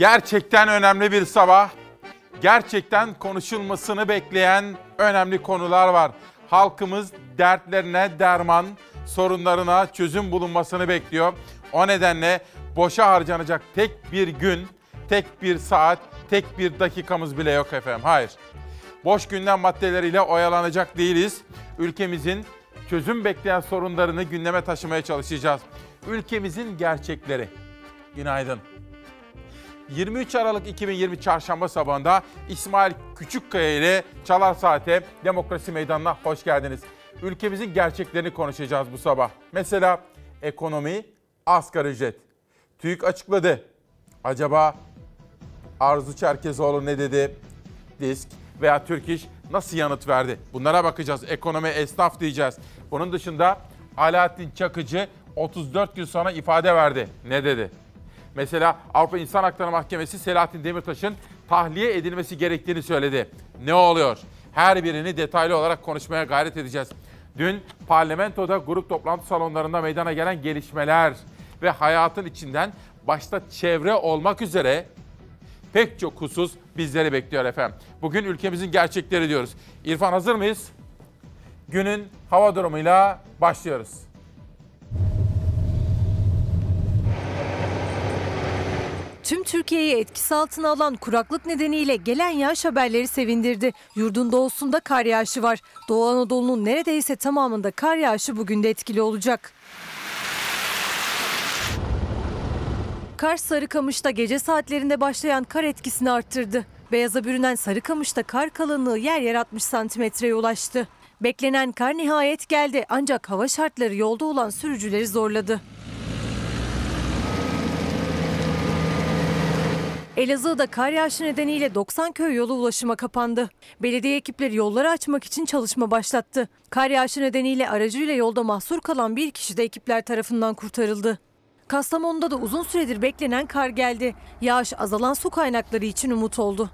Gerçekten önemli bir sabah. Gerçekten konuşulmasını bekleyen önemli konular var. Halkımız dertlerine derman, sorunlarına çözüm bulunmasını bekliyor. O nedenle boşa harcanacak tek bir gün, tek bir saat, tek bir dakikamız bile yok efendim. Hayır. Boş gündem maddeleriyle oyalanacak değiliz. Ülkemizin çözüm bekleyen sorunlarını gündeme taşımaya çalışacağız. Ülkemizin gerçekleri. Günaydın. 23 Aralık 2020 Çarşamba sabahında İsmail Küçükkaya ile Çalar Saat'e Demokrasi Meydanı'na hoş geldiniz. Ülkemizin gerçeklerini konuşacağız bu sabah. Mesela ekonomi, asgari ücret. TÜİK açıkladı. Acaba Arzu Çerkezoğlu ne dedi? Disk veya Türk İş nasıl yanıt verdi? Bunlara bakacağız. Ekonomi, esnaf diyeceğiz. Bunun dışında Alaaddin Çakıcı 34 gün sonra ifade verdi. Ne dedi? Mesela Avrupa İnsan Hakları Mahkemesi Selahattin Demirtaş'ın tahliye edilmesi gerektiğini söyledi. Ne oluyor? Her birini detaylı olarak konuşmaya gayret edeceğiz. Dün parlamentoda grup toplantı salonlarında meydana gelen gelişmeler ve hayatın içinden başta çevre olmak üzere pek çok husus bizleri bekliyor efendim. Bugün ülkemizin gerçekleri diyoruz. İrfan hazır mıyız? Günün hava durumuyla başlıyoruz. Tüm Türkiye'yi etkisi altına alan kuraklık nedeniyle gelen yağış haberleri sevindirdi. Yurdun doğusunda kar yağışı var. Doğu Anadolu'nun neredeyse tamamında kar yağışı bugün de etkili olacak. Kars Sarıkamış'ta gece saatlerinde başlayan kar etkisini arttırdı. Beyaza bürünen Sarıkamış'ta kar kalınlığı yer yer 60 santimetreye ulaştı. Beklenen kar nihayet geldi ancak hava şartları yolda olan sürücüleri zorladı. Elazığ'da kar yağışı nedeniyle 90 köy yolu ulaşıma kapandı. Belediye ekipleri yolları açmak için çalışma başlattı. Kar yağışı nedeniyle aracıyla yolda mahsur kalan bir kişi de ekipler tarafından kurtarıldı. Kastamonu'da da uzun süredir beklenen kar geldi. Yağış azalan su kaynakları için umut oldu.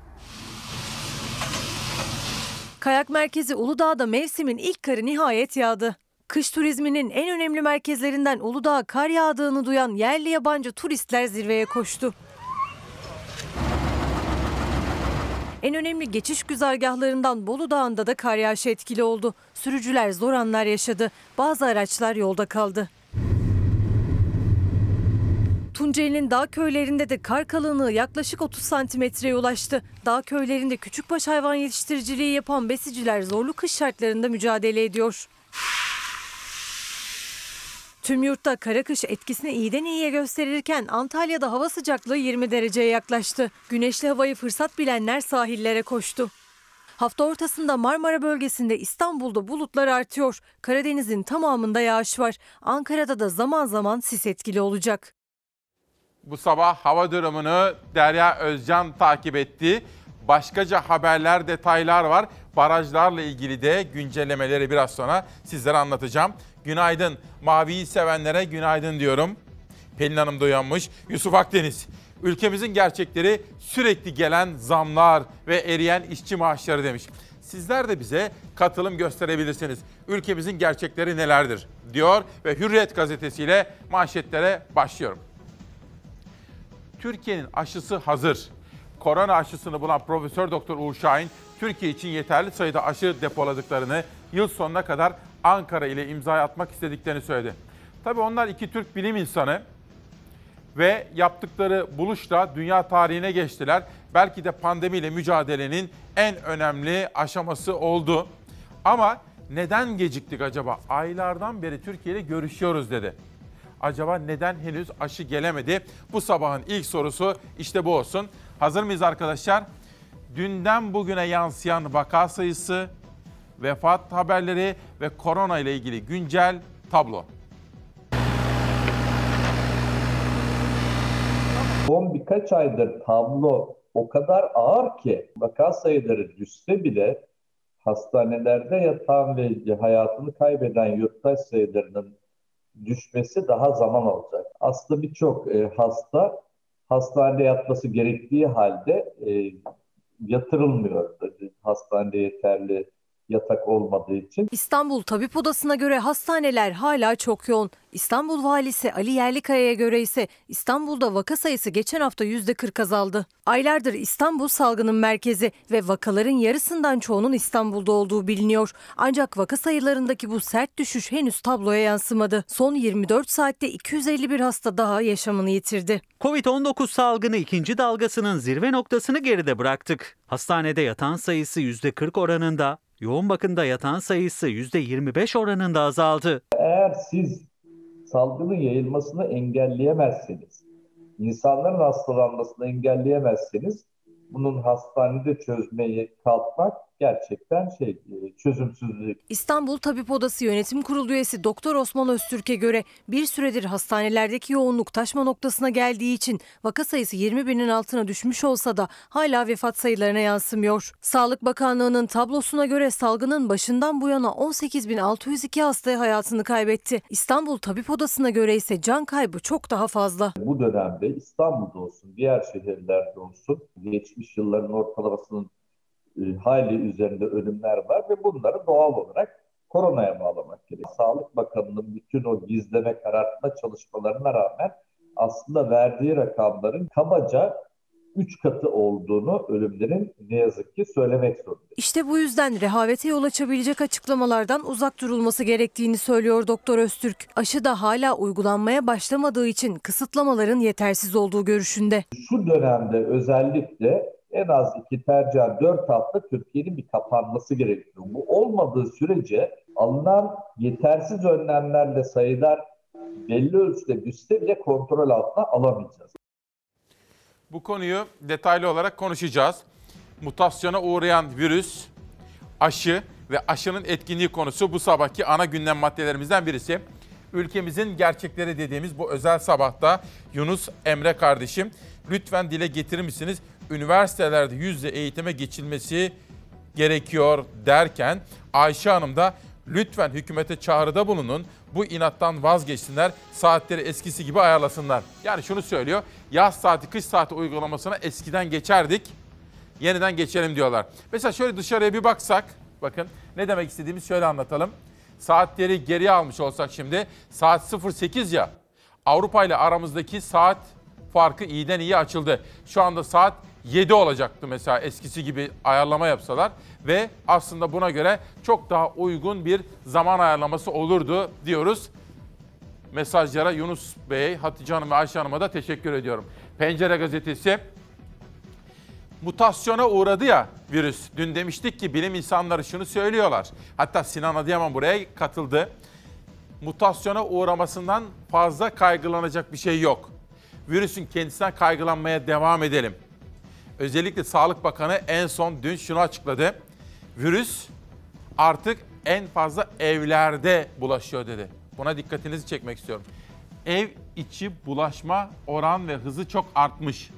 Kayak merkezi Uludağ'da mevsimin ilk karı nihayet yağdı. Kış turizminin en önemli merkezlerinden Uludağ'a kar yağdığını duyan yerli yabancı turistler zirveye koştu. En önemli geçiş güzergahlarından Bolu Dağı'nda da kar yağışı etkili oldu. Sürücüler zor anlar yaşadı. Bazı araçlar yolda kaldı. Tunceli'nin dağ köylerinde de kar kalınlığı yaklaşık 30 santimetreye ulaştı. Dağ köylerinde küçükbaş hayvan yetiştiriciliği yapan besiciler zorlu kış şartlarında mücadele ediyor. Tüm yurtta kara kış etkisini iyiden iyiye gösterirken Antalya'da hava sıcaklığı 20 dereceye yaklaştı. Güneşli havayı fırsat bilenler sahillere koştu. Hafta ortasında Marmara bölgesinde İstanbul'da bulutlar artıyor. Karadeniz'in tamamında yağış var. Ankara'da da zaman zaman sis etkili olacak. Bu sabah hava durumunu Derya Özcan takip etti. Başkaca haberler, detaylar var. Barajlarla ilgili de güncellemeleri biraz sonra sizlere anlatacağım. Günaydın. Maviyi sevenlere günaydın diyorum. Pelin Hanım da uyanmış. Yusuf Akdeniz. Ülkemizin gerçekleri sürekli gelen zamlar ve eriyen işçi maaşları demiş. Sizler de bize katılım gösterebilirsiniz. Ülkemizin gerçekleri nelerdir diyor ve Hürriyet gazetesiyle manşetlere başlıyorum. Türkiye'nin aşısı hazır. Korona aşısını bulan Profesör Doktor Uğur Şahin, Türkiye için yeterli sayıda aşı depoladıklarını, yıl sonuna kadar Ankara ile imza atmak istediklerini söyledi. Tabii onlar iki Türk bilim insanı ve yaptıkları buluşla dünya tarihine geçtiler. Belki de pandemiyle mücadelenin en önemli aşaması oldu. Ama neden geciktik acaba? Aylardan beri Türkiye ile görüşüyoruz dedi. Acaba neden henüz aşı gelemedi? Bu sabahın ilk sorusu işte bu olsun. Hazır mıyız arkadaşlar? Dünden bugüne yansıyan vaka sayısı, vefat haberleri ve korona ile ilgili güncel tablo. Son birkaç aydır tablo o kadar ağır ki vaka sayıları düşse bile hastanelerde yatan ve hayatını kaybeden yurttaş sayılarının düşmesi daha zaman alacak. Aslında birçok e, hasta hastanede yatması gerektiği halde e, yatırılmıyor. Hastanede yeterli yatak olmadığı için. İstanbul Tabip Odası'na göre hastaneler hala çok yoğun. İstanbul Valisi Ali Yerlikaya'ya göre ise İstanbul'da vaka sayısı geçen hafta %40 azaldı. Aylardır İstanbul salgının merkezi ve vakaların yarısından çoğunun İstanbul'da olduğu biliniyor. Ancak vaka sayılarındaki bu sert düşüş henüz tabloya yansımadı. Son 24 saatte 251 hasta daha yaşamını yitirdi. Covid-19 salgını ikinci dalgasının zirve noktasını geride bıraktık. Hastanede yatan sayısı %40 oranında, yoğun bakımda yatan sayısı %25 oranında azaldı. Eğer siz salgının yayılmasını engelleyemezseniz, insanların hastalanmasını engelleyemezseniz bunun hastanede çözmeyi kalkmak gerçekten şey e, çözümsüzlük. İstanbul Tabip Odası Yönetim Kurulu üyesi Doktor Osman Öztürk'e göre bir süredir hastanelerdeki yoğunluk taşma noktasına geldiği için vaka sayısı 20 binin altına düşmüş olsa da hala vefat sayılarına yansımıyor. Sağlık Bakanlığı'nın tablosuna göre salgının başından bu yana 18.602 hasta hayatını kaybetti. İstanbul Tabip Odası'na göre ise can kaybı çok daha fazla. Bu dönemde İstanbul'da olsun, diğer şehirlerde olsun geçmiş yılların ortalamasının e, hayli üzerinde ölümler var ve bunları doğal olarak koronaya bağlamak gerekiyor. Sağlık Bakanı'nın bütün o gizleme karartma çalışmalarına rağmen aslında verdiği rakamların kabaca 3 katı olduğunu ölümlerin ne yazık ki söylemek zorundayız. İşte bu yüzden rehavete yol açabilecek açıklamalardan uzak durulması gerektiğini söylüyor Doktor Öztürk. Aşı da hala uygulanmaya başlamadığı için kısıtlamaların yetersiz olduğu görüşünde. Şu dönemde özellikle en az iki tercih dört hafta Türkiye'nin bir kapanması gerekiyor. Bu olmadığı sürece alınan yetersiz önlemlerle sayılar belli ölçüde düşse bile kontrol altına alamayacağız. Bu konuyu detaylı olarak konuşacağız. Mutasyona uğrayan virüs, aşı ve aşının etkinliği konusu bu sabahki ana gündem maddelerimizden birisi. Ülkemizin gerçekleri dediğimiz bu özel sabahta Yunus Emre kardeşim lütfen dile getirir misiniz? Üniversitelerde yüzde eğitime geçilmesi gerekiyor derken Ayşe Hanım da lütfen hükümete çağrıda bulunun. Bu inattan vazgeçsinler. Saatleri eskisi gibi ayarlasınlar. Yani şunu söylüyor. Yaz saati, kış saati uygulamasına eskiden geçerdik. Yeniden geçelim diyorlar. Mesela şöyle dışarıya bir baksak. Bakın ne demek istediğimizi şöyle anlatalım. Saatleri geriye almış olsak şimdi. Saat 08 ya. Avrupa ile aramızdaki saat farkı iyiden iyi açıldı. Şu anda saat 7 olacaktı mesela eskisi gibi ayarlama yapsalar ve aslında buna göre çok daha uygun bir zaman ayarlaması olurdu diyoruz. Mesajlara Yunus Bey, Hatice Hanım ve Ayşe Hanım'a da teşekkür ediyorum. Pencere gazetesi mutasyona uğradı ya virüs. Dün demiştik ki bilim insanları şunu söylüyorlar. Hatta Sinan Adıyaman buraya katıldı. Mutasyona uğramasından fazla kaygılanacak bir şey yok. Virüsün kendisinden kaygılanmaya devam edelim. Özellikle Sağlık Bakanı en son dün şunu açıkladı. Virüs artık en fazla evlerde bulaşıyor dedi. Buna dikkatinizi çekmek istiyorum. Ev içi bulaşma oran ve hızı çok artmış.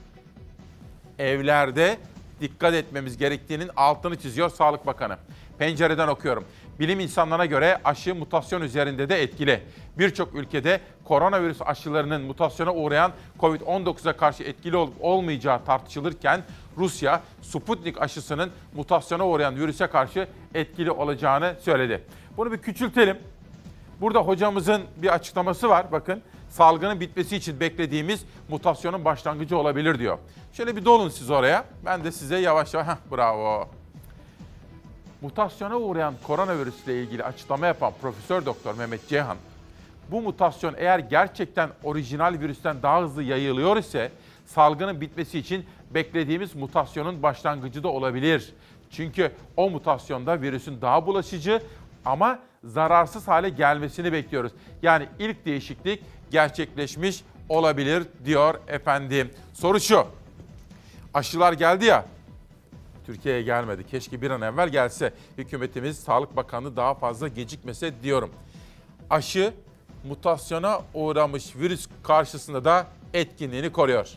Evlerde dikkat etmemiz gerektiğinin altını çiziyor Sağlık Bakanı. Pencereden okuyorum. Bilim insanlarına göre aşı mutasyon üzerinde de etkili. Birçok ülkede koronavirüs aşılarının mutasyona uğrayan COVID-19'a karşı etkili olup olmayacağı tartışılırken Rusya Sputnik aşısının mutasyona uğrayan virüse karşı etkili olacağını söyledi. Bunu bir küçültelim. Burada hocamızın bir açıklaması var. Bakın salgının bitmesi için beklediğimiz mutasyonun başlangıcı olabilir diyor. Şöyle bir dolun siz oraya. Ben de size yavaş yavaş... Heh, bravo. Mutasyona uğrayan koronavirüsle ilgili açıklama yapan Profesör Doktor Mehmet Ceyhan, bu mutasyon eğer gerçekten orijinal virüsten daha hızlı yayılıyor ise salgının bitmesi için beklediğimiz mutasyonun başlangıcı da olabilir. Çünkü o mutasyonda virüsün daha bulaşıcı ama zararsız hale gelmesini bekliyoruz. Yani ilk değişiklik gerçekleşmiş olabilir diyor efendim. Soru şu. Aşılar geldi ya. Türkiye'ye gelmedi. Keşke bir an evvel gelse. Hükümetimiz, Sağlık Bakanlığı daha fazla gecikmese diyorum. Aşı mutasyona uğramış virüs karşısında da etkinliğini koruyor.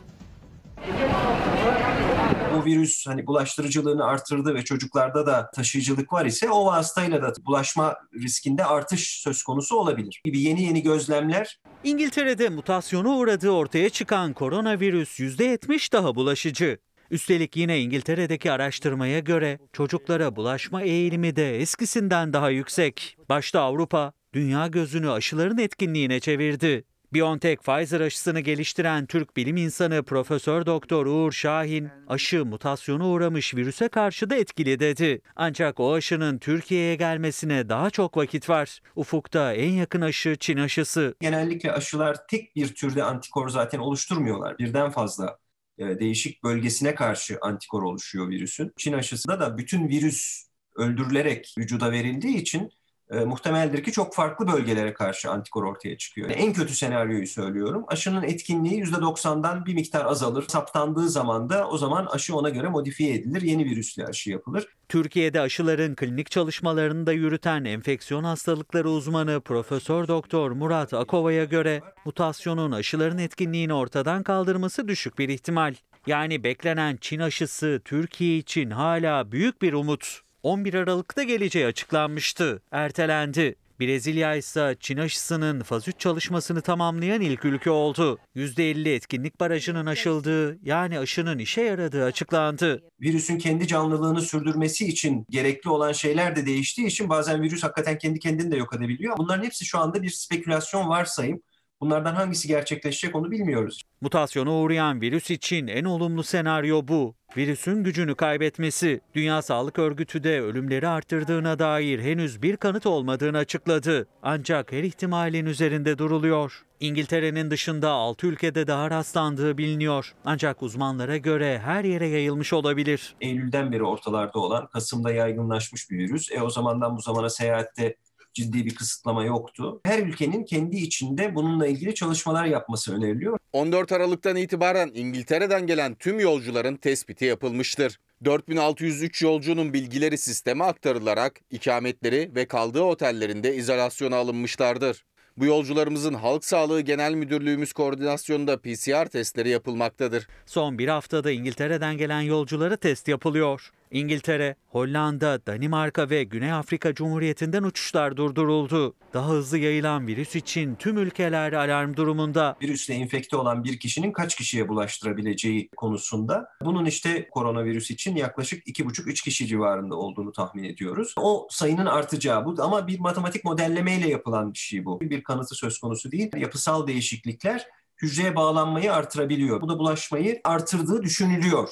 bu virüs hani bulaştırıcılığını artırdı ve çocuklarda da taşıyıcılık var ise o vasıtayla da bulaşma riskinde artış söz konusu olabilir. Gibi yeni yeni gözlemler İngiltere'de mutasyona uğradığı ortaya çıkan koronavirüs %70 daha bulaşıcı. Üstelik yine İngiltere'deki araştırmaya göre çocuklara bulaşma eğilimi de eskisinden daha yüksek. Başta Avrupa, dünya gözünü aşıların etkinliğine çevirdi. BioNTech Pfizer aşısını geliştiren Türk bilim insanı Profesör Doktor Uğur Şahin, aşı mutasyona uğramış virüse karşı da etkili dedi. Ancak o aşının Türkiye'ye gelmesine daha çok vakit var. Ufukta en yakın aşı Çin aşısı. Genellikle aşılar tek bir türde antikor zaten oluşturmuyorlar. Birden fazla değişik bölgesine karşı antikor oluşuyor virüsün. Çin aşısında da bütün virüs öldürülerek vücuda verildiği için e, muhtemeldir ki çok farklı bölgelere karşı antikor ortaya çıkıyor. Yani en kötü senaryoyu söylüyorum. Aşının etkinliği %90'dan bir miktar azalır. Saptandığı zaman da o zaman aşı ona göre modifiye edilir. Yeni virüsle aşı yapılır. Türkiye'de aşıların klinik çalışmalarını da yürüten enfeksiyon hastalıkları uzmanı Profesör Doktor Murat Akova'ya göre mutasyonun aşıların etkinliğini ortadan kaldırması düşük bir ihtimal. Yani beklenen Çin aşısı Türkiye için hala büyük bir umut. 11 Aralık'ta geleceği açıklanmıştı, ertelendi. Brezilya ise Çin aşısının faz 3 çalışmasını tamamlayan ilk ülke oldu. %50 etkinlik barajının aşıldığı yani aşının işe yaradığı açıklandı. Virüsün kendi canlılığını sürdürmesi için gerekli olan şeyler de değiştiği için bazen virüs hakikaten kendi kendini de yok edebiliyor. Bunların hepsi şu anda bir spekülasyon varsayım. Bunlardan hangisi gerçekleşecek onu bilmiyoruz. Mutasyona uğrayan virüs için en olumlu senaryo bu. Virüsün gücünü kaybetmesi. Dünya Sağlık Örgütü de ölümleri arttırdığına dair henüz bir kanıt olmadığını açıkladı. Ancak her ihtimalin üzerinde duruluyor. İngiltere'nin dışında 6 ülkede daha rastlandığı biliniyor. Ancak uzmanlara göre her yere yayılmış olabilir. Eylül'den beri ortalarda olan, Kasım'da yaygınlaşmış bir virüs. E o zamandan bu zamana seyahatte ciddi bir kısıtlama yoktu. Her ülkenin kendi içinde bununla ilgili çalışmalar yapması öneriliyor. 14 Aralık'tan itibaren İngiltere'den gelen tüm yolcuların tespiti yapılmıştır. 4603 yolcunun bilgileri sisteme aktarılarak ikametleri ve kaldığı otellerinde izolasyona alınmışlardır. Bu yolcularımızın Halk Sağlığı Genel Müdürlüğümüz koordinasyonunda PCR testleri yapılmaktadır. Son bir haftada İngiltere'den gelen yolculara test yapılıyor. İngiltere, Hollanda, Danimarka ve Güney Afrika Cumhuriyeti'nden uçuşlar durduruldu. Daha hızlı yayılan virüs için tüm ülkeler alarm durumunda. Virüsle enfekte olan bir kişinin kaç kişiye bulaştırabileceği konusunda. Bunun işte koronavirüs için yaklaşık 2,5-3 kişi civarında olduğunu tahmin ediyoruz. O sayının artacağı bu ama bir matematik modellemeyle yapılan bir şey bu. Bir kanıtı söz konusu değil. Yapısal değişiklikler hücreye bağlanmayı artırabiliyor. Bu da bulaşmayı artırdığı düşünülüyor.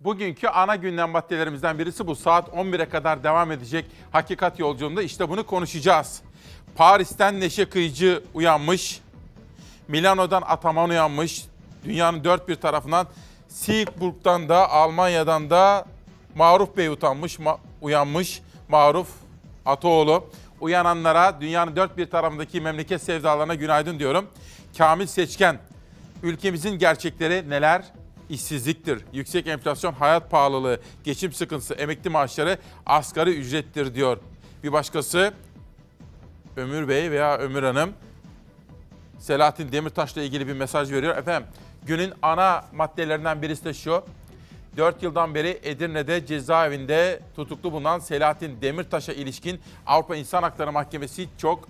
Bugünkü ana gündem maddelerimizden birisi bu. Saat 11'e kadar devam edecek Hakikat Yolculuğunda işte bunu konuşacağız. Paris'ten Neşe Kıyıcı uyanmış. Milano'dan Ataman uyanmış. Dünyanın dört bir tarafından Siegburg'dan da Almanya'dan da Maruf Bey utanmış, ma- uyanmış. Maruf Ataoğlu. Uyananlara dünyanın dört bir tarafındaki memleket sevdalarına günaydın diyorum. Kamil Seçken, ülkemizin gerçekleri neler? İşsizliktir, yüksek enflasyon, hayat pahalılığı, geçim sıkıntısı, emekli maaşları asgari ücrettir diyor. Bir başkası Ömür Bey veya Ömür Hanım Selahattin Demirtaş'la ilgili bir mesaj veriyor. Efendim günün ana maddelerinden birisi de şu. 4 yıldan beri Edirne'de cezaevinde tutuklu bulunan Selahattin Demirtaş'a ilişkin Avrupa İnsan Hakları Mahkemesi çok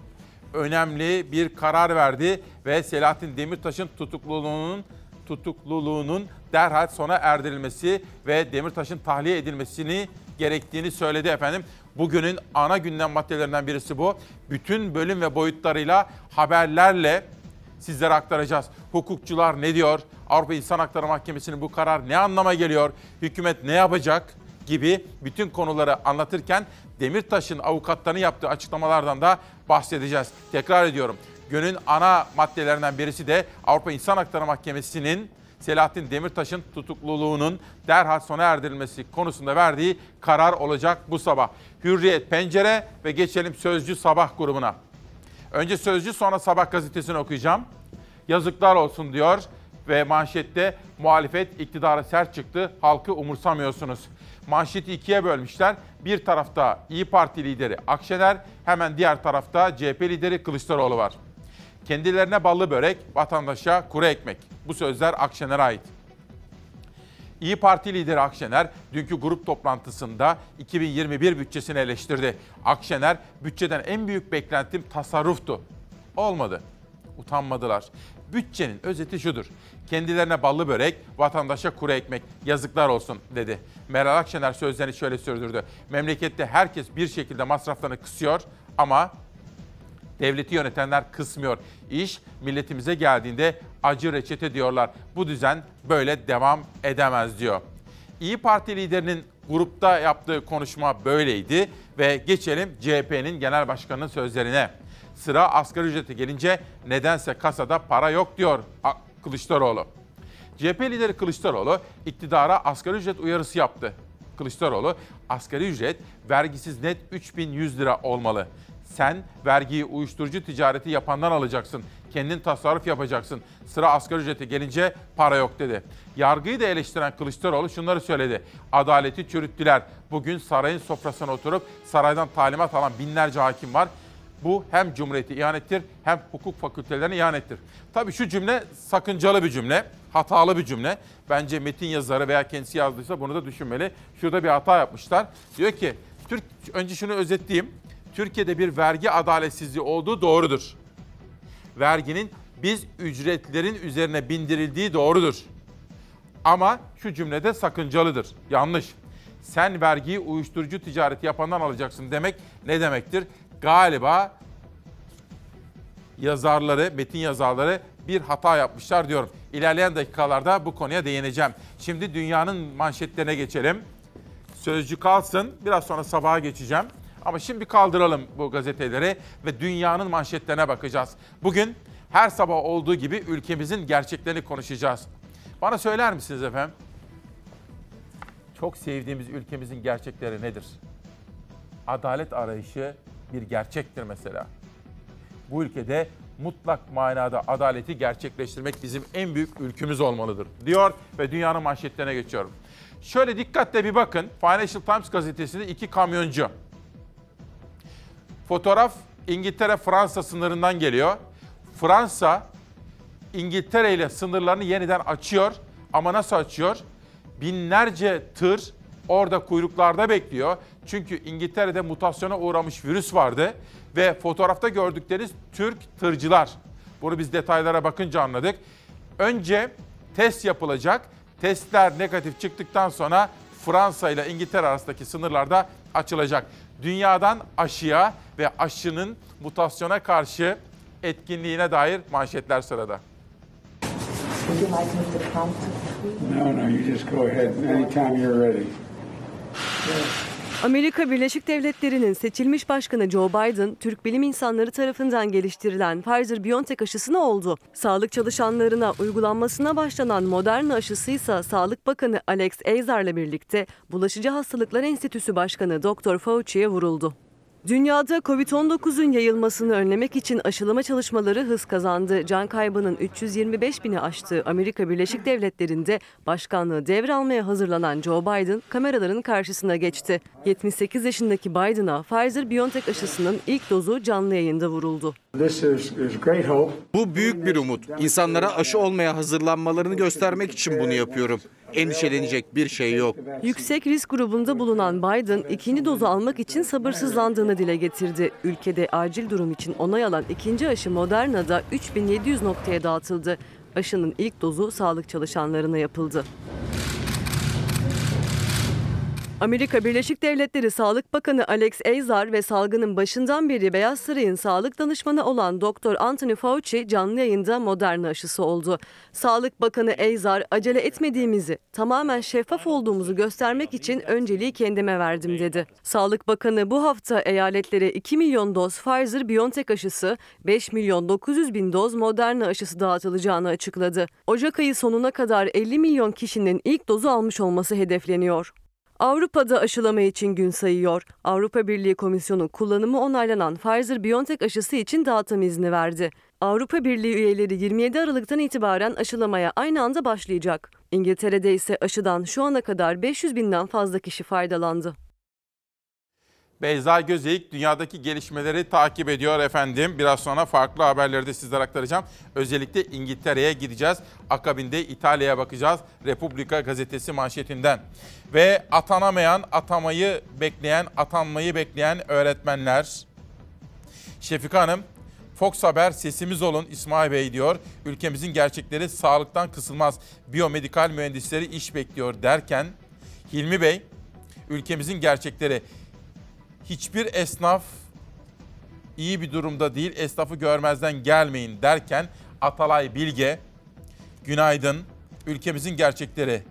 önemli bir karar verdi ve Selahattin Demirtaş'ın tutukluluğunun tutukluluğunun derhal sona erdirilmesi ve Demirtaş'ın tahliye edilmesini gerektiğini söyledi efendim. Bugünün ana gündem maddelerinden birisi bu. Bütün bölüm ve boyutlarıyla haberlerle sizlere aktaracağız. Hukukçular ne diyor? Avrupa İnsan Hakları Mahkemesi'nin bu karar ne anlama geliyor? Hükümet ne yapacak? gibi bütün konuları anlatırken Demirtaş'ın avukatlarının yaptığı açıklamalardan da bahsedeceğiz. Tekrar ediyorum. Günün ana maddelerinden birisi de Avrupa İnsan Hakları Mahkemesi'nin Selahattin Demirtaş'ın tutukluluğunun derhal sona erdirilmesi konusunda verdiği karar olacak bu sabah. Hürriyet Pencere ve geçelim Sözcü Sabah grubuna. Önce Sözcü sonra Sabah gazetesini okuyacağım. Yazıklar olsun diyor ve manşette muhalefet iktidara sert çıktı, halkı umursamıyorsunuz. Manşeti ikiye bölmüşler. Bir tarafta İyi Parti lideri Akşener, hemen diğer tarafta CHP lideri Kılıçdaroğlu var. Kendilerine ballı börek, vatandaşa kuru ekmek. Bu sözler Akşener'e ait. İyi Parti lideri Akşener dünkü grup toplantısında 2021 bütçesini eleştirdi. Akşener bütçeden en büyük beklentim tasarruftu. Olmadı. Utanmadılar. Bütçenin özeti şudur. Kendilerine ballı börek, vatandaşa kuru ekmek. Yazıklar olsun dedi. Meral Akşener sözlerini şöyle sürdürdü. Memlekette herkes bir şekilde masraflarını kısıyor ama devleti yönetenler kısmıyor. İş milletimize geldiğinde acı reçete diyorlar. Bu düzen böyle devam edemez diyor. İyi Parti liderinin grupta yaptığı konuşma böyleydi ve geçelim CHP'nin genel başkanının sözlerine. Sıra asgari ücrete gelince nedense kasada para yok diyor Kılıçdaroğlu. CHP lideri Kılıçdaroğlu iktidara asgari ücret uyarısı yaptı. Kılıçdaroğlu asgari ücret vergisiz net 3100 lira olmalı. Sen vergiyi uyuşturucu ticareti yapandan alacaksın. Kendin tasarruf yapacaksın. Sıra asgari ücrete gelince para yok dedi. Yargıyı da eleştiren Kılıçdaroğlu şunları söyledi. Adaleti çürüttüler. Bugün sarayın sofrasına oturup saraydan talimat alan binlerce hakim var. Bu hem Cumhuriyeti ihanettir hem hukuk fakültelerine ihanettir. Tabii şu cümle sakıncalı bir cümle, hatalı bir cümle. Bence metin yazarı veya kendisi yazdıysa bunu da düşünmeli. Şurada bir hata yapmışlar. Diyor ki, Türk önce şunu özetleyeyim. Türkiye'de bir vergi adaletsizliği olduğu doğrudur. Verginin biz ücretlerin üzerine bindirildiği doğrudur. Ama şu cümlede sakıncalıdır. Yanlış. Sen vergiyi uyuşturucu ticareti yapandan alacaksın demek ne demektir? Galiba yazarları, metin yazarları bir hata yapmışlar diyorum. İlerleyen dakikalarda bu konuya değineceğim. Şimdi dünyanın manşetlerine geçelim. Sözcü kalsın. Biraz sonra sabaha geçeceğim. Ama şimdi kaldıralım bu gazeteleri ve dünyanın manşetlerine bakacağız. Bugün her sabah olduğu gibi ülkemizin gerçeklerini konuşacağız. Bana söyler misiniz efendim? Çok sevdiğimiz ülkemizin gerçekleri nedir? Adalet arayışı bir gerçektir mesela. Bu ülkede mutlak manada adaleti gerçekleştirmek bizim en büyük ülkümüz olmalıdır diyor ve dünyanın manşetlerine geçiyorum. Şöyle dikkatle bir bakın. Financial Times gazetesinde iki kamyoncu. Fotoğraf İngiltere-Fransa sınırından geliyor. Fransa İngiltere ile sınırlarını yeniden açıyor ama nasıl açıyor? Binlerce tır orada kuyruklarda bekliyor. Çünkü İngiltere'de mutasyona uğramış virüs vardı ve fotoğrafta gördükleriniz Türk tırcılar. Bunu biz detaylara bakınca anladık. Önce test yapılacak. Testler negatif çıktıktan sonra Fransa ile İngiltere arasındaki sınırlarda açılacak. Dünyadan aşıya ve aşının mutasyona karşı etkinliğine dair manşetler sırada. Would you like me to count to three? No, no, you just go ahead anytime you're ready. Amerika Birleşik Devletleri'nin seçilmiş başkanı Joe Biden, Türk bilim insanları tarafından geliştirilen Pfizer-BioNTech aşısını oldu. Sağlık çalışanlarına uygulanmasına başlanan Moderna aşısı ise Sağlık Bakanı Alex Azar'la birlikte Bulaşıcı Hastalıklar Enstitüsü Başkanı Dr. Fauci'ye vuruldu. Dünyada Covid-19'un yayılmasını önlemek için aşılama çalışmaları hız kazandı. Can kaybının 325 bini aştığı Amerika Birleşik Devletleri'nde başkanlığı devralmaya hazırlanan Joe Biden kameraların karşısına geçti. 78 yaşındaki Biden'a Pfizer-BioNTech aşısının ilk dozu canlı yayında vuruldu. This is, is great hope. Bu büyük bir umut. İnsanlara aşı olmaya hazırlanmalarını göstermek için bunu yapıyorum. Endişelenecek bir şey yok. Yüksek risk grubunda bulunan Biden ikinci dozu almak için sabırsızlandığını dile getirdi. Ülkede acil durum için onay alan ikinci aşı Moderna'da 3700 noktaya dağıtıldı. Aşının ilk dozu sağlık çalışanlarına yapıldı. Amerika Birleşik Devletleri Sağlık Bakanı Alex Azar ve salgının başından beri Beyaz Saray'ın sağlık danışmanı olan Dr. Anthony Fauci canlı yayında Moderna aşısı oldu. Sağlık Bakanı Azar acele etmediğimizi, tamamen şeffaf olduğumuzu göstermek için önceliği kendime verdim dedi. Sağlık Bakanı bu hafta eyaletlere 2 milyon doz Pfizer-BioNTech aşısı, 5 milyon 900 bin doz Moderna aşısı dağıtılacağını açıkladı. Ocak ayı sonuna kadar 50 milyon kişinin ilk dozu almış olması hedefleniyor. Avrupa'da aşılama için gün sayıyor. Avrupa Birliği Komisyonu kullanımı onaylanan Pfizer-BioNTech aşısı için dağıtım izni verdi. Avrupa Birliği üyeleri 27 Aralık'tan itibaren aşılamaya aynı anda başlayacak. İngiltere'de ise aşıdan şu ana kadar 500 binden fazla kişi faydalandı. Beyza Gözeyik dünyadaki gelişmeleri takip ediyor efendim. Biraz sonra farklı haberleri de sizlere aktaracağım. Özellikle İngiltere'ye gideceğiz. Akabinde İtalya'ya bakacağız. Republika gazetesi manşetinden. Ve atanamayan, atamayı bekleyen, atanmayı bekleyen öğretmenler. Şefika Hanım, Fox Haber sesimiz olun İsmail Bey diyor. Ülkemizin gerçekleri sağlıktan kısılmaz. Biyomedikal mühendisleri iş bekliyor derken Hilmi Bey ülkemizin gerçekleri hiçbir esnaf iyi bir durumda değil. Esnafı görmezden gelmeyin derken Atalay Bilge günaydın. Ülkemizin gerçekleri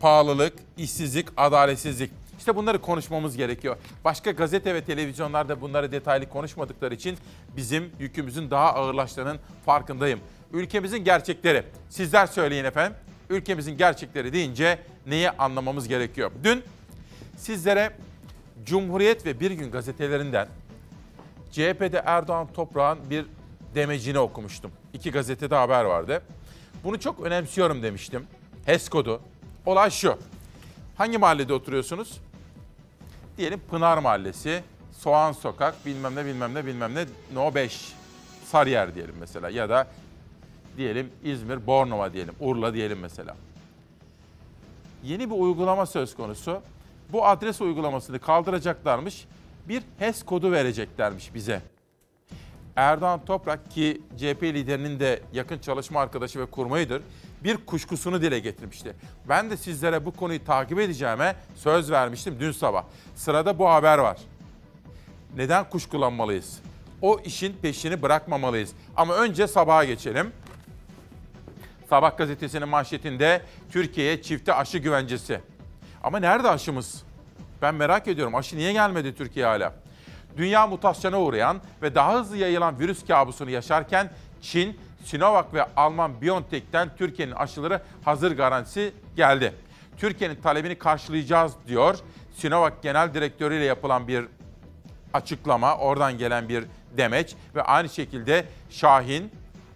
pahalılık, işsizlik, adaletsizlik. İşte bunları konuşmamız gerekiyor. Başka gazete ve televizyonlarda bunları detaylı konuşmadıkları için bizim yükümüzün daha ağırlaştığının farkındayım. Ülkemizin gerçekleri. Sizler söyleyin efendim. Ülkemizin gerçekleri deyince neyi anlamamız gerekiyor? Dün sizlere Cumhuriyet ve Bir Gün gazetelerinden CHP'de Erdoğan Toprağ'ın bir demecini okumuştum. İki gazetede haber vardı. Bunu çok önemsiyorum demiştim. HES kodu. Olay şu. Hangi mahallede oturuyorsunuz? Diyelim Pınar Mahallesi, Soğan Sokak, bilmem ne bilmem ne bilmem ne, No 5, Sarıyer diyelim mesela. Ya da diyelim İzmir, Bornova diyelim, Urla diyelim mesela. Yeni bir uygulama söz konusu. Bu adres uygulamasını kaldıracaklarmış. Bir HES kodu vereceklermiş bize. Erdoğan Toprak ki CHP liderinin de yakın çalışma arkadaşı ve kurmayıdır bir kuşkusunu dile getirmişti. Ben de sizlere bu konuyu takip edeceğime söz vermiştim dün sabah. Sırada bu haber var. Neden kuşkulanmalıyız? O işin peşini bırakmamalıyız. Ama önce sabaha geçelim. Sabah gazetesinin manşetinde Türkiye'ye çifte aşı güvencesi. Ama nerede aşımız? Ben merak ediyorum aşı niye gelmedi Türkiye hala? Dünya mutasyona uğrayan ve daha hızlı yayılan virüs kabusunu yaşarken Çin, Sinovac ve Alman BioNTech'ten Türkiye'nin aşıları hazır garantisi geldi. Türkiye'nin talebini karşılayacağız diyor. Sinovac Genel Direktörü ile yapılan bir açıklama, oradan gelen bir demeç ve aynı şekilde Şahin,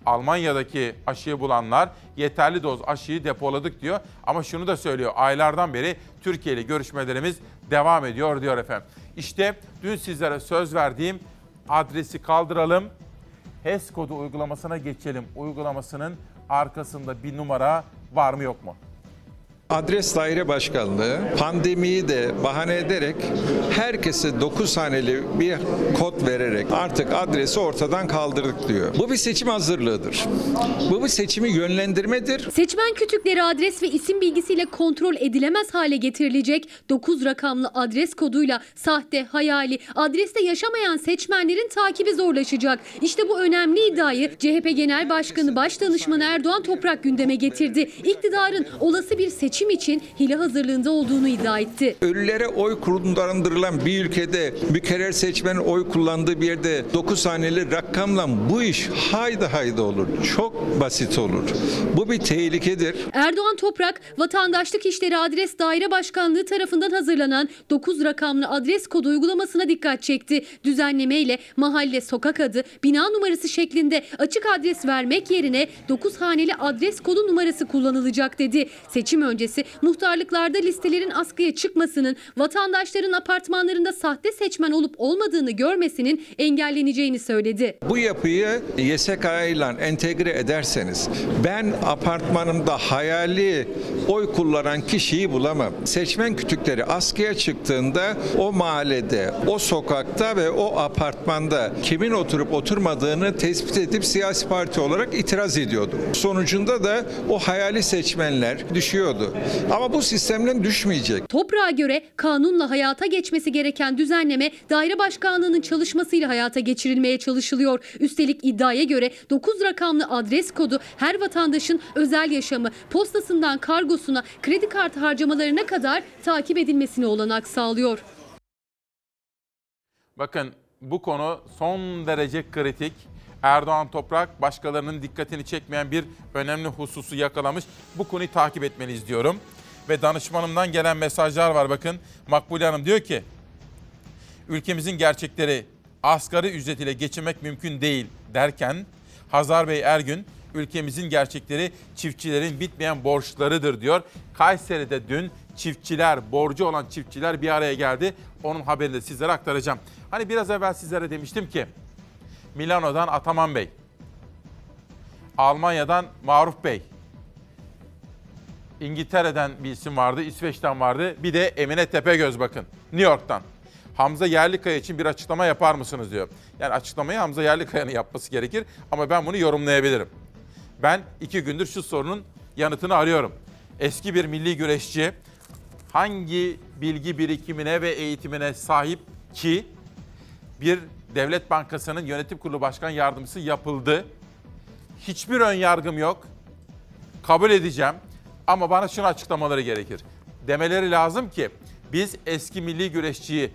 Almanya'daki aşıyı bulanlar yeterli doz aşıyı depoladık diyor. Ama şunu da söylüyor, aylardan beri Türkiye ile görüşmelerimiz devam ediyor diyor efendim. İşte dün sizlere söz verdiğim adresi kaldıralım. HES kodu uygulamasına geçelim. Uygulamasının arkasında bir numara var mı yok mu? Adres Daire Başkanlığı pandemiyi de bahane ederek herkese 9 haneli bir kod vererek artık adresi ortadan kaldırdık diyor. Bu bir seçim hazırlığıdır. Bu bir seçimi yönlendirmedir. Seçmen kütükleri adres ve isim bilgisiyle kontrol edilemez hale getirilecek 9 rakamlı adres koduyla sahte, hayali, adreste yaşamayan seçmenlerin takibi zorlaşacak. İşte bu önemli iddiayı CHP Genel Başkanı Başdanışmanı Erdoğan Toprak gündeme getirdi. İktidarın olası bir seçim için hile hazırlığında olduğunu iddia etti. Ölülere oy kullandırılan bir ülkede mükerrer seçmenin oy kullandığı bir yerde 9 haneli rakamla bu iş haydi haydi olur. Çok basit olur. Bu bir tehlikedir. Erdoğan Toprak, Vatandaşlık İşleri Adres Daire Başkanlığı tarafından hazırlanan 9 rakamlı adres kodu uygulamasına dikkat çekti. Düzenleme ile mahalle, sokak adı, bina numarası şeklinde açık adres vermek yerine 9 haneli adres kodu numarası kullanılacak dedi. Seçim öncesi muhtarlıklarda listelerin askıya çıkmasının, vatandaşların apartmanlarında sahte seçmen olup olmadığını görmesinin engelleneceğini söyledi. Bu yapıyı YSK ile entegre ederseniz ben apartmanımda hayali oy kullanan kişiyi bulamam. Seçmen kütükleri askıya çıktığında o mahallede, o sokakta ve o apartmanda kimin oturup oturmadığını tespit edip siyasi parti olarak itiraz ediyordu. Sonucunda da o hayali seçmenler düşüyordu. Ama bu sistemden düşmeyecek. Toprağa göre kanunla hayata geçmesi gereken düzenleme daire başkanlığının çalışmasıyla hayata geçirilmeye çalışılıyor. Üstelik iddiaya göre 9 rakamlı adres kodu her vatandaşın özel yaşamı, postasından kargosuna, kredi kartı harcamalarına kadar takip edilmesine olanak sağlıyor. Bakın bu konu son derece kritik. Erdoğan Toprak başkalarının dikkatini çekmeyen bir önemli hususu yakalamış. Bu konuyu takip etmeliyiz diyorum. Ve danışmanımdan gelen mesajlar var bakın. Makbule Hanım diyor ki ülkemizin gerçekleri asgari ücret ile geçinmek mümkün değil derken Hazar Bey Ergün ülkemizin gerçekleri çiftçilerin bitmeyen borçlarıdır diyor. Kayseri'de dün çiftçiler, borcu olan çiftçiler bir araya geldi. Onun haberini de sizlere aktaracağım. Hani biraz evvel sizlere demiştim ki Milano'dan Ataman Bey, Almanya'dan Maruf Bey, İngiltere'den bir isim vardı, İsveç'ten vardı. Bir de Emine Tepegöz bakın, New York'tan. Hamza Yerlikaya için bir açıklama yapar mısınız diyor. Yani açıklamayı Hamza Yerlikaya'nın yapması gerekir ama ben bunu yorumlayabilirim. Ben iki gündür şu sorunun yanıtını arıyorum. Eski bir milli güreşçi hangi bilgi birikimine ve eğitimine sahip ki bir devlet bankasının yönetim kurulu başkan yardımcısı yapıldı. Hiçbir ön yargım yok. Kabul edeceğim ama bana şunu açıklamaları gerekir. Demeleri lazım ki biz eski milli güreşçiyi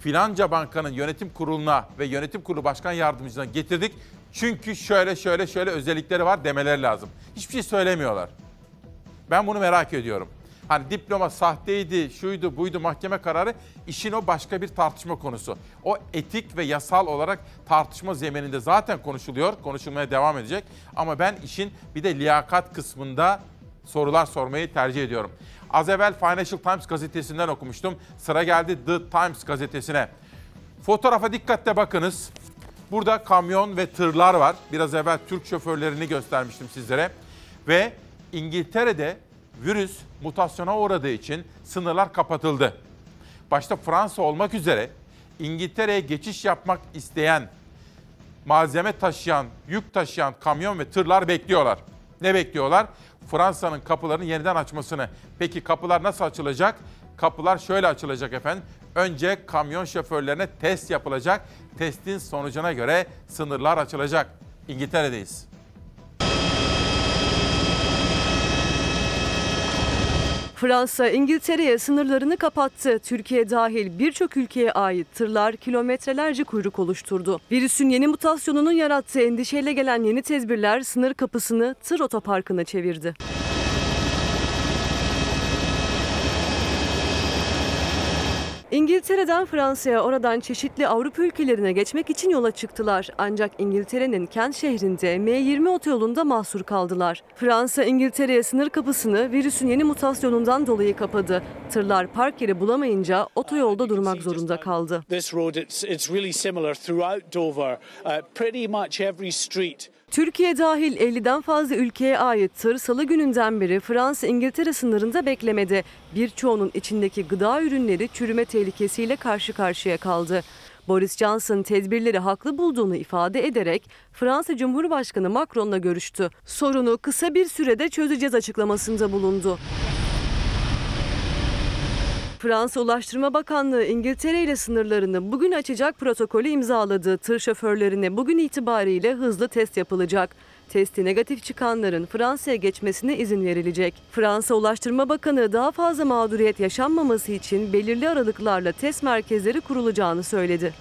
filanca bankanın yönetim kuruluna ve yönetim kurulu başkan yardımcısına getirdik. Çünkü şöyle şöyle şöyle özellikleri var demeleri lazım. Hiçbir şey söylemiyorlar. Ben bunu merak ediyorum. Hani diploma sahteydi, şuydu, buydu mahkeme kararı işin o başka bir tartışma konusu. O etik ve yasal olarak tartışma zemininde zaten konuşuluyor, konuşulmaya devam edecek. Ama ben işin bir de liyakat kısmında sorular sormayı tercih ediyorum. Az evvel Financial Times gazetesinden okumuştum. Sıra geldi The Times gazetesine. Fotoğrafa dikkatle bakınız. Burada kamyon ve tırlar var. Biraz evvel Türk şoförlerini göstermiştim sizlere. Ve İngiltere'de virüs mutasyona uğradığı için sınırlar kapatıldı. Başta Fransa olmak üzere İngiltere'ye geçiş yapmak isteyen, malzeme taşıyan, yük taşıyan kamyon ve tırlar bekliyorlar. Ne bekliyorlar? Fransa'nın kapılarını yeniden açmasını. Peki kapılar nasıl açılacak? Kapılar şöyle açılacak efendim. Önce kamyon şoförlerine test yapılacak. Testin sonucuna göre sınırlar açılacak. İngiltere'deyiz. Fransa, İngiltere'ye sınırlarını kapattı. Türkiye dahil birçok ülkeye ait tırlar kilometrelerce kuyruk oluşturdu. Virüsün yeni mutasyonunun yarattığı endişeyle gelen yeni tedbirler sınır kapısını tır otoparkına çevirdi. İngiltere'den Fransa'ya, oradan çeşitli Avrupa ülkelerine geçmek için yola çıktılar. Ancak İngiltere'nin Kent şehrinde M20 otoyolunda mahsur kaldılar. Fransa, İngiltere'ye sınır kapısını virüsün yeni mutasyonundan dolayı kapadı. Tırlar park yeri bulamayınca otoyolda durmak zorunda kaldı. Türkiye dahil 50'den fazla ülkeye ait tır salı gününden beri Fransa-İngiltere sınırında beklemedi. Birçoğunun içindeki gıda ürünleri çürüme tehlikesiyle karşı karşıya kaldı. Boris Johnson tedbirleri haklı bulduğunu ifade ederek Fransa Cumhurbaşkanı Macron'la görüştü. Sorunu kısa bir sürede çözeceğiz açıklamasında bulundu. Fransa Ulaştırma Bakanlığı İngiltere ile sınırlarını bugün açacak protokolü imzaladı. Tır şoförlerine bugün itibariyle hızlı test yapılacak. Testi negatif çıkanların Fransa'ya geçmesine izin verilecek. Fransa Ulaştırma Bakanı daha fazla mağduriyet yaşanmaması için belirli aralıklarla test merkezleri kurulacağını söyledi.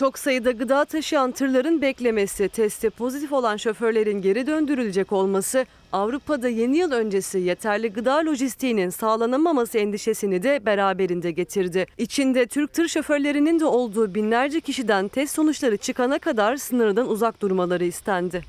Çok sayıda gıda taşıyan tırların beklemesi, testi pozitif olan şoförlerin geri döndürülecek olması, Avrupa'da yeni yıl öncesi yeterli gıda lojistiğinin sağlanamaması endişesini de beraberinde getirdi. İçinde Türk tır şoförlerinin de olduğu binlerce kişiden test sonuçları çıkana kadar sınırdan uzak durmaları istendi.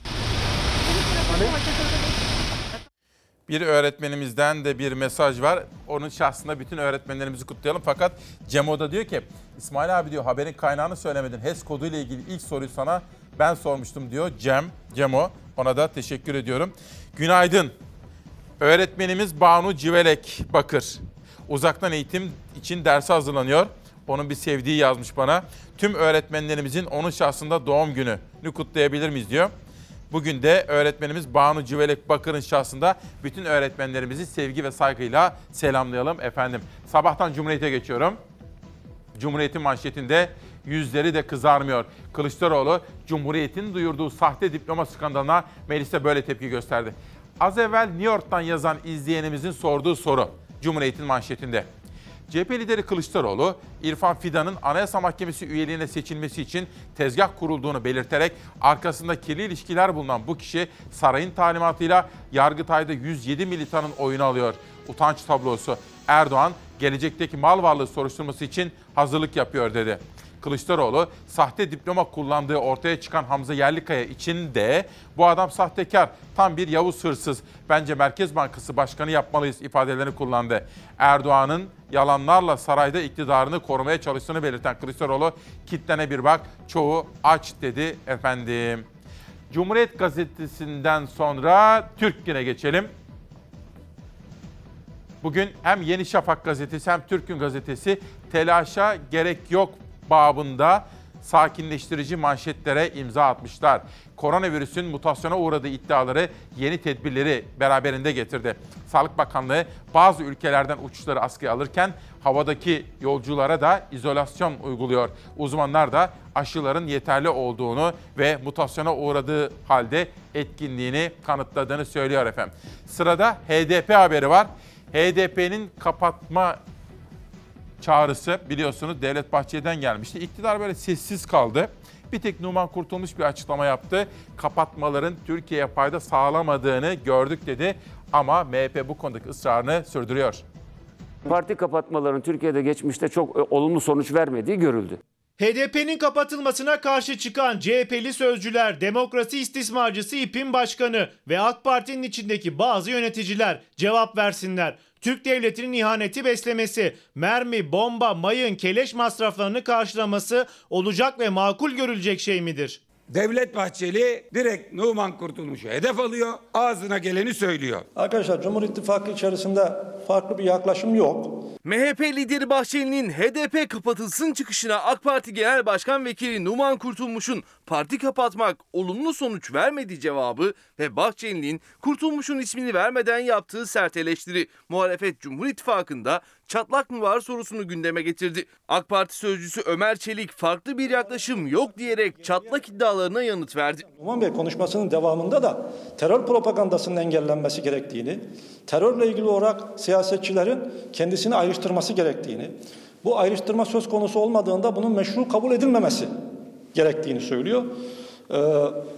Bir öğretmenimizden de bir mesaj var. Onun şahsında bütün öğretmenlerimizi kutlayalım. Fakat Cemo da diyor ki İsmail abi diyor haberin kaynağını söylemedin. HES kodu ile ilgili ilk soruyu sana ben sormuştum diyor Cem, Cemo. Ona da teşekkür ediyorum. Günaydın. Öğretmenimiz Banu Civelek Bakır. Uzaktan eğitim için derse hazırlanıyor. Onun bir sevdiği yazmış bana. Tüm öğretmenlerimizin onun şahsında doğum gününü kutlayabilir miyiz diyor. Bugün de öğretmenimiz Banu Civelek Bakır'ın şahsında bütün öğretmenlerimizi sevgi ve saygıyla selamlayalım efendim. Sabahtan Cumhuriyet'e geçiyorum. Cumhuriyet'in manşetinde yüzleri de kızarmıyor. Kılıçdaroğlu Cumhuriyet'in duyurduğu sahte diploma skandalına mecliste böyle tepki gösterdi. Az evvel New York'tan yazan izleyenimizin sorduğu soru Cumhuriyet'in manşetinde. CHP lideri Kılıçdaroğlu, İrfan Fidan'ın Anayasa Mahkemesi üyeliğine seçilmesi için tezgah kurulduğunu belirterek arkasında kirli ilişkiler bulunan bu kişi sarayın talimatıyla Yargıtay'da 107 militanın oyunu alıyor. Utanç tablosu. Erdoğan gelecekteki mal varlığı soruşturması için hazırlık yapıyor dedi. Kılıçdaroğlu sahte diploma kullandığı ortaya çıkan Hamza Yerlikaya için de bu adam sahtekar, tam bir Yavuz hırsız. Bence Merkez Bankası Başkanı yapmalıyız ifadelerini kullandı. Erdoğan'ın yalanlarla sarayda iktidarını korumaya çalıştığını belirten Kılıçdaroğlu kitlene bir bak çoğu aç dedi efendim. Cumhuriyet Gazetesi'nden sonra Türk Günü'ne geçelim. Bugün hem Yeni Şafak gazetesi hem Türk Gün gazetesi telaşa gerek yok babında sakinleştirici manşetlere imza atmışlar. Koronavirüsün mutasyona uğradığı iddiaları yeni tedbirleri beraberinde getirdi. Sağlık Bakanlığı bazı ülkelerden uçuşları askıya alırken havadaki yolculara da izolasyon uyguluyor. Uzmanlar da aşıların yeterli olduğunu ve mutasyona uğradığı halde etkinliğini kanıtladığını söylüyor efendim. Sırada HDP haberi var. HDP'nin kapatma çağrısı biliyorsunuz Devlet Bahçeli'den gelmişti. İktidar böyle sessiz kaldı. Bir tek Numan Kurtulmuş bir açıklama yaptı. Kapatmaların Türkiye'ye fayda sağlamadığını gördük dedi. Ama MHP bu konudaki ısrarını sürdürüyor. Parti kapatmaların Türkiye'de geçmişte çok e, olumlu sonuç vermediği görüldü. HDP'nin kapatılmasına karşı çıkan CHP'li sözcüler, demokrasi istismarcısı İP'in başkanı ve AK Parti'nin içindeki bazı yöneticiler cevap versinler. Türk devletinin ihaneti beslemesi, mermi, bomba, mayın, keleş masraflarını karşılaması olacak ve makul görülecek şey midir? Devlet Bahçeli direkt Numan Kurtulmuş'u hedef alıyor, ağzına geleni söylüyor. Arkadaşlar Cumhur İttifakı içerisinde farklı bir yaklaşım yok. MHP lideri Bahçeli'nin HDP kapatılsın çıkışına AK Parti Genel Başkan Vekili Numan Kurtulmuş'un parti kapatmak olumlu sonuç vermediği cevabı ve Bahçeli'nin Kurtulmuş'un ismini vermeden yaptığı sert eleştiri muhalefet Cumhur İttifakı'nda çatlak mı var sorusunu gündeme getirdi. AK Parti sözcüsü Ömer Çelik farklı bir yaklaşım yok diyerek çatlak iddialarına yanıt verdi. Numan Bey konuşmasının devamında da terör propagandasının engellenmesi gerektiğini, terörle ilgili olarak siyasetçilerin kendisini ayrıştırması gerektiğini, bu ayrıştırma söz konusu olmadığında bunun meşru kabul edilmemesi gerektiğini söylüyor. Ee,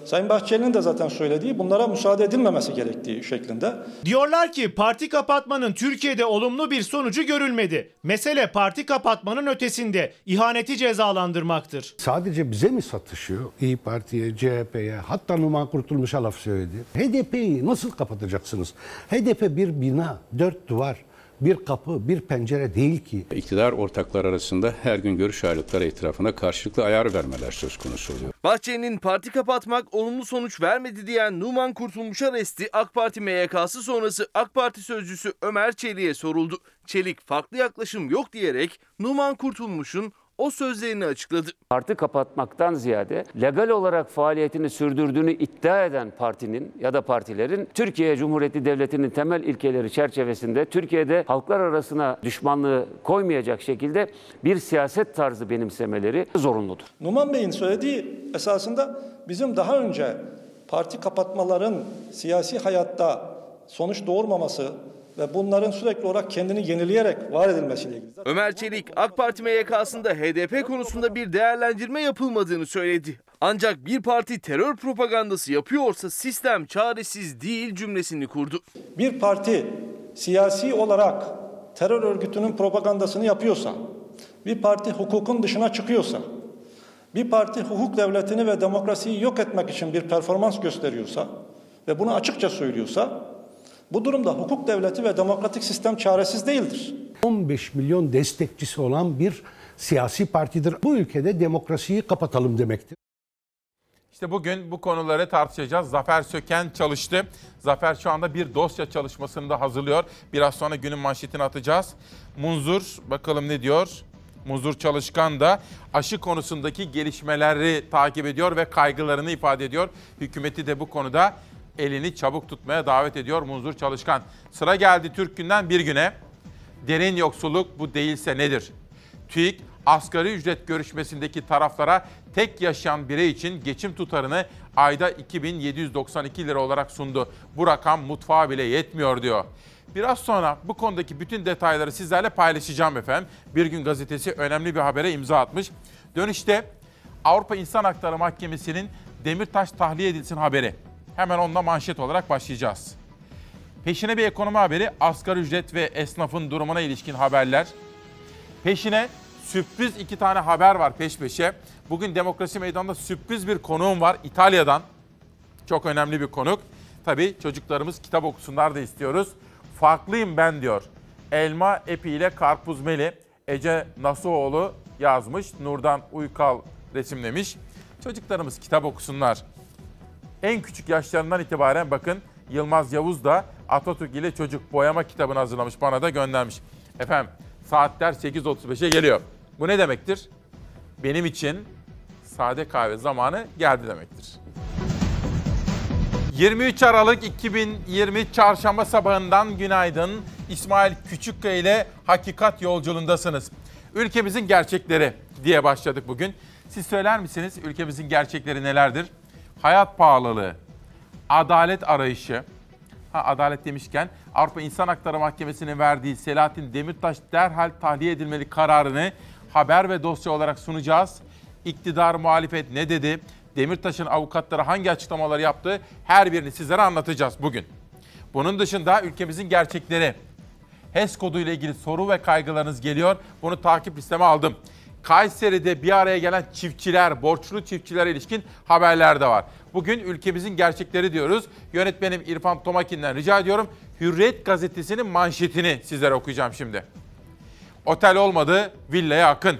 Sayın Bahçeli'nin de zaten söylediği bunlara müsaade edilmemesi gerektiği şeklinde. Diyorlar ki parti kapatmanın Türkiye'de olumlu bir sonucu görülmedi. Mesele parti kapatmanın ötesinde ihaneti cezalandırmaktır. Sadece bize mi satışıyor? İyi Parti'ye, CHP'ye, hatta Numan Kurtulmuş'a laf söyledi. HDP'yi nasıl kapatacaksınız? HDP bir bina, dört duvar, bir kapı, bir pencere değil ki. İktidar ortaklar arasında her gün görüş ayrılıkları etrafında karşılıklı ayar vermeler söz konusu oluyor. Bahçeli'nin parti kapatmak olumlu sonuç vermedi diyen Numan Kurtulmuş'a resti AK Parti MYK'sı sonrası AK Parti sözcüsü Ömer Çelik'e soruldu. Çelik farklı yaklaşım yok diyerek Numan Kurtulmuş'un o sözlerini açıkladı. Parti kapatmaktan ziyade legal olarak faaliyetini sürdürdüğünü iddia eden partinin ya da partilerin Türkiye Cumhuriyeti Devleti'nin temel ilkeleri çerçevesinde Türkiye'de halklar arasına düşmanlığı koymayacak şekilde bir siyaset tarzı benimsemeleri zorunludur. Numan Bey'in söylediği esasında bizim daha önce parti kapatmaların siyasi hayatta sonuç doğurmaması ve bunların sürekli olarak kendini yenileyerek var edilmesiyle ilgili. Ömer Çelik AK Parti MYK'sında HDP konusunda bir değerlendirme yapılmadığını söyledi. Ancak bir parti terör propagandası yapıyorsa sistem çaresiz değil cümlesini kurdu. Bir parti siyasi olarak terör örgütünün propagandasını yapıyorsa, bir parti hukukun dışına çıkıyorsa, bir parti hukuk devletini ve demokrasiyi yok etmek için bir performans gösteriyorsa ve bunu açıkça söylüyorsa bu durumda hukuk devleti ve demokratik sistem çaresiz değildir. 15 milyon destekçisi olan bir siyasi partidir. Bu ülkede demokrasiyi kapatalım demektir. İşte bugün bu konuları tartışacağız. Zafer Söken çalıştı. Zafer şu anda bir dosya çalışmasını da hazırlıyor. Biraz sonra günün manşetini atacağız. Munzur bakalım ne diyor? Munzur Çalışkan da aşı konusundaki gelişmeleri takip ediyor ve kaygılarını ifade ediyor. Hükümeti de bu konuda elini çabuk tutmaya davet ediyor Munzur Çalışkan. Sıra geldi Türk Gün'den bir güne. Derin yoksulluk bu değilse nedir? TÜİK asgari ücret görüşmesindeki taraflara tek yaşayan birey için geçim tutarını ayda 2792 lira olarak sundu. Bu rakam mutfağa bile yetmiyor diyor. Biraz sonra bu konudaki bütün detayları sizlerle paylaşacağım efendim. Bir gün gazetesi önemli bir habere imza atmış. Dönüşte Avrupa İnsan Hakları Mahkemesi'nin Demirtaş tahliye edilsin haberi. Hemen onunla manşet olarak başlayacağız. Peşine bir ekonomi haberi, asgari ücret ve esnafın durumuna ilişkin haberler. Peşine sürpriz iki tane haber var peş peşe. Bugün Demokrasi Meydanı'nda sürpriz bir konuğum var İtalya'dan. Çok önemli bir konuk. Tabii çocuklarımız kitap okusunlar da istiyoruz. Farklıyım ben diyor. Elma epi ile karpuz meli. Ece Nasuoğlu yazmış. Nurdan Uykal resimlemiş. Çocuklarımız kitap okusunlar. En küçük yaşlarından itibaren bakın Yılmaz Yavuz da Atatürk ile Çocuk Boyama kitabını hazırlamış bana da göndermiş. Efendim saatler 8.35'e geliyor. Bu ne demektir? Benim için sade kahve zamanı geldi demektir. 23 Aralık 2020 Çarşamba sabahından günaydın. İsmail Küçükkaya ile Hakikat Yolculuğundasınız. Ülkemizin gerçekleri diye başladık bugün. Siz söyler misiniz ülkemizin gerçekleri nelerdir? Hayat pahalılığı, adalet arayışı, ha, adalet demişken Avrupa İnsan Hakları Mahkemesi'nin verdiği Selahattin Demirtaş derhal tahliye edilmeli kararını haber ve dosya olarak sunacağız. İktidar muhalefet ne dedi? Demirtaş'ın avukatları hangi açıklamaları yaptı? Her birini sizlere anlatacağız bugün. Bunun dışında ülkemizin gerçekleri. HES kodu ile ilgili soru ve kaygılarınız geliyor. Bunu takip listeme aldım. Kayseri'de bir araya gelen çiftçiler, borçlu çiftçilere ilişkin haberler de var. Bugün ülkemizin gerçekleri diyoruz. Yönetmenim İrfan Tomakin'den rica ediyorum. Hürriyet gazetesinin manşetini sizlere okuyacağım şimdi. Otel olmadı, villaya akın.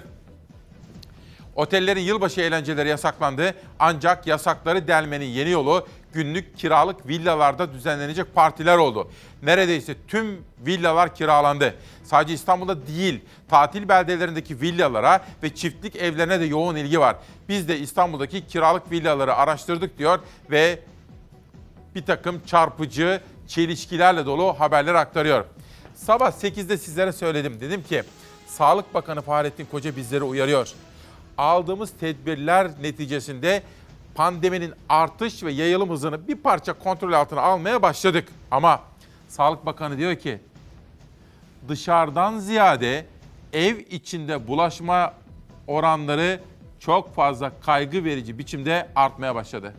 Otellerin yılbaşı eğlenceleri yasaklandı ancak yasakları delmenin yeni yolu günlük kiralık villalarda düzenlenecek partiler oldu. Neredeyse tüm villalar kiralandı. Sadece İstanbul'da değil, tatil beldelerindeki villalara ve çiftlik evlerine de yoğun ilgi var. Biz de İstanbul'daki kiralık villaları araştırdık diyor ve bir takım çarpıcı çelişkilerle dolu haberler aktarıyor. Sabah 8'de sizlere söyledim. Dedim ki Sağlık Bakanı Fahrettin Koca bizleri uyarıyor. Aldığımız tedbirler neticesinde pandeminin artış ve yayılım hızını bir parça kontrol altına almaya başladık. Ama Sağlık Bakanı diyor ki dışarıdan ziyade ev içinde bulaşma oranları çok fazla kaygı verici biçimde artmaya başladı.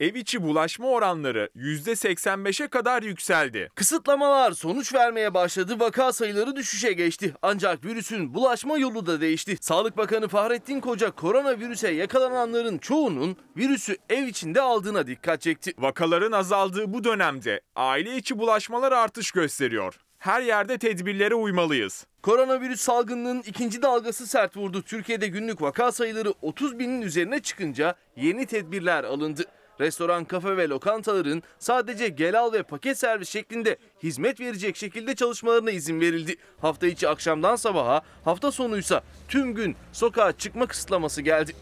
Ev içi bulaşma oranları %85'e kadar yükseldi. Kısıtlamalar sonuç vermeye başladı, vaka sayıları düşüşe geçti. Ancak virüsün bulaşma yolu da değişti. Sağlık Bakanı Fahrettin Koca koronavirüse yakalananların çoğunun virüsü ev içinde aldığına dikkat çekti. Vakaların azaldığı bu dönemde aile içi bulaşmalar artış gösteriyor. Her yerde tedbirlere uymalıyız. Koronavirüs salgınının ikinci dalgası sert vurdu. Türkiye'de günlük vaka sayıları 30 binin üzerine çıkınca yeni tedbirler alındı. Restoran, kafe ve lokantaların sadece gel al ve paket servis şeklinde hizmet verecek şekilde çalışmalarına izin verildi. Hafta içi akşamdan sabaha, hafta sonuysa tüm gün sokağa çıkma kısıtlaması geldi.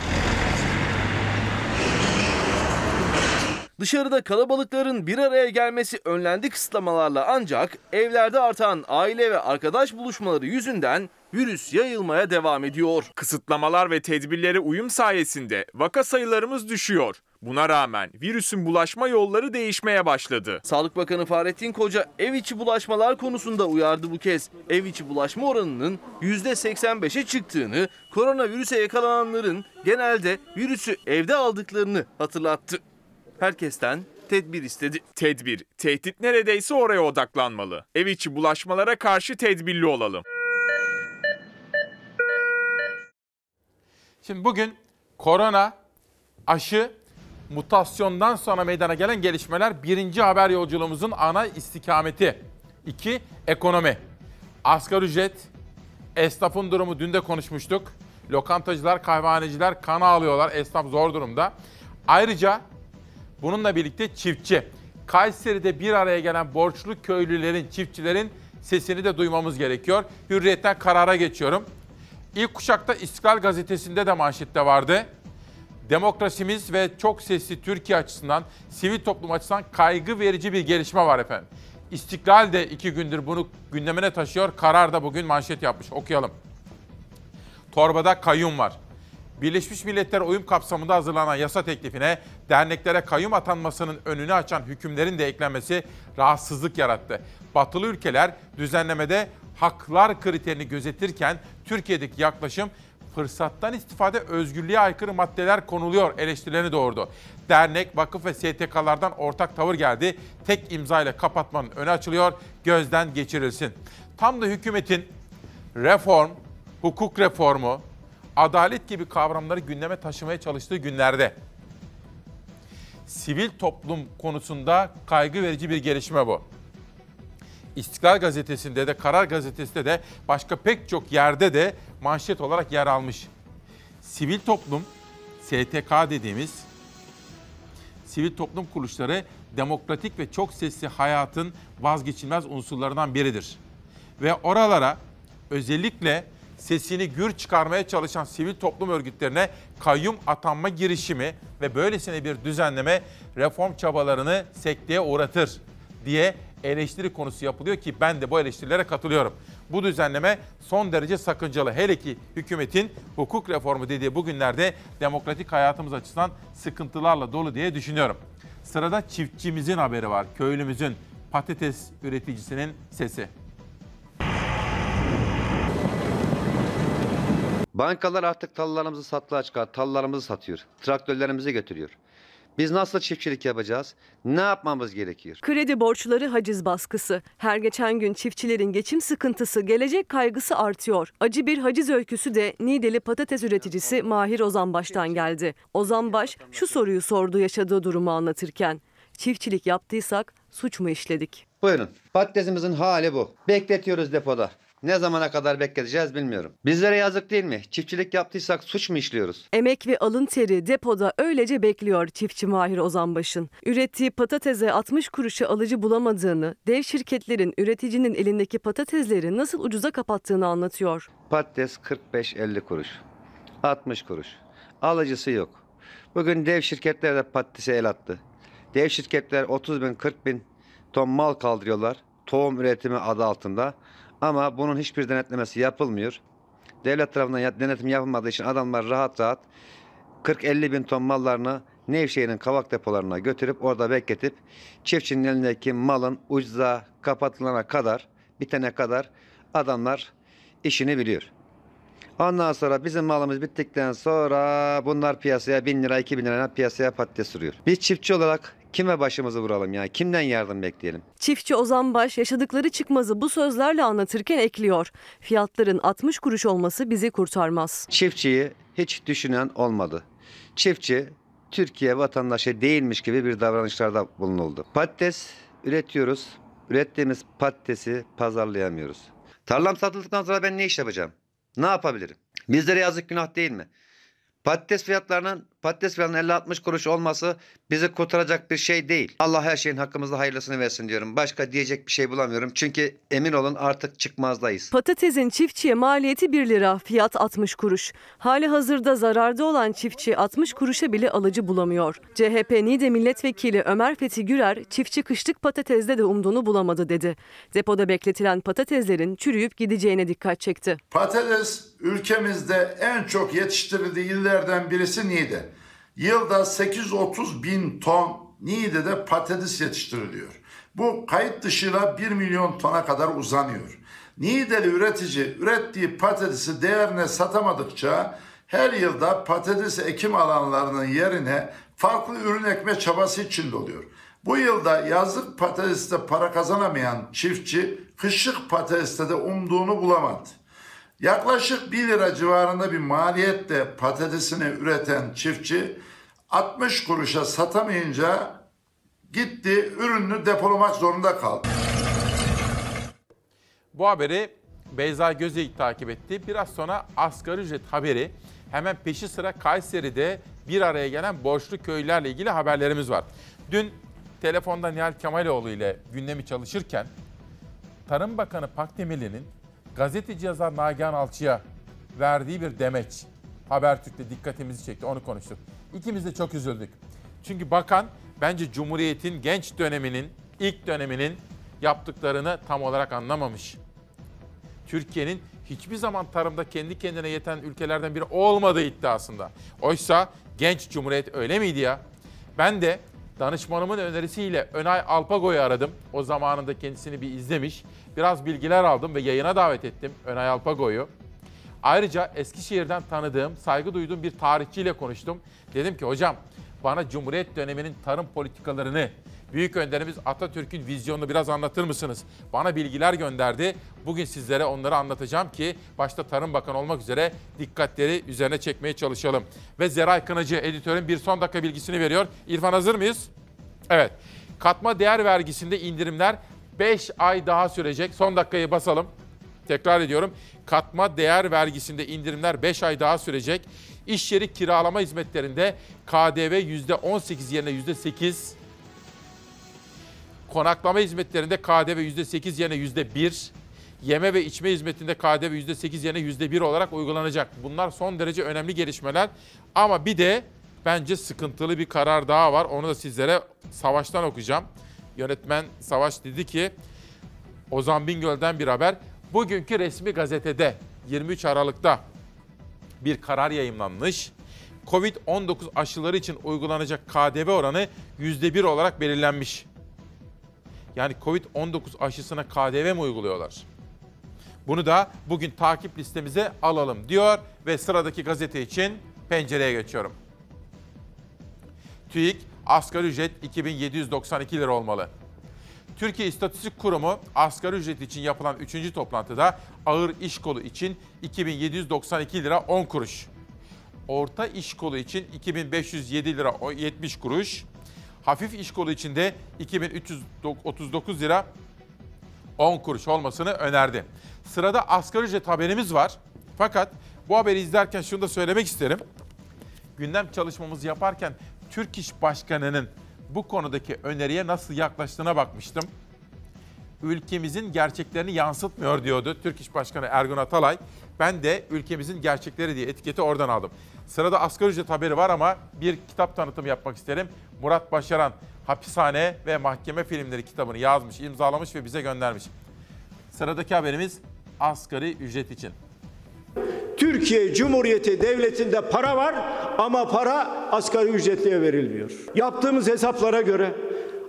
Dışarıda kalabalıkların bir araya gelmesi önlendi kısıtlamalarla ancak evlerde artan aile ve arkadaş buluşmaları yüzünden virüs yayılmaya devam ediyor. Kısıtlamalar ve tedbirlere uyum sayesinde vaka sayılarımız düşüyor. Buna rağmen virüsün bulaşma yolları değişmeye başladı. Sağlık Bakanı Fahrettin Koca ev içi bulaşmalar konusunda uyardı bu kez. Ev içi bulaşma oranının %85'e çıktığını, koronavirüse yakalananların genelde virüsü evde aldıklarını hatırlattı. Herkesten tedbir istedi. Tedbir, tehdit neredeyse oraya odaklanmalı. Ev içi bulaşmalara karşı tedbirli olalım. Şimdi bugün korona, aşı, mutasyondan sonra meydana gelen gelişmeler birinci haber yolculuğumuzun ana istikameti. İki, ekonomi. Asgari ücret, esnafın durumu dün de konuşmuştuk. Lokantacılar, kahvehaneciler kan ağlıyorlar. Esnaf zor durumda. Ayrıca bununla birlikte çiftçi. Kayseri'de bir araya gelen borçlu köylülerin, çiftçilerin sesini de duymamız gerekiyor. Hürriyetten karara geçiyorum. İlk kuşakta İstiklal Gazetesi'nde de manşette vardı. Demokrasimiz ve çok sesli Türkiye açısından, sivil toplum açısından kaygı verici bir gelişme var efendim. İstiklal de iki gündür bunu gündemine taşıyor. Karar da bugün manşet yapmış. Okuyalım. Torbada kayyum var. Birleşmiş Milletler uyum kapsamında hazırlanan yasa teklifine derneklere kayyum atanmasının önünü açan hükümlerin de eklenmesi rahatsızlık yarattı. Batılı ülkeler düzenlemede haklar kriterini gözetirken Türkiye'deki yaklaşım fırsattan istifade özgürlüğe aykırı maddeler konuluyor eleştirilerini doğurdu. Dernek, vakıf ve STK'lardan ortak tavır geldi. Tek imza ile kapatmanın önü açılıyor, gözden geçirilsin. Tam da hükümetin reform, hukuk reformu, adalet gibi kavramları gündeme taşımaya çalıştığı günlerde sivil toplum konusunda kaygı verici bir gelişme bu. İstiklal Gazetesi'nde de, Karar Gazetesi'nde de, başka pek çok yerde de manşet olarak yer almış. Sivil toplum, STK dediğimiz sivil toplum kuruluşları demokratik ve çok sesli hayatın vazgeçilmez unsurlarından biridir. Ve oralara özellikle sesini gür çıkarmaya çalışan sivil toplum örgütlerine kayyum atanma girişimi ve böylesine bir düzenleme reform çabalarını sekteye uğratır diye eleştiri konusu yapılıyor ki ben de bu eleştirilere katılıyorum. Bu düzenleme son derece sakıncalı. Hele ki hükümetin hukuk reformu dediği bu günlerde demokratik hayatımız açısından sıkıntılarla dolu diye düşünüyorum. Sırada çiftçimizin haberi var. Köylümüzün patates üreticisinin sesi. Bankalar artık tallarımızı satlığa çıkar, tallarımızı satıyor. Traktörlerimizi götürüyor. Biz nasıl çiftçilik yapacağız? Ne yapmamız gerekiyor? Kredi borçları haciz baskısı. Her geçen gün çiftçilerin geçim sıkıntısı, gelecek kaygısı artıyor. Acı bir haciz öyküsü de Niğdeli patates üreticisi Mahir Ozanbaş'tan geldi. Ozanbaş şu soruyu sordu yaşadığı durumu anlatırken. Çiftçilik yaptıysak suç mu işledik? Buyurun. Patatesimizin hali bu. Bekletiyoruz depoda. Ne zamana kadar bekleteceğiz bilmiyorum. Bizlere yazık değil mi? Çiftçilik yaptıysak suç mu işliyoruz? Emek ve alın teri depoda öylece bekliyor çiftçi Mahir Ozanbaş'ın. Ürettiği patatese 60 kuruşa alıcı bulamadığını, dev şirketlerin üreticinin elindeki patatesleri nasıl ucuza kapattığını anlatıyor. Patates 45-50 kuruş. 60 kuruş. Alıcısı yok. Bugün dev şirketler de patatese el attı. Dev şirketler 30 bin 40 bin ton mal kaldırıyorlar. Tohum üretimi adı altında. Ama bunun hiçbir denetlemesi yapılmıyor. Devlet tarafından denetim yapılmadığı için adamlar rahat rahat 40-50 bin ton mallarını Nevşehir'in kavak depolarına götürüp orada bekletip çiftçinin elindeki malın ucuza kapatılana kadar, bitene kadar adamlar işini biliyor. Ondan sonra bizim malımız bittikten sonra bunlar piyasaya 1000 lira 2000 lira piyasaya patates sürüyor. Biz çiftçi olarak kime başımızı vuralım ya? Kimden yardım bekleyelim? Çiftçi Ozan Baş yaşadıkları çıkmazı bu sözlerle anlatırken ekliyor. Fiyatların 60 kuruş olması bizi kurtarmaz. Çiftçiyi hiç düşünen olmadı. Çiftçi Türkiye vatandaşı değilmiş gibi bir davranışlarda bulunuldu. Patates üretiyoruz. Ürettiğimiz patatesi pazarlayamıyoruz. Tarlam satıldıktan sonra ben ne iş yapacağım? Ne yapabilirim? Bizlere yazık günah değil mi? Patates fiyatlarının patates fiyatının 50-60 kuruş olması bizi kurtaracak bir şey değil. Allah her şeyin hakkımızda hayırlısını versin diyorum. Başka diyecek bir şey bulamıyorum. Çünkü emin olun artık çıkmazdayız. Patatesin çiftçiye maliyeti 1 lira, fiyat 60 kuruş. Hali hazırda zararda olan çiftçi 60 kuruşa bile alıcı bulamıyor. CHP Niğde Milletvekili Ömer Fethi Gürer, çiftçi kışlık patatesde de umduğunu bulamadı dedi. Depoda bekletilen patateslerin çürüyüp gideceğine dikkat çekti. Patates ülkemizde en çok yetiştirildiği illerden birisi Niğde. Yılda 830 bin ton Niğde'de patates yetiştiriliyor. Bu kayıt dışıyla 1 milyon tona kadar uzanıyor. Niğdeli üretici ürettiği patatesi değerine satamadıkça her yılda patates ekim alanlarının yerine farklı ürün ekme çabası içinde oluyor. Bu yılda yazlık patateste para kazanamayan çiftçi kışlık patateste de umduğunu bulamadı. Yaklaşık 1 lira civarında bir maliyetle patatesini üreten çiftçi 60 kuruşa satamayınca gitti ürününü depolamak zorunda kaldı. Bu haberi Beyza Gözeyik takip etti. Biraz sonra asgari ücret haberi. Hemen peşi sıra Kayseri'de bir araya gelen borçlu köylülerle ilgili haberlerimiz var. Dün telefonda Nihal Kemaloğlu ile gündemi çalışırken Tarım Bakanı Pakdemirli'nin gazeteci yazar Nagihan Alçı'ya verdiği bir demeç Habertürk'te dikkatimizi çekti. Onu konuştuk. İkimiz de çok üzüldük. Çünkü bakan bence Cumhuriyet'in genç döneminin, ilk döneminin yaptıklarını tam olarak anlamamış. Türkiye'nin hiçbir zaman tarımda kendi kendine yeten ülkelerden biri olmadığı iddiasında. Oysa genç cumhuriyet öyle miydi ya? Ben de danışmanımın önerisiyle Önay Alpago'yu aradım. O zamanında kendisini bir izlemiş. Biraz bilgiler aldım ve yayına davet ettim Önay Alpago'yu. Ayrıca Eskişehir'den tanıdığım, saygı duyduğum bir tarihçiyle konuştum. Dedim ki hocam bana Cumhuriyet döneminin tarım politikalarını, Büyük önderimiz Atatürk'ün vizyonunu biraz anlatır mısınız? Bana bilgiler gönderdi. Bugün sizlere onları anlatacağım ki başta Tarım Bakanı olmak üzere dikkatleri üzerine çekmeye çalışalım. Ve Zeray Kınacı editörün bir son dakika bilgisini veriyor. İrfan hazır mıyız? Evet. Katma değer vergisinde indirimler 5 ay daha sürecek. Son dakikayı basalım. Tekrar ediyorum. Katma değer vergisinde indirimler 5 ay daha sürecek. İş yeri kiralama hizmetlerinde KDV %18 yerine %8. Konaklama hizmetlerinde KDV %8 yerine %1. Yeme ve içme hizmetinde KDV %8 yerine %1 olarak uygulanacak. Bunlar son derece önemli gelişmeler. Ama bir de bence sıkıntılı bir karar daha var. Onu da sizlere Savaş'tan okuyacağım. Yönetmen Savaş dedi ki Ozan Bingöl'den bir haber. Bugünkü resmi gazetede 23 Aralık'ta bir karar yayımlanmış. Covid-19 aşıları için uygulanacak KDV oranı %1 olarak belirlenmiş. Yani Covid-19 aşısına KDV mi uyguluyorlar? Bunu da bugün takip listemize alalım diyor ve sıradaki gazete için pencereye geçiyorum. TÜİK asgari ücret 2792 lira olmalı. Türkiye İstatistik Kurumu asgari ücret için yapılan 3. toplantıda ağır iş kolu için 2792 lira 10 kuruş. Orta iş kolu için 2507 lira 70 kuruş. Hafif iş kolu için de 2339 lira 10 kuruş olmasını önerdi. Sırada asgari ücret haberimiz var. Fakat bu haberi izlerken şunu da söylemek isterim. Gündem çalışmamızı yaparken Türk İş Başkanı'nın bu konudaki öneriye nasıl yaklaştığına bakmıştım. Ülkemizin gerçeklerini yansıtmıyor diyordu Türk İş Başkanı Ergun Atalay. Ben de ülkemizin gerçekleri diye etiketi oradan aldım. Sırada asgari ücret haberi var ama bir kitap tanıtımı yapmak isterim. Murat Başaran Hapishane ve Mahkeme Filmleri kitabını yazmış, imzalamış ve bize göndermiş. Sıradaki haberimiz asgari ücret için. Türkiye Cumhuriyeti Devleti'nde para var ama para asgari ücretliye verilmiyor. Yaptığımız hesaplara göre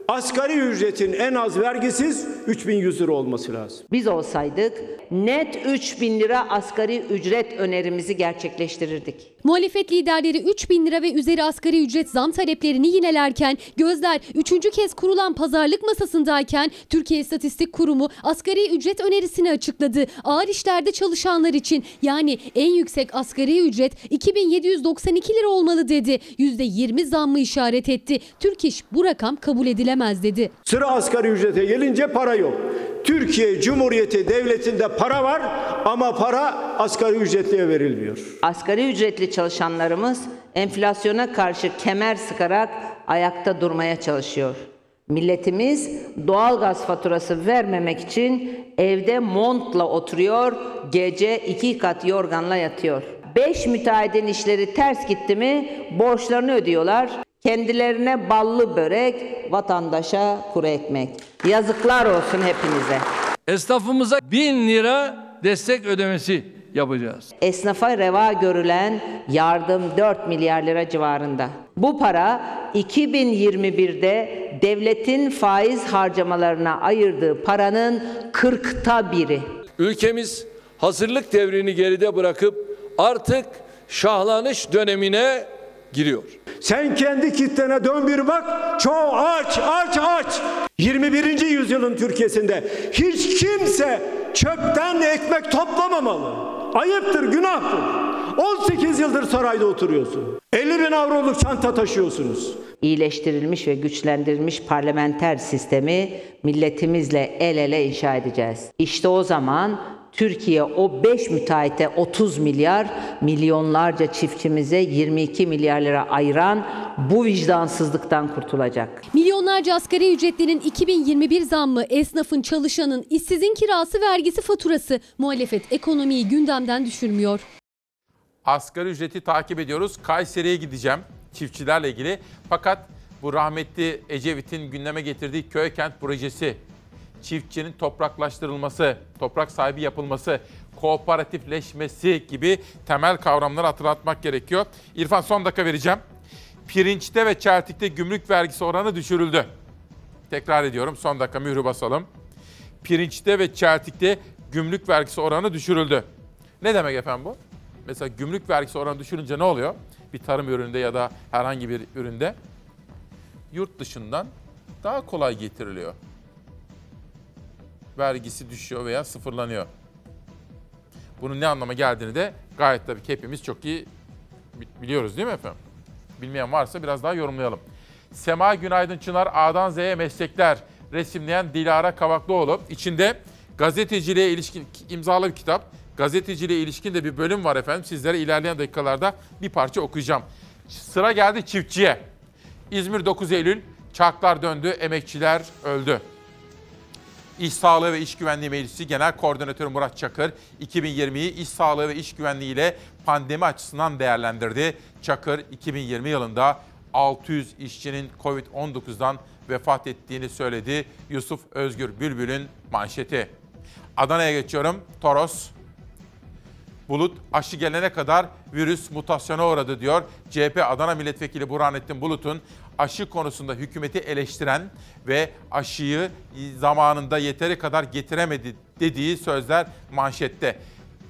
asgari ücretin en az vergisiz 3100 lira olması lazım. Biz olsaydık net 3000 lira asgari ücret önerimizi gerçekleştirirdik. Muhalefet liderleri 3 bin lira ve üzeri asgari ücret zam taleplerini yinelerken gözler 3. kez kurulan pazarlık masasındayken Türkiye İstatistik Kurumu asgari ücret önerisini açıkladı. Ağır işlerde çalışanlar için yani en yüksek asgari ücret 2792 lira olmalı dedi. %20 zammı işaret etti. Türk İş bu rakam kabul edilemez dedi. Sıra asgari ücrete gelince para yok. Türkiye Cumhuriyeti Devleti'nde para var ama para asgari ücretliye verilmiyor. Asgari ücretli çalışanlarımız enflasyona karşı kemer sıkarak ayakta durmaya çalışıyor. Milletimiz doğalgaz faturası vermemek için evde montla oturuyor, gece iki kat yorganla yatıyor. Beş müteahhidin işleri ters gitti mi borçlarını ödüyorlar. Kendilerine ballı börek, vatandaşa kuru ekmek. Yazıklar olsun hepinize. Esnafımıza 1000 lira destek ödemesi yapacağız. Esnafa reva görülen yardım 4 milyar lira civarında. Bu para 2021'de devletin faiz harcamalarına ayırdığı paranın 40'ta biri. Ülkemiz hazırlık devrini geride bırakıp artık şahlanış dönemine giriyor. Sen kendi kitlene dön bir bak. Çoğu aç, aç, aç. 21. yüzyılın Türkiye'sinde hiç kimse çöpten ekmek toplamamalı. Ayıptır, günahtır. 18 yıldır sarayda oturuyorsun. 50 bin avroluk çanta taşıyorsunuz. İyileştirilmiş ve güçlendirilmiş parlamenter sistemi milletimizle el ele inşa edeceğiz. İşte o zaman Türkiye o 5 müteahhite 30 milyar, milyonlarca çiftçimize 22 milyar lira ayıran bu vicdansızlıktan kurtulacak. Milyonlarca asgari ücretlinin 2021 zammı, esnafın, çalışanın, işsizin kirası, vergisi, faturası. Muhalefet ekonomiyi gündemden düşürmüyor. Asgari ücreti takip ediyoruz. Kayseri'ye gideceğim çiftçilerle ilgili. Fakat bu rahmetli Ecevit'in gündeme getirdiği köy kent projesi, çiftçinin topraklaştırılması, toprak sahibi yapılması, kooperatifleşmesi gibi temel kavramları hatırlatmak gerekiyor. İrfan son dakika vereceğim. Pirinçte ve çeltikte gümrük vergisi oranı düşürüldü. Tekrar ediyorum son dakika mührü basalım. Pirinçte ve çeltikte gümrük vergisi oranı düşürüldü. Ne demek efendim bu? Mesela gümrük vergisi oranı düşürünce ne oluyor? Bir tarım ürününde ya da herhangi bir üründe yurt dışından daha kolay getiriliyor. Vergisi düşüyor veya sıfırlanıyor. Bunun ne anlama geldiğini de gayet tabii ki hepimiz çok iyi biliyoruz değil mi efendim? Bilmeyen varsa biraz daha yorumlayalım. Sema Günaydın Çınar A'dan Z'ye meslekler resimleyen Dilara Kavaklıoğlu. İçinde gazeteciliğe ilişkin imzalı bir kitap. Gazeteciliğe ilişkin de bir bölüm var efendim. Sizlere ilerleyen dakikalarda bir parça okuyacağım. Sıra geldi çiftçiye. İzmir 9 Eylül, çarklar döndü, emekçiler öldü. İş Sağlığı ve İş Güvenliği Meclisi Genel Koordinatörü Murat Çakır, 2020'yi iş sağlığı ve iş güvenliği ile pandemi açısından değerlendirdi. Çakır, 2020 yılında 600 işçinin Covid-19'dan vefat ettiğini söyledi. Yusuf Özgür Bülbül'ün manşeti. Adana'ya geçiyorum. Toros, Bulut aşı gelene kadar virüs mutasyona uğradı diyor. CHP Adana Milletvekili Burhanettin Bulut'un aşı konusunda hükümeti eleştiren ve aşıyı zamanında yeteri kadar getiremedi dediği sözler manşette.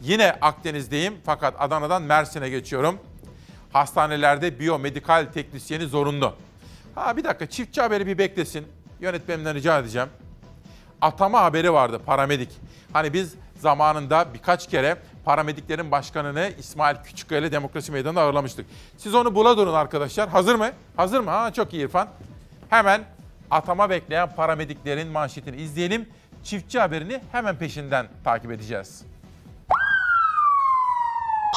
Yine Akdeniz'deyim fakat Adana'dan Mersin'e geçiyorum. Hastanelerde biyomedikal teknisyeni zorunlu. Ha bir dakika çiftçi haberi bir beklesin. Yönetmenimden rica edeceğim. Atama haberi vardı paramedik. Hani biz zamanında birkaç kere paramediklerin başkanını İsmail Küçükkaya ile Demokrasi Meydanı'nda ağırlamıştık. Siz onu bula durun arkadaşlar. Hazır mı? Hazır mı? Ha çok iyi İrfan. Hemen atama bekleyen paramediklerin manşetini izleyelim. Çiftçi haberini hemen peşinden takip edeceğiz.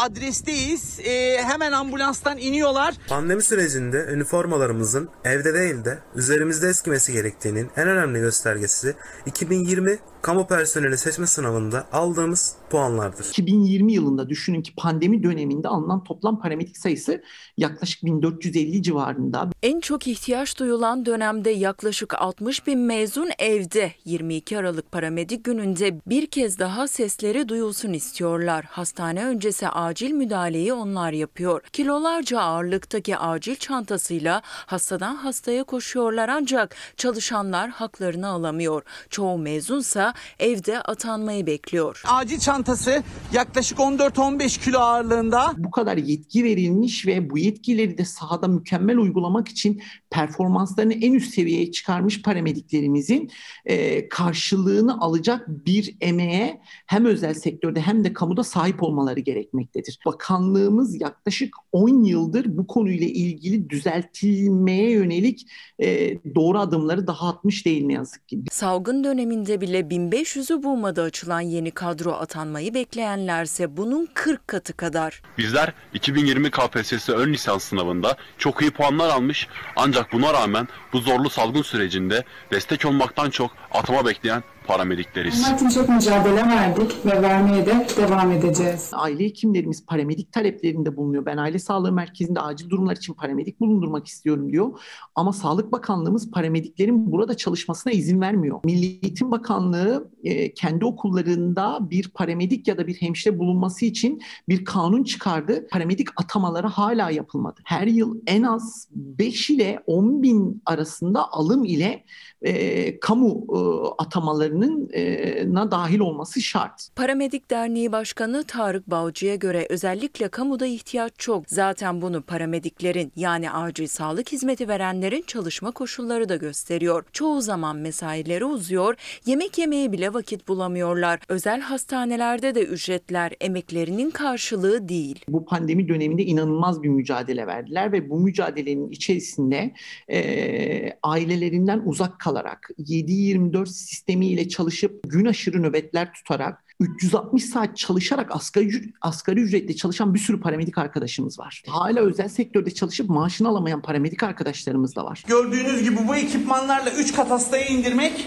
adresteyiz. Ee, hemen ambulanstan iniyorlar. Pandemi sürecinde üniformalarımızın evde değil de üzerimizde eskimesi gerektiğinin en önemli göstergesi 2020 kamu personeli seçme sınavında aldığımız puanlardır. 2020 yılında düşünün ki pandemi döneminde alınan toplam paramedik sayısı yaklaşık 1450 civarında. En çok ihtiyaç duyulan dönemde yaklaşık 60 bin mezun evde 22 Aralık paramedik gününde bir kez daha sesleri duyulsun istiyorlar. Hastane öncesi acil müdahaleyi onlar yapıyor. Kilolarca ağırlıktaki acil çantasıyla hastadan hastaya koşuyorlar ancak çalışanlar haklarını alamıyor. Çoğu mezunsa evde atanmayı bekliyor. Acil çantası yaklaşık 14-15 kilo ağırlığında. Bu kadar yetki verilmiş ve bu yetkileri de sahada mükemmel uygulamak için performanslarını en üst seviyeye çıkarmış paramediklerimizin e, karşılığını alacak bir emeğe hem özel sektörde hem de kamuda sahip olmaları gerekmektedir. Bakanlığımız yaklaşık 10 yıldır bu konuyla ilgili düzeltilmeye yönelik e, doğru adımları daha atmış değil ne yazık ki. Salgın döneminde bile 1500'ü bulmadı açılan yeni kadro atanmayı bekleyenlerse bunun 40 katı kadar. Bizler 2020 KPSS ön lisans sınavında çok iyi puanlar almış ancak buna rağmen bu zorlu salgın sürecinde destek olmaktan çok atama bekleyen paramedikleriz. Bunlar için çok mücadele verdik ve vermeye de devam edeceğiz. Aile hekimlerimiz paramedik taleplerinde bulunuyor. Ben aile sağlığı merkezinde acil durumlar için paramedik bulundurmak istiyorum diyor. Ama Sağlık Bakanlığımız paramediklerin burada çalışmasına izin vermiyor. Milli Eğitim Bakanlığı e, kendi okullarında bir paramedik ya da bir hemşire bulunması için bir kanun çıkardı. Paramedik atamaları hala yapılmadı. Her yıl en az 5 ile 10 bin arasında alım ile e, kamu e, atamalarının e, na dahil olması şart. Paramedik Derneği Başkanı Tarık Balcı'ya göre özellikle kamuda ihtiyaç çok. Zaten bunu paramediklerin yani acil sağlık hizmeti verenlerin çalışma koşulları da gösteriyor. Çoğu zaman mesaileri uzuyor, yemek yemeye bile vakit bulamıyorlar. Özel hastanelerde de ücretler emeklerinin karşılığı değil. Bu pandemi döneminde inanılmaz bir mücadele verdiler ve bu mücadelenin içerisinde e, ailelerinden uzak kalarak 7-24 sistemiyle çalışıp gün aşırı nöbetler tutarak 360 saat çalışarak asgari, asgari ücretle çalışan bir sürü paramedik arkadaşımız var. Hala özel sektörde çalışıp maaşını alamayan paramedik arkadaşlarımız da var. Gördüğünüz gibi bu ekipmanlarla 3 kat hastaya indirmek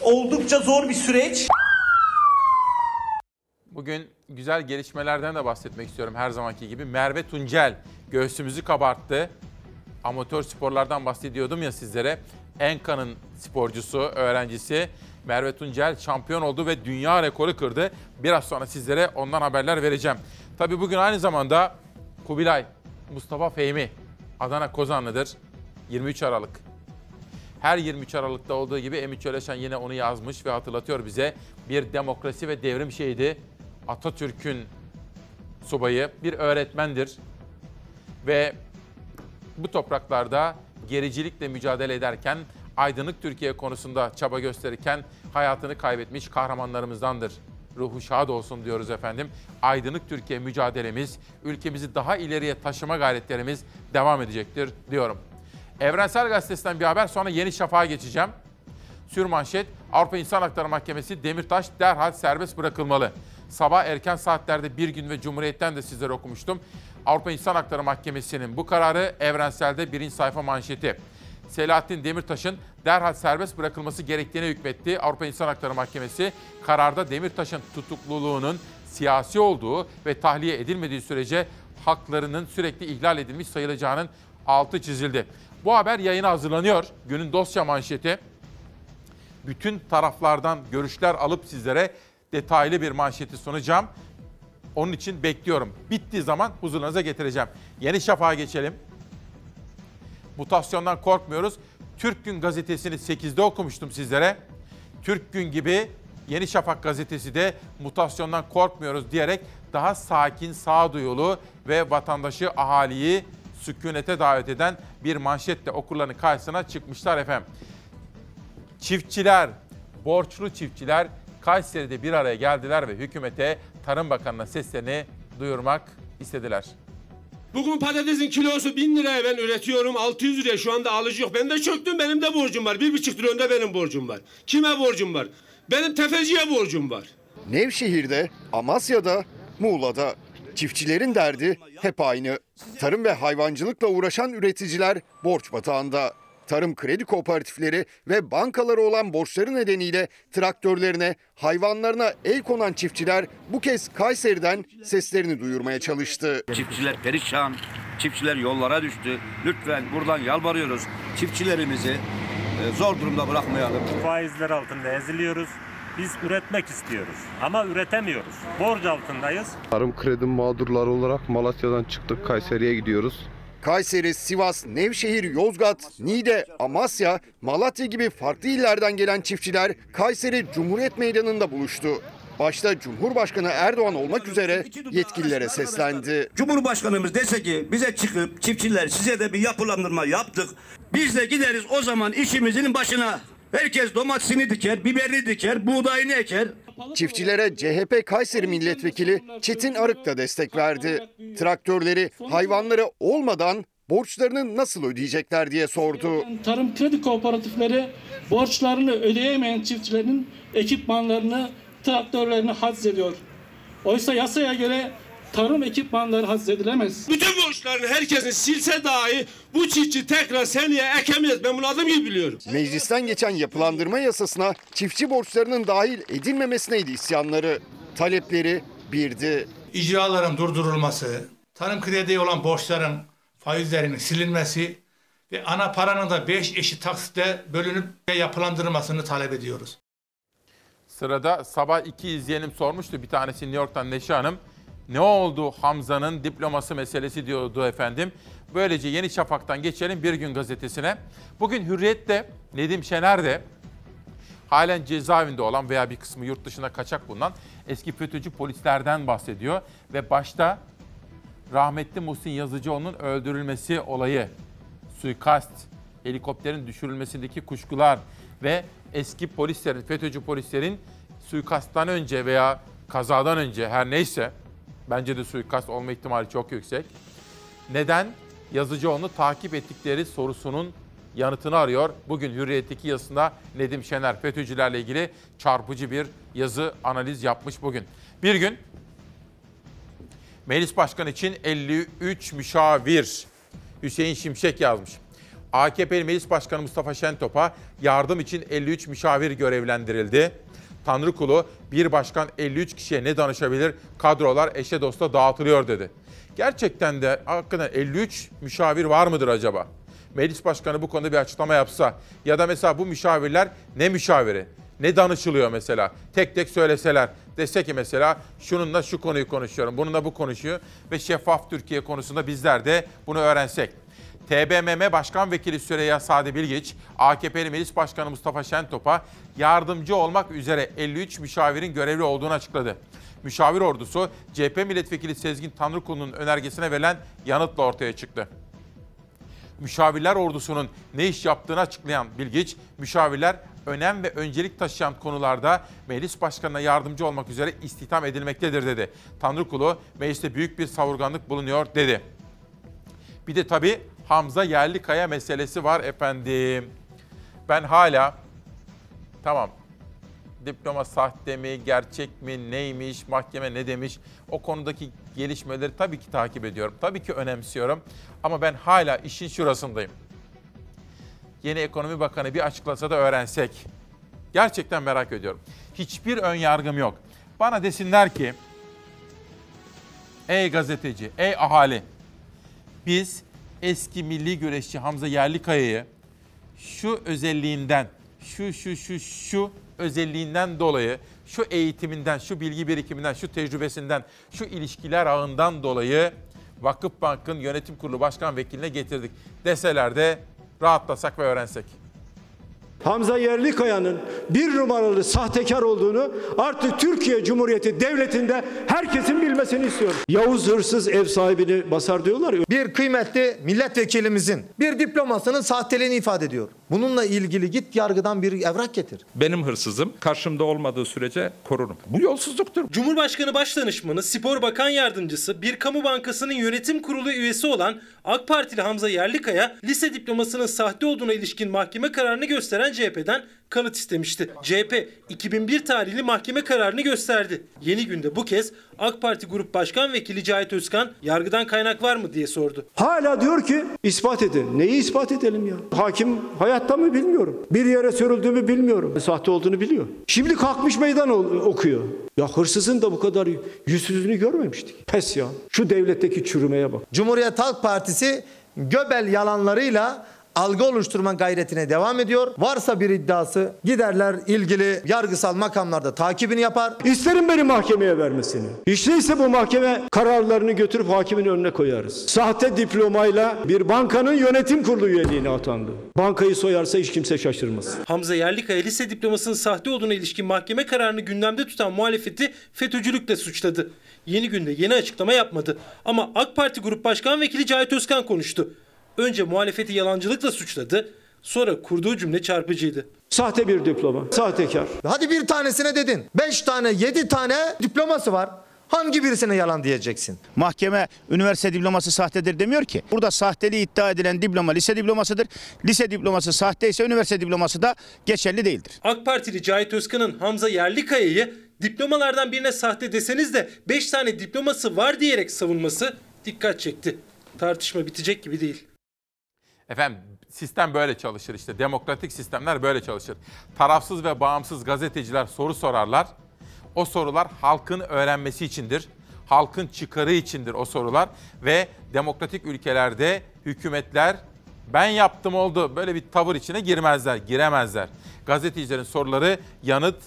oldukça zor bir süreç. Bugün güzel gelişmelerden de bahsetmek istiyorum her zamanki gibi. Merve Tuncel göğsümüzü kabarttı. Amatör sporlardan bahsediyordum ya sizlere. Enka'nın sporcusu, öğrencisi Merve Tuncel şampiyon oldu ve dünya rekoru kırdı. Biraz sonra sizlere ondan haberler vereceğim. Tabii bugün aynı zamanda Kubilay, Mustafa Fehmi, Adana Kozanlı'dır. 23 Aralık. Her 23 Aralık'ta olduğu gibi Emi Çöleşen yine onu yazmış ve hatırlatıyor bize. Bir demokrasi ve devrim şehidi Atatürk'ün subayı, bir öğretmendir. Ve bu topraklarda gericilikle mücadele ederken aydınlık Türkiye konusunda çaba gösterirken hayatını kaybetmiş kahramanlarımızdandır. Ruhu şad olsun diyoruz efendim. Aydınlık Türkiye mücadelemiz, ülkemizi daha ileriye taşıma gayretlerimiz devam edecektir diyorum. Evrensel Gazetesi'nden bir haber sonra Yeni Şafak'a geçeceğim. Sürmanşet, Avrupa İnsan Hakları Mahkemesi Demirtaş derhal serbest bırakılmalı. Sabah erken saatlerde Bir Gün ve Cumhuriyet'ten de sizlere okumuştum. Avrupa İnsan Hakları Mahkemesi'nin bu kararı evrenselde birinci sayfa manşeti. Selahattin Demirtaş'ın derhal serbest bırakılması gerektiğine hükmetti. Avrupa İnsan Hakları Mahkemesi kararda Demirtaş'ın tutukluluğunun siyasi olduğu ve tahliye edilmediği sürece haklarının sürekli ihlal edilmiş sayılacağının altı çizildi. Bu haber yayına hazırlanıyor. Günün dosya manşeti. Bütün taraflardan görüşler alıp sizlere detaylı bir manşeti sunacağım. Onun için bekliyorum. Bittiği zaman huzurunuza getireceğim. Yeni Şafak'a geçelim. Mutasyondan korkmuyoruz. Türk Gün gazetesini 8'de okumuştum sizlere. Türk Gün gibi Yeni Şafak gazetesi de mutasyondan korkmuyoruz diyerek daha sakin, sağduyulu ve vatandaşı, ahaliyi sükunete davet eden bir manşetle okurların karşısına çıkmışlar efendim. Çiftçiler, borçlu çiftçiler Kayseri'de bir araya geldiler ve hükümete Tarım Bakanı'na seslerini duyurmak istediler. Bugün patatesin kilosu 1000 liraya ben üretiyorum. 600 liraya şu anda alıcı yok. Ben de çöktüm benim de borcum var. Bir buçuk trilyon da benim borcum var. Kime borcum var? Benim tefeciye borcum var. Nevşehir'de, Amasya'da, Muğla'da çiftçilerin derdi hep aynı. Tarım ve hayvancılıkla uğraşan üreticiler borç batağında. Tarım kredi kooperatifleri ve bankaları olan borçları nedeniyle traktörlerine, hayvanlarına el konan çiftçiler bu kez Kayseri'den seslerini duyurmaya çalıştı. Çiftçiler perişan, çiftçiler yollara düştü. Lütfen buradan yalvarıyoruz. Çiftçilerimizi e, zor durumda bırakmayalım. Faizler altında eziliyoruz. Biz üretmek istiyoruz ama üretemiyoruz. Borç altındayız. Tarım kredi mağdurları olarak Malatya'dan çıktık Kayseri'ye gidiyoruz. Kayseri, Sivas, Nevşehir, Yozgat, Niğde, Amasya, Malatya gibi farklı illerden gelen çiftçiler Kayseri Cumhuriyet Meydanı'nda buluştu. Başta Cumhurbaşkanı Erdoğan olmak üzere yetkililere seslendi. Cumhurbaşkanımız dese ki bize çıkıp çiftçiler size de bir yapılandırma yaptık. Biz de gideriz o zaman işimizin başına. Herkes domatesini diker, biberini diker, buğdayını eker. Çiftçilere CHP Kayseri Milletvekili Çetin Arık da destek verdi. Traktörleri, hayvanları olmadan borçlarını nasıl ödeyecekler diye sordu. Tarım kredi kooperatifleri borçlarını ödeyemeyen çiftçilerin ekipmanlarını, traktörlerini haczediyor. Oysa yasaya göre tarım ekipmanları haczedilemez. Bütün borçlarını herkesin silse dahi bu çiftçi tekrar seneye ekemez. Ben bunu adım gibi biliyorum. Meclisten geçen yapılandırma yasasına çiftçi borçlarının dahil edilmemesine isyanları. Talepleri birdi. icraların durdurulması, tarım krediye olan borçların faizlerinin silinmesi ve ana paranın da 5 eşit taksitte bölünüp yapılandırılmasını talep ediyoruz. Sırada sabah iki izleyenim sormuştu. Bir tanesi New York'tan Neşe Hanım. Ne oldu Hamza'nın diploması meselesi diyordu efendim. Böylece Yeni Şafak'tan geçelim Bir Gün Gazetesi'ne. Bugün Hürriyet'te Nedim Şener de halen cezaevinde olan veya bir kısmı yurt dışına kaçak bulunan eski FETÖ'cü polislerden bahsediyor. Ve başta rahmetli Muhsin Yazıcıoğlu'nun öldürülmesi olayı, suikast, helikopterin düşürülmesindeki kuşkular ve eski polislerin, FETÖ'cü polislerin suikasttan önce veya kazadan önce her neyse bence de suikast olma ihtimali çok yüksek. Neden Yazıcıoğlu'nu takip ettikleri sorusunun yanıtını arıyor. Bugün Hürriyet'teki yazısında Nedim Şener FETÖ'cülerle ilgili çarpıcı bir yazı analiz yapmış bugün. Bir gün Meclis Başkanı için 53 müşavir Hüseyin Şimşek yazmış. AKP Meclis Başkanı Mustafa Şentop'a yardım için 53 müşavir görevlendirildi. Tanrıkulu bir başkan 53 kişiye ne danışabilir? Kadrolar eşe dosta dağıtılıyor dedi. Gerçekten de hakikaten 53 müşavir var mıdır acaba? Meclis Başkanı bu konuda bir açıklama yapsa ya da mesela bu müşavirler ne müşaviri? Ne danışılıyor mesela? Tek tek söyleseler. Dese ki mesela şununla şu konuyu konuşuyorum, bununla bu konuşuyor ve şeffaf Türkiye konusunda bizler de bunu öğrensek. TBMM Başkan Vekili Süreyya Sadi Bilgiç, AKP'li Meclis Başkanı Mustafa Şentop'a yardımcı olmak üzere 53 müşavirin görevli olduğunu açıkladı. Müşavir ordusu CHP Milletvekili Sezgin Tanrıkulu'nun önergesine verilen yanıtla ortaya çıktı. Müşavirler ordusunun ne iş yaptığını açıklayan Bilgiç, müşavirler önem ve öncelik taşıyan konularda meclis başkanına yardımcı olmak üzere istihdam edilmektedir dedi. Tanrıkulu mecliste büyük bir savurganlık bulunuyor dedi. Bir de tabii Hamza Yerlikaya meselesi var efendim. Ben hala tamam diploma sahte mi, gerçek mi, neymiş, mahkeme ne demiş? O konudaki gelişmeleri tabii ki takip ediyorum. Tabii ki önemsiyorum. Ama ben hala işin şurasındayım. Yeni Ekonomi Bakanı bir açıklasa da öğrensek. Gerçekten merak ediyorum. Hiçbir ön yargım yok. Bana desinler ki, ey gazeteci, ey ahali, biz eski milli güreşçi Hamza Yerlikaya'yı şu özelliğinden, şu şu şu şu özelliğinden dolayı, şu eğitiminden, şu bilgi birikiminden, şu tecrübesinden, şu ilişkiler ağından dolayı Vakıfbank'ın yönetim kurulu başkan vekiline getirdik deseler de rahatlasak ve öğrensek. Hamza Yerlikaya'nın bir numaralı sahtekar olduğunu artık Türkiye Cumhuriyeti Devleti'nde herkesin bilmesini istiyorum. Yavuz hırsız ev sahibini basar diyorlar ya. Bir kıymetli milletvekilimizin bir diplomasının sahteliğini ifade ediyor. Bununla ilgili git yargıdan bir evrak getir. Benim hırsızım karşımda olmadığı sürece korurum. Bu yolsuzluktur. Cumhurbaşkanı Başdanışmanı, Spor Bakan Yardımcısı, bir kamu bankasının yönetim kurulu üyesi olan AK Partili Hamza Yerlikaya, lise diplomasının sahte olduğuna ilişkin mahkeme kararını gösteren CHP'den kanıt istemişti. CHP 2001 tarihli mahkeme kararını gösterdi. Yeni günde bu kez AK Parti Grup Başkan Vekili Cahit Özkan yargıdan kaynak var mı diye sordu. Hala diyor ki ispat edin. Neyi ispat edelim ya? Hakim hayatta mı bilmiyorum. Bir yere sürüldüğümü bilmiyorum. Sahte olduğunu biliyor. Şimdi kalkmış meydan okuyor. Ya hırsızın da bu kadar yüzsüzlüğünü görmemiştik. Pes ya. Şu devletteki çürümeye bak. Cumhuriyet Halk Partisi Göbel yalanlarıyla algı oluşturma gayretine devam ediyor. Varsa bir iddiası giderler ilgili yargısal makamlarda takibini yapar. İsterim beni mahkemeye vermesini. Değilse bu mahkeme kararlarını götürüp hakimin önüne koyarız. Sahte diplomayla bir bankanın yönetim kurulu üyeliğine atandı. Bankayı soyarsa hiç kimse şaşırmaz. Hamza Yerlikaya lise diplomasının sahte olduğuna ilişkin mahkeme kararını gündemde tutan muhalefeti FETÖ'cülükle suçladı. Yeni günde yeni açıklama yapmadı. Ama AK Parti Grup Başkan Vekili Cahit Özkan konuştu. Önce muhalefeti yalancılıkla suçladı. Sonra kurduğu cümle çarpıcıydı. Sahte bir diploma. Sahtekar. Hadi bir tanesine dedin. Beş tane, yedi tane diploması var. Hangi birisine yalan diyeceksin? Mahkeme üniversite diploması sahtedir demiyor ki. Burada sahteliği iddia edilen diploma lise diplomasıdır. Lise diploması sahte ise üniversite diploması da geçerli değildir. AK Partili Cahit Özkan'ın Hamza Yerlikaya'yı diplomalardan birine sahte deseniz de 5 tane diploması var diyerek savunması dikkat çekti. Tartışma bitecek gibi değil. Efendim sistem böyle çalışır işte. Demokratik sistemler böyle çalışır. Tarafsız ve bağımsız gazeteciler soru sorarlar. O sorular halkın öğrenmesi içindir. Halkın çıkarı içindir o sorular ve demokratik ülkelerde hükümetler ben yaptım oldu böyle bir tavır içine girmezler, giremezler. Gazetecilerin soruları yanıt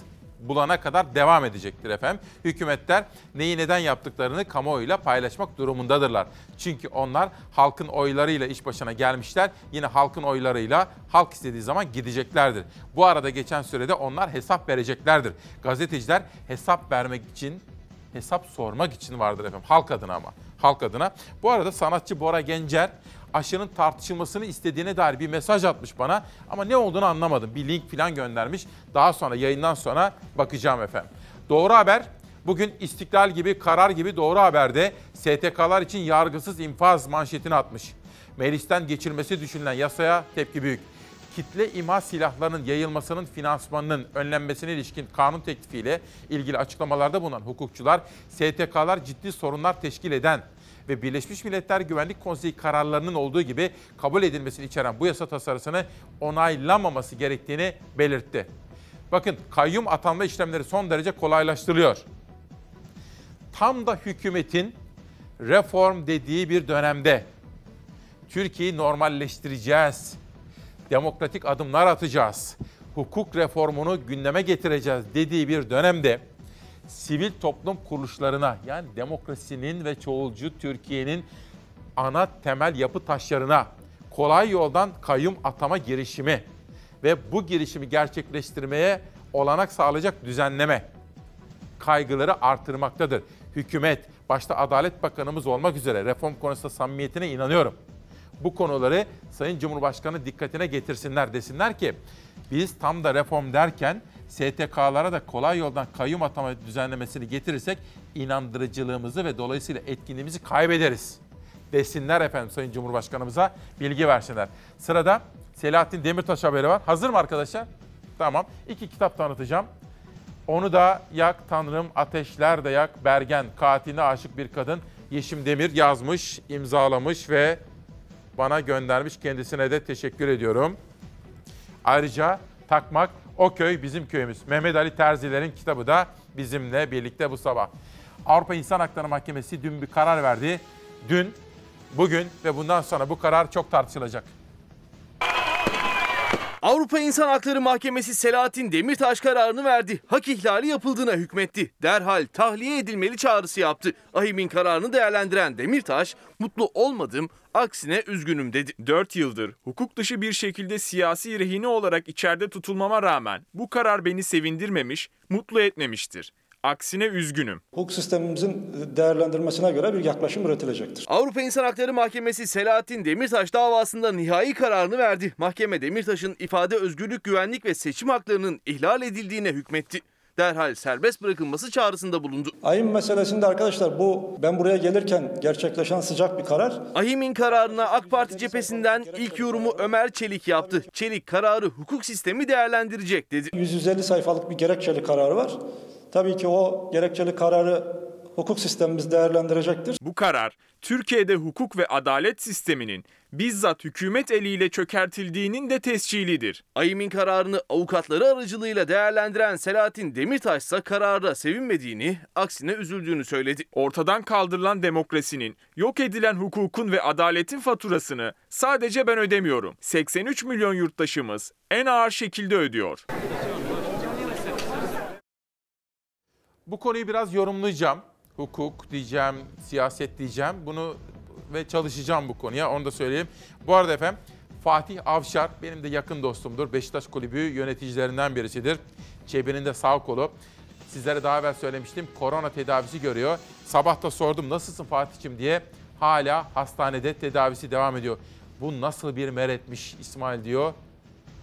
bulana kadar devam edecektir efendim. Hükümetler neyi neden yaptıklarını kamuoyuyla paylaşmak durumundadırlar. Çünkü onlar halkın oylarıyla iş başına gelmişler. Yine halkın oylarıyla halk istediği zaman gideceklerdir. Bu arada geçen sürede onlar hesap vereceklerdir. Gazeteciler hesap vermek için hesap sormak için vardır efendim. Halk adına ama. Halk adına. Bu arada sanatçı Bora Gencer aşının tartışılmasını istediğine dair bir mesaj atmış bana. Ama ne olduğunu anlamadım. Bir link falan göndermiş. Daha sonra yayından sonra bakacağım efendim. Doğru haber bugün istiklal gibi karar gibi doğru haberde STK'lar için yargısız infaz manşetini atmış. Meclisten geçirmesi düşünülen yasaya tepki büyük kitle imha silahlarının yayılmasının finansmanının önlenmesine ilişkin kanun teklifiyle ilgili açıklamalarda bulunan hukukçular, STK'lar ciddi sorunlar teşkil eden ve Birleşmiş Milletler Güvenlik Konseyi kararlarının olduğu gibi kabul edilmesini içeren bu yasa tasarısını onaylamaması gerektiğini belirtti. Bakın kayyum atanma işlemleri son derece kolaylaştırılıyor. Tam da hükümetin reform dediği bir dönemde Türkiye'yi normalleştireceğiz demokratik adımlar atacağız. Hukuk reformunu gündeme getireceğiz dediği bir dönemde sivil toplum kuruluşlarına yani demokrasinin ve çoğulcu Türkiye'nin ana temel yapı taşlarına kolay yoldan kayyum atama girişimi ve bu girişimi gerçekleştirmeye olanak sağlayacak düzenleme kaygıları artırmaktadır. Hükümet, başta Adalet Bakanımız olmak üzere reform konusunda samimiyetine inanıyorum bu konuları Sayın Cumhurbaşkanı dikkatine getirsinler desinler ki biz tam da reform derken STK'lara da kolay yoldan kayyum atama düzenlemesini getirirsek inandırıcılığımızı ve dolayısıyla etkinliğimizi kaybederiz desinler efendim Sayın Cumhurbaşkanımıza bilgi versinler. Sırada Selahattin Demirtaş haberi var. Hazır mı arkadaşlar? Tamam. İki kitap tanıtacağım. Onu da yak tanrım ateşler de yak Bergen katiline aşık bir kadın Yeşim Demir yazmış, imzalamış ve bana göndermiş. Kendisine de teşekkür ediyorum. Ayrıca Takmak O Köy Bizim Köyümüz. Mehmet Ali Terziler'in kitabı da bizimle birlikte bu sabah. Avrupa İnsan Hakları Mahkemesi dün bir karar verdi. Dün, bugün ve bundan sonra bu karar çok tartışılacak. Avrupa İnsan Hakları Mahkemesi Selahattin Demirtaş kararını verdi. Hak ihlali yapıldığına hükmetti. Derhal tahliye edilmeli çağrısı yaptı. Ahim'in kararını değerlendiren Demirtaş, mutlu olmadım, aksine üzgünüm dedi. 4 yıldır hukuk dışı bir şekilde siyasi rehine olarak içeride tutulmama rağmen bu karar beni sevindirmemiş, mutlu etmemiştir. Aksine üzgünüm. Hukuk sistemimizin değerlendirmesine göre bir yaklaşım üretilecektir. Avrupa İnsan Hakları Mahkemesi Selahattin Demirtaş davasında nihai kararını verdi. Mahkeme Demirtaş'ın ifade özgürlük, güvenlik ve seçim haklarının ihlal edildiğine hükmetti. Derhal serbest bırakılması çağrısında bulundu. Ayın meselesinde arkadaşlar bu ben buraya gelirken gerçekleşen sıcak bir karar. Ahim'in kararına AK Parti cephesinden ilk yorumu Ömer Çelik yaptı. Çelik kararı hukuk sistemi değerlendirecek dedi. 150 sayfalık bir gerekçeli kararı var. Tabii ki o gerekçeli kararı hukuk sistemimiz değerlendirecektir. Bu karar Türkiye'de hukuk ve adalet sisteminin bizzat hükümet eliyle çökertildiğinin de tescilidir. Ayim'in kararını avukatları aracılığıyla değerlendiren Selahattin Demirtaş ise karara sevinmediğini, aksine üzüldüğünü söyledi. Ortadan kaldırılan demokrasinin, yok edilen hukukun ve adaletin faturasını sadece ben ödemiyorum. 83 milyon yurttaşımız en ağır şekilde ödüyor. Bu konuyu biraz yorumlayacağım. Hukuk diyeceğim, siyaset diyeceğim. Bunu ve çalışacağım bu konuya. Onu da söyleyeyim. Bu arada efendim Fatih Avşar benim de yakın dostumdur. Beşiktaş Kulübü yöneticilerinden birisidir. Çebi'nin de sağ kolu. Sizlere daha evvel söylemiştim. Korona tedavisi görüyor. Sabah da sordum nasılsın Fatih'ciğim diye. Hala hastanede tedavisi devam ediyor. Bu nasıl bir meretmiş İsmail diyor.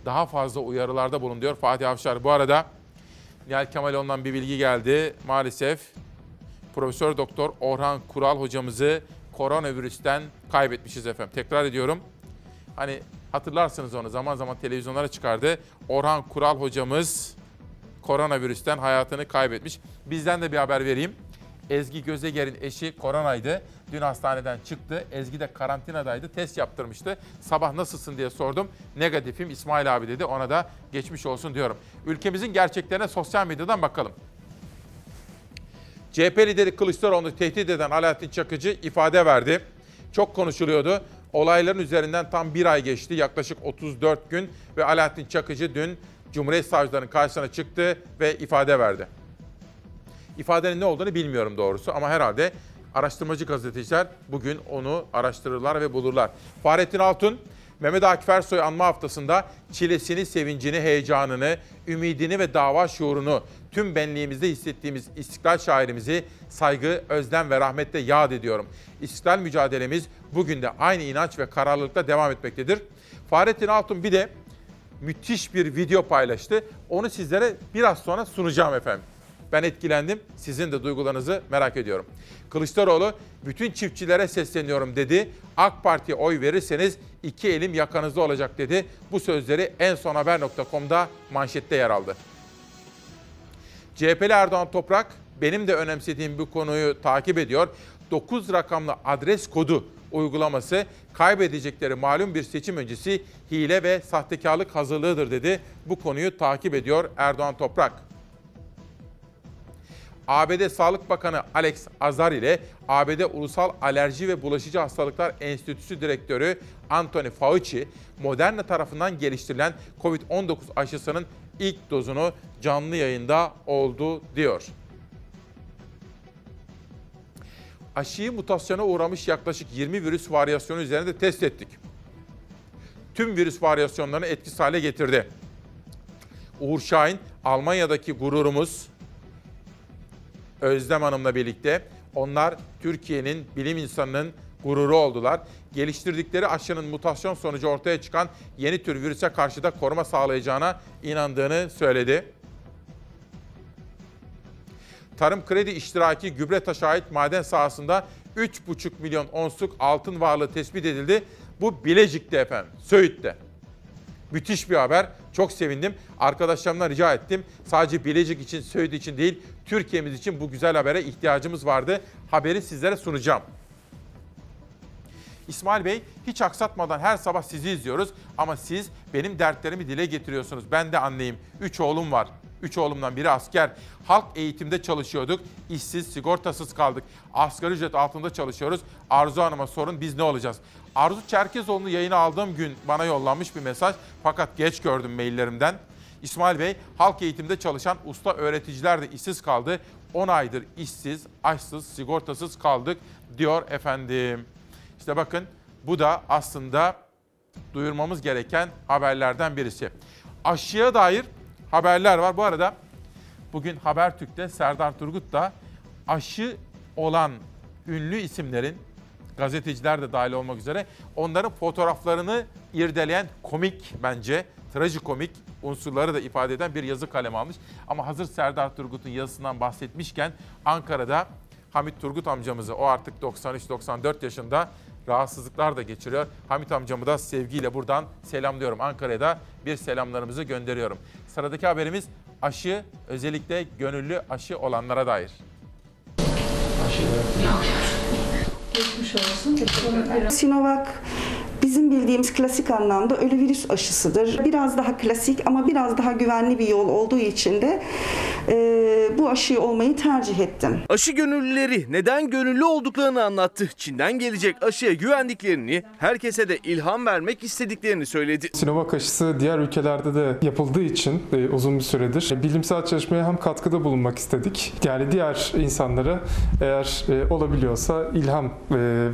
Daha fazla uyarılarda bulun diyor Fatih Avşar. Bu arada Nihal Kemaloğlu'ndan bir bilgi geldi. Maalesef Profesör Doktor Orhan Kural hocamızı koronavirüsten kaybetmişiz efendim. Tekrar ediyorum. Hani hatırlarsınız onu zaman zaman televizyonlara çıkardı. Orhan Kural hocamız koronavirüsten hayatını kaybetmiş. Bizden de bir haber vereyim. Ezgi Gözeger'in eşi koronaydı. Dün hastaneden çıktı. Ezgi de karantinadaydı. Test yaptırmıştı. Sabah nasılsın diye sordum. Negatifim İsmail abi dedi. Ona da geçmiş olsun diyorum. Ülkemizin gerçeklerine sosyal medyadan bakalım. CHP lideri Kılıçdaroğlu'nu tehdit eden Alaaddin Çakıcı ifade verdi. Çok konuşuluyordu. Olayların üzerinden tam bir ay geçti. Yaklaşık 34 gün ve Alaaddin Çakıcı dün Cumhuriyet Savcılarının karşısına çıktı ve ifade verdi. İfadenin ne olduğunu bilmiyorum doğrusu ama herhalde araştırmacı gazeteciler bugün onu araştırırlar ve bulurlar. Fahrettin Altun, Mehmet Akif Ersoy anma haftasında çilesini, sevincini, heyecanını, ümidini ve dava şuurunu tüm benliğimizde hissettiğimiz istiklal şairimizi saygı, özlem ve rahmetle yad ediyorum. İstiklal mücadelemiz bugün de aynı inanç ve kararlılıkla devam etmektedir. Fahrettin Altun bir de müthiş bir video paylaştı. Onu sizlere biraz sonra sunacağım efendim. Ben etkilendim. Sizin de duygularınızı merak ediyorum. Kılıçdaroğlu bütün çiftçilere sesleniyorum dedi. AK Parti'ye oy verirseniz iki elim yakanızda olacak dedi. Bu sözleri en son haber.com'da manşette yer aldı. CHP'li Erdoğan Toprak benim de önemsediğim bu konuyu takip ediyor. 9 rakamlı adres kodu uygulaması kaybedecekleri malum bir seçim öncesi hile ve sahtekarlık hazırlığıdır dedi. Bu konuyu takip ediyor Erdoğan Toprak. ABD Sağlık Bakanı Alex Azar ile ABD Ulusal Alerji ve Bulaşıcı Hastalıklar Enstitüsü Direktörü Anthony Fauci, Moderna tarafından geliştirilen COVID-19 aşısının ilk dozunu canlı yayında oldu diyor. Aşıyı mutasyona uğramış yaklaşık 20 virüs varyasyonu üzerinde test ettik. Tüm virüs varyasyonlarını etkisiz hale getirdi. Uğur Şahin, Almanya'daki gururumuz, Özlem Hanım'la birlikte onlar Türkiye'nin bilim insanının gururu oldular. Geliştirdikleri aşının mutasyon sonucu ortaya çıkan yeni tür virüse karşı da koruma sağlayacağına inandığını söyledi. Tarım kredi iştiraki gübre taşı ait maden sahasında 3,5 milyon onsluk altın varlığı tespit edildi. Bu Bilecik'te efendim, Söğüt'te. Müthiş bir haber. Çok sevindim. Arkadaşlarımdan rica ettim. Sadece Bilecik için, Söğüt için değil, Türkiye'miz için bu güzel habere ihtiyacımız vardı. Haberi sizlere sunacağım. İsmail Bey hiç aksatmadan her sabah sizi izliyoruz ama siz benim dertlerimi dile getiriyorsunuz. Ben de anneyim. Üç oğlum var. Üç oğlumdan biri asker. Halk eğitimde çalışıyorduk. İşsiz, sigortasız kaldık. Asgari ücret altında çalışıyoruz. Arzu Hanım'a sorun biz ne olacağız? Arzu Çerkezoğlu'nu yayına aldığım gün bana yollanmış bir mesaj. Fakat geç gördüm maillerimden. İsmail Bey, halk eğitimde çalışan usta öğreticiler de işsiz kaldı. 10 aydır işsiz, açsız, sigortasız kaldık diyor efendim. İşte bakın bu da aslında duyurmamız gereken haberlerden birisi. Aşıya dair haberler var. Bu arada bugün Habertürk'te Serdar Turgut da aşı olan ünlü isimlerin gazeteciler de dahil olmak üzere onların fotoğraflarını irdeleyen komik bence trajikomik unsurları da ifade eden bir yazı kaleme almış. Ama hazır Serdar Turgut'un yazısından bahsetmişken Ankara'da Hamit Turgut amcamızı o artık 93-94 yaşında rahatsızlıklar da geçiriyor. Hamit amcamı da sevgiyle buradan selamlıyorum. Ankara'ya da bir selamlarımızı gönderiyorum. Sıradaki haberimiz aşı özellikle gönüllü aşı olanlara dair. Geçmiş olsun. Sinovac bizim bildiğimiz klasik anlamda ölü virüs aşısıdır. Biraz daha klasik ama biraz daha güvenli bir yol olduğu için de e, bu aşıyı olmayı tercih ettim. Aşı gönüllüleri neden gönüllü olduklarını anlattı. Çin'den gelecek aşıya güvendiklerini, herkese de ilham vermek istediklerini söyledi. Sinovac aşısı diğer ülkelerde de yapıldığı için e, uzun bir süredir e, bilimsel çalışmaya hem katkıda bulunmak istedik. Yani diğer insanlara eğer e, olabiliyorsa ilham e,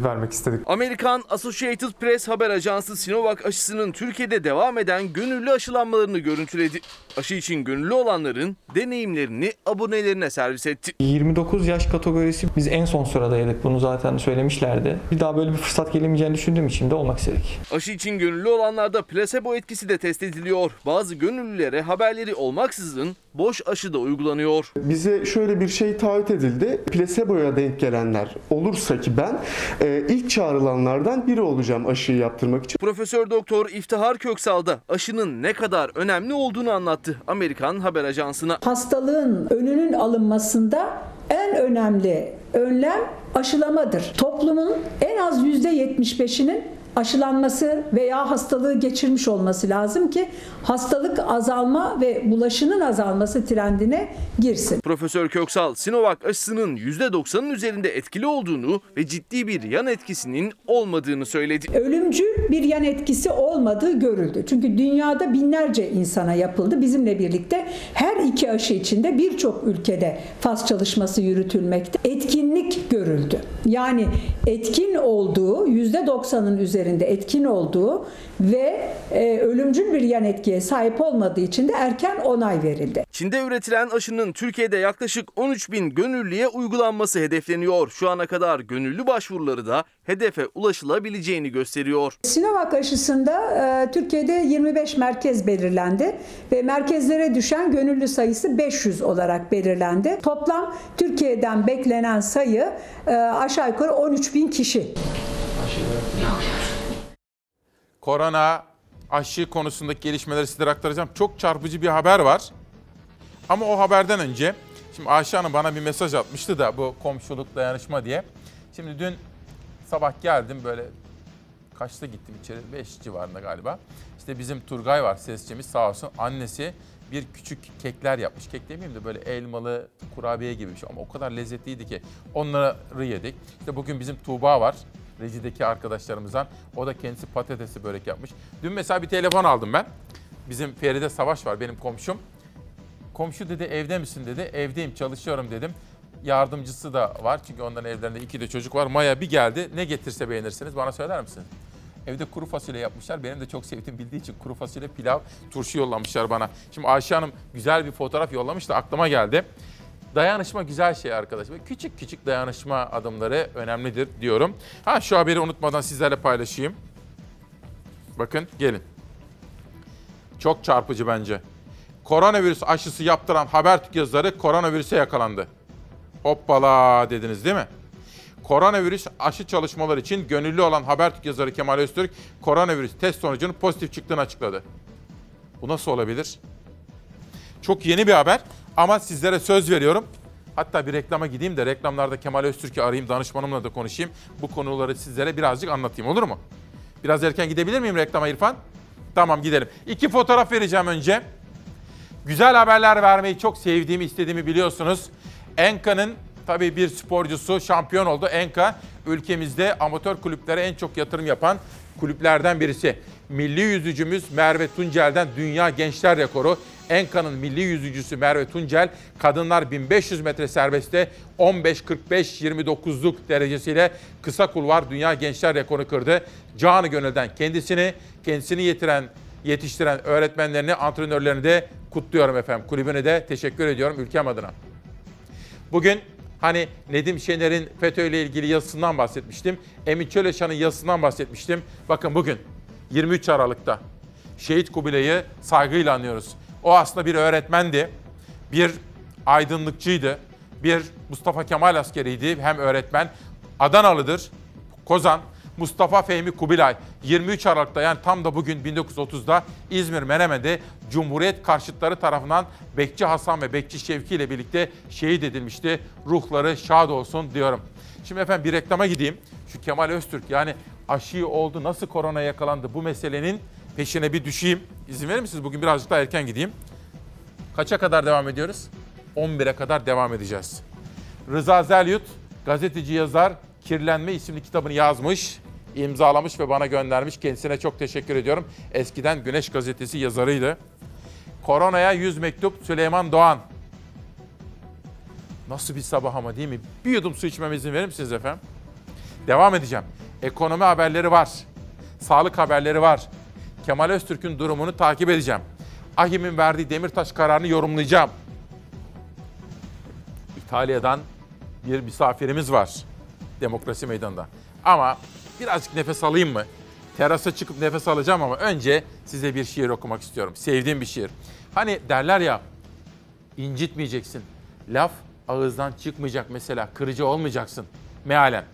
vermek istedik. Amerikan Associated Press haber ajansı Sinovac aşısının Türkiye'de devam eden gönüllü aşılanmalarını görüntüledi. Aşı için gönüllü olanların deneyimlerini abonelerine servis etti. 29 yaş kategorisi biz en son sıradaydık bunu zaten söylemişlerdi. Bir daha böyle bir fırsat gelemeyeceğini düşündüğüm için de olmak istedik. Aşı için gönüllü olanlarda plasebo etkisi de test ediliyor. Bazı gönüllülere haberleri olmaksızın boş aşı da uygulanıyor. Bize şöyle bir şey taahhüt edildi. Plasebo'ya denk gelenler olursa ki ben e, ilk çağrılanlardan biri olacağım aşıyı yaptırmak için. Profesör Doktor İftihar Köksal da aşının ne kadar önemli olduğunu anlattı Amerikan haber ajansına. Hastalığın önünün alınmasında en önemli önlem aşılamadır. Toplumun en az %75'inin aşılanması veya hastalığı geçirmiş olması lazım ki hastalık azalma ve bulaşının azalması trendine girsin. Profesör Köksal, Sinovac aşısının %90'ın üzerinde etkili olduğunu ve ciddi bir yan etkisinin olmadığını söyledi. Ölümcül bir yan etkisi olmadığı görüldü. Çünkü dünyada binlerce insana yapıldı. Bizimle birlikte her iki aşı içinde birçok ülkede faz çalışması yürütülmekte. Etkinlik görüldü. Yani etkin olduğu %90'ın üzerinde etkin olduğu ve e, ölümcül bir yan etkiye sahip olmadığı için de erken onay verildi. Çin'de üretilen aşının Türkiye'de yaklaşık 13 bin gönüllüye uygulanması hedefleniyor. Şu ana kadar gönüllü başvuruları da hedefe ulaşılabileceğini gösteriyor. Sinovac aşısında e, Türkiye'de 25 merkez belirlendi ve merkezlere düşen gönüllü sayısı 500 olarak belirlendi. Toplam Türkiye'den beklenen sayı e, aşağı yukarı 13 bin kişi. Korona aşı konusundaki gelişmeleri sizlere aktaracağım. Çok çarpıcı bir haber var. Ama o haberden önce, şimdi Ayşe Hanım bana bir mesaj atmıştı da bu komşuluk dayanışma diye. Şimdi dün sabah geldim böyle kaçta gittim içeri? 5 civarında galiba. İşte bizim Turgay var sesçimiz sağ olsun. Annesi bir küçük kekler yapmış. Kek demeyeyim de böyle elmalı kurabiye gibi bir şey ama o kadar lezzetliydi ki onları yedik. İşte bugün bizim Tuğba var rejideki arkadaşlarımızdan. O da kendisi patatesli börek yapmış. Dün mesela bir telefon aldım ben. Bizim Feride Savaş var benim komşum. Komşu dedi evde misin dedi. Evdeyim çalışıyorum dedim. Yardımcısı da var çünkü onların evlerinde iki de çocuk var. Maya bir geldi. Ne getirse beğenirsiniz bana söyler misin? Evde kuru fasulye yapmışlar. Benim de çok sevdiğim bildiği için kuru fasulye, pilav, turşu yollamışlar bana. Şimdi Ayşe Hanım güzel bir fotoğraf yollamış da aklıma geldi. Dayanışma güzel şey arkadaşlar. Küçük küçük dayanışma adımları önemlidir diyorum. Ha şu haberi unutmadan sizlerle paylaşayım. Bakın gelin. Çok çarpıcı bence. Koronavirüs aşısı yaptıran Habertürk yazarı koronavirüse yakalandı. Hoppala dediniz değil mi? Koronavirüs aşı çalışmaları için gönüllü olan Habertürk yazarı Kemal Öztürk, koronavirüs test sonucunun pozitif çıktığını açıkladı. Bu nasıl olabilir? Çok yeni bir haber ama sizlere söz veriyorum. Hatta bir reklama gideyim de reklamlarda Kemal Öztürk'ü arayayım, danışmanımla da konuşayım. Bu konuları sizlere birazcık anlatayım olur mu? Biraz erken gidebilir miyim reklama İrfan? Tamam gidelim. İki fotoğraf vereceğim önce. Güzel haberler vermeyi çok sevdiğimi, istediğimi biliyorsunuz. Enka'nın tabii bir sporcusu şampiyon oldu. Enka ülkemizde amatör kulüplere en çok yatırım yapan kulüplerden birisi. Milli yüzücümüz Merve Tuncel'den dünya gençler rekoru. Enka'nın milli yüzücüsü Merve Tuncel kadınlar 1500 metre serbestte 15-45-29'luk derecesiyle kısa kulvar dünya gençler rekoru kırdı. Canı gönülden kendisini, kendisini yetiren, yetiştiren öğretmenlerini, antrenörlerini de kutluyorum efendim. Kulübüne de teşekkür ediyorum ülkem adına. Bugün hani Nedim Şener'in FETÖ ile ilgili yazısından bahsetmiştim. Emin Çöleşan'ın yazısından bahsetmiştim. Bakın bugün 23 Aralık'ta Şehit Kubilay'ı saygıyla anıyoruz. O aslında bir öğretmendi, bir aydınlıkçıydı, bir Mustafa Kemal askeriydi, hem öğretmen. Adanalıdır, Kozan, Mustafa Fehmi Kubilay 23 Aralık'ta yani tam da bugün 1930'da İzmir Menemen'de Cumhuriyet karşıtları tarafından Bekçi Hasan ve Bekçi Şevki ile birlikte şehit edilmişti. Ruhları şad olsun diyorum. Şimdi efendim bir reklama gideyim. Şu Kemal Öztürk yani aşıyı oldu nasıl korona yakalandı bu meselenin peşine bir düşeyim. İzin verir misiniz? Bugün birazcık daha erken gideyim. Kaça kadar devam ediyoruz? 11'e kadar devam edeceğiz. Rıza Zelyut, gazeteci yazar, Kirlenme isimli kitabını yazmış, imzalamış ve bana göndermiş. Kendisine çok teşekkür ediyorum. Eskiden Güneş Gazetesi yazarıydı. Koronaya 100 mektup Süleyman Doğan. Nasıl bir sabah ama değil mi? Bir yudum su içmeme izin verir misiniz efendim? Devam edeceğim. Ekonomi haberleri var. Sağlık haberleri var. Kemal Öztürk'ün durumunu takip edeceğim. AHİM'in verdiği Demirtaş kararını yorumlayacağım. İtalya'dan bir misafirimiz var demokrasi meydanında. Ama birazcık nefes alayım mı? Terasa çıkıp nefes alacağım ama önce size bir şiir okumak istiyorum. Sevdiğim bir şiir. Hani derler ya incitmeyeceksin. Laf ağızdan çıkmayacak mesela. Kırıcı olmayacaksın mealen.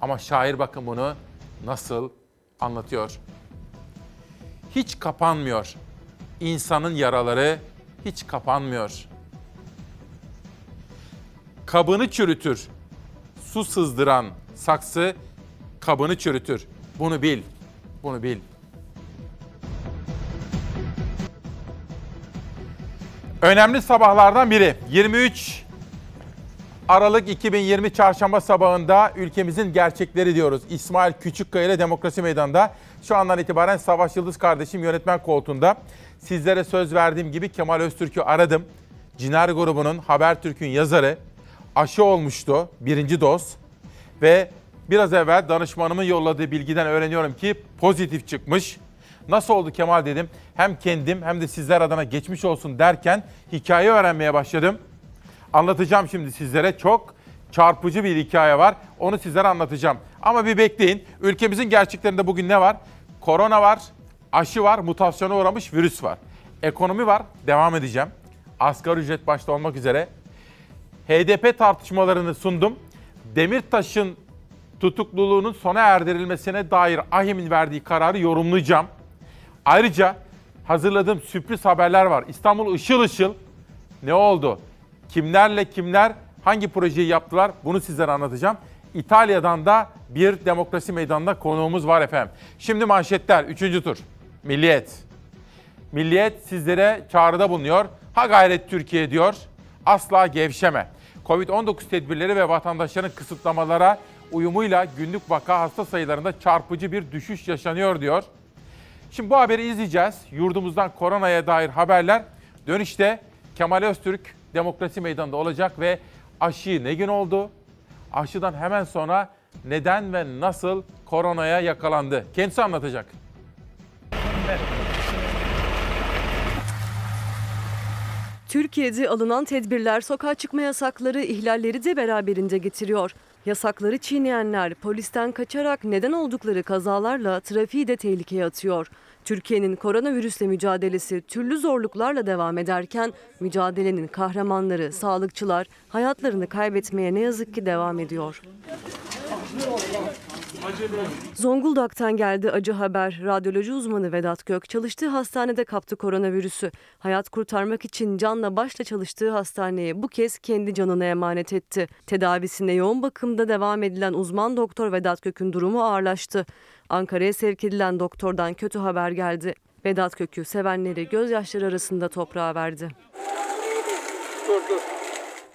Ama şair bakın bunu nasıl anlatıyor. Hiç kapanmıyor. İnsanın yaraları hiç kapanmıyor. Kabını çürütür. Su sızdıran saksı kabını çürütür. Bunu bil. Bunu bil. Önemli sabahlardan biri. 23 Aralık 2020 Çarşamba sabahında ülkemizin gerçekleri diyoruz. İsmail Küçükkaya ile Demokrasi Meydanı'nda. Şu andan itibaren Savaş Yıldız kardeşim yönetmen koltuğunda. Sizlere söz verdiğim gibi Kemal Öztürk'ü aradım. Ciner grubunun Habertürk'ün yazarı. Aşı olmuştu birinci doz. Ve biraz evvel danışmanımın yolladığı bilgiden öğreniyorum ki pozitif çıkmış. Nasıl oldu Kemal dedim. Hem kendim hem de sizler adına geçmiş olsun derken hikaye öğrenmeye başladım. Anlatacağım şimdi sizlere. Çok çarpıcı bir hikaye var. Onu sizlere anlatacağım. Ama bir bekleyin. Ülkemizin gerçeklerinde bugün ne var? Korona var, aşı var, mutasyona uğramış virüs var. Ekonomi var, devam edeceğim. Asgari ücret başta olmak üzere. HDP tartışmalarını sundum. Demirtaş'ın tutukluluğunun sona erdirilmesine dair AHİM'in verdiği kararı yorumlayacağım. Ayrıca hazırladığım sürpriz haberler var. İstanbul ışıl ışıl. Ne oldu? Kimlerle kimler hangi projeyi yaptılar bunu sizlere anlatacağım. İtalya'dan da bir demokrasi meydanında konuğumuz var efendim. Şimdi manşetler 3. tur. Milliyet. Milliyet sizlere çağrıda bulunuyor. Ha gayret Türkiye diyor. Asla gevşeme. Covid-19 tedbirleri ve vatandaşların kısıtlamalara uyumuyla günlük vaka hasta sayılarında çarpıcı bir düşüş yaşanıyor diyor. Şimdi bu haberi izleyeceğiz. Yurdumuzdan koronaya dair haberler. Dönüşte Kemal Öztürk demokrasi meydanında olacak ve aşı ne gün oldu? Aşıdan hemen sonra neden ve nasıl koronaya yakalandı? Kendisi anlatacak. Türkiye'de alınan tedbirler sokağa çıkma yasakları ihlalleri de beraberinde getiriyor. Yasakları çiğneyenler polisten kaçarak neden oldukları kazalarla trafiği de tehlikeye atıyor. Türkiye'nin koronavirüsle mücadelesi türlü zorluklarla devam ederken mücadelenin kahramanları, sağlıkçılar hayatlarını kaybetmeye ne yazık ki devam ediyor. Zonguldak'tan geldi acı haber. Radyoloji uzmanı Vedat Gök çalıştığı hastanede kaptı koronavirüsü. Hayat kurtarmak için canla başla çalıştığı hastaneye bu kez kendi canını emanet etti. Tedavisine yoğun bakımda devam edilen uzman doktor Vedat Gök'ün durumu ağırlaştı. Ankara'ya sevk edilen doktordan kötü haber geldi. Vedat Gök'ü sevenleri gözyaşları arasında toprağa verdi.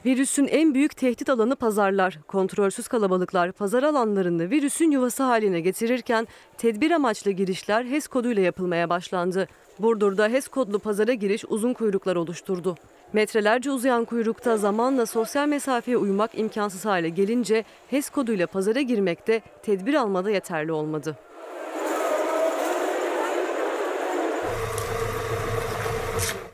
Virüsün en büyük tehdit alanı pazarlar. Kontrolsüz kalabalıklar pazar alanlarını virüsün yuvası haline getirirken tedbir amaçlı girişler HES koduyla yapılmaya başlandı. Burdur'da HES kodlu pazara giriş uzun kuyruklar oluşturdu. Metrelerce uzayan kuyrukta zamanla sosyal mesafeye uymak imkansız hale gelince HES koduyla pazara girmekte tedbir almada yeterli olmadı.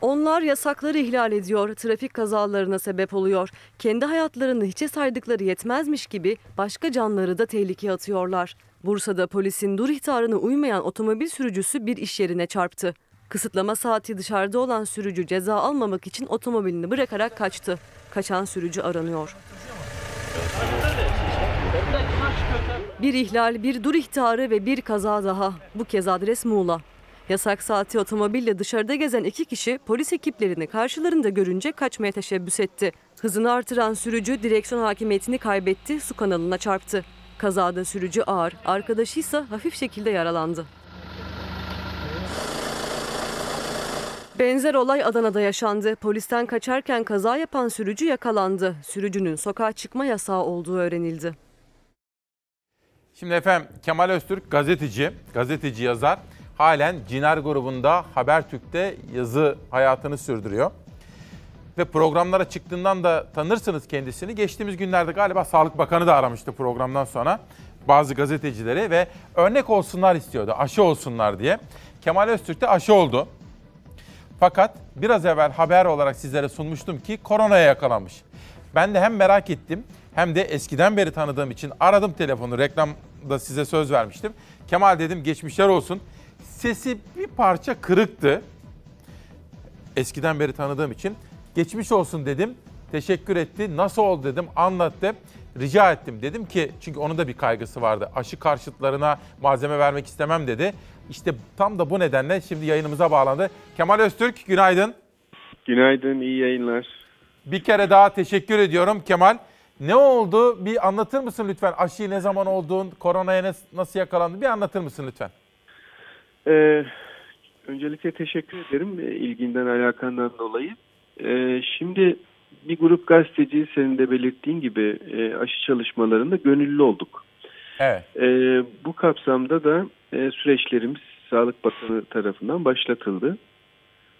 Onlar yasakları ihlal ediyor, trafik kazalarına sebep oluyor. Kendi hayatlarını hiçe saydıkları yetmezmiş gibi başka canları da tehlikeye atıyorlar. Bursa'da polisin dur ihtarına uymayan otomobil sürücüsü bir iş yerine çarptı. Kısıtlama saati dışarıda olan sürücü ceza almamak için otomobilini bırakarak kaçtı. Kaçan sürücü aranıyor. Bir ihlal, bir dur ihtarı ve bir kaza daha. Bu kez adres Muğla. Yasak saati otomobille dışarıda gezen iki kişi polis ekiplerini karşılarında görünce kaçmaya teşebbüs etti. Hızını artıran sürücü direksiyon hakimiyetini kaybetti, su kanalına çarptı. Kazada sürücü ağır, arkadaşı ise hafif şekilde yaralandı. Benzer olay Adana'da yaşandı. Polisten kaçarken kaza yapan sürücü yakalandı. Sürücünün sokağa çıkma yasağı olduğu öğrenildi. Şimdi efendim Kemal Öztürk gazeteci, gazeteci yazar. Halen Ciner grubunda Habertürk'te yazı hayatını sürdürüyor. Ve programlara çıktığından da tanırsınız kendisini. Geçtiğimiz günlerde galiba Sağlık Bakanı da aramıştı programdan sonra bazı gazetecileri ve örnek olsunlar istiyordu. Aşı olsunlar diye. Kemal Öztürk de aşı oldu. Fakat biraz evvel haber olarak sizlere sunmuştum ki koronaya yakalanmış. Ben de hem merak ettim hem de eskiden beri tanıdığım için aradım telefonu. Reklamda size söz vermiştim. Kemal dedim geçmişler olsun. Sesi bir parça kırıktı. Eskiden beri tanıdığım için. Geçmiş olsun dedim. Teşekkür etti. Nasıl oldu dedim. Anlattı. Rica ettim. Dedim ki çünkü onun da bir kaygısı vardı. Aşı karşıtlarına malzeme vermek istemem dedi. İşte tam da bu nedenle şimdi yayınımıza bağlandı. Kemal Öztürk günaydın. Günaydın, iyi yayınlar. Bir kere daha teşekkür ediyorum Kemal. Ne oldu? Bir anlatır mısın lütfen? Aşıyı ne zaman olduğun, koronaya nasıl yakalandın? Bir anlatır mısın lütfen? Ee, öncelikle teşekkür ederim e, ilginden, alakandan dolayı. Ee, şimdi bir grup gazeteci senin de belirttiğin gibi e, aşı çalışmalarında gönüllü olduk. Evet. Ee, bu kapsamda da e, süreçlerimiz Sağlık Bakanı tarafından başlatıldı.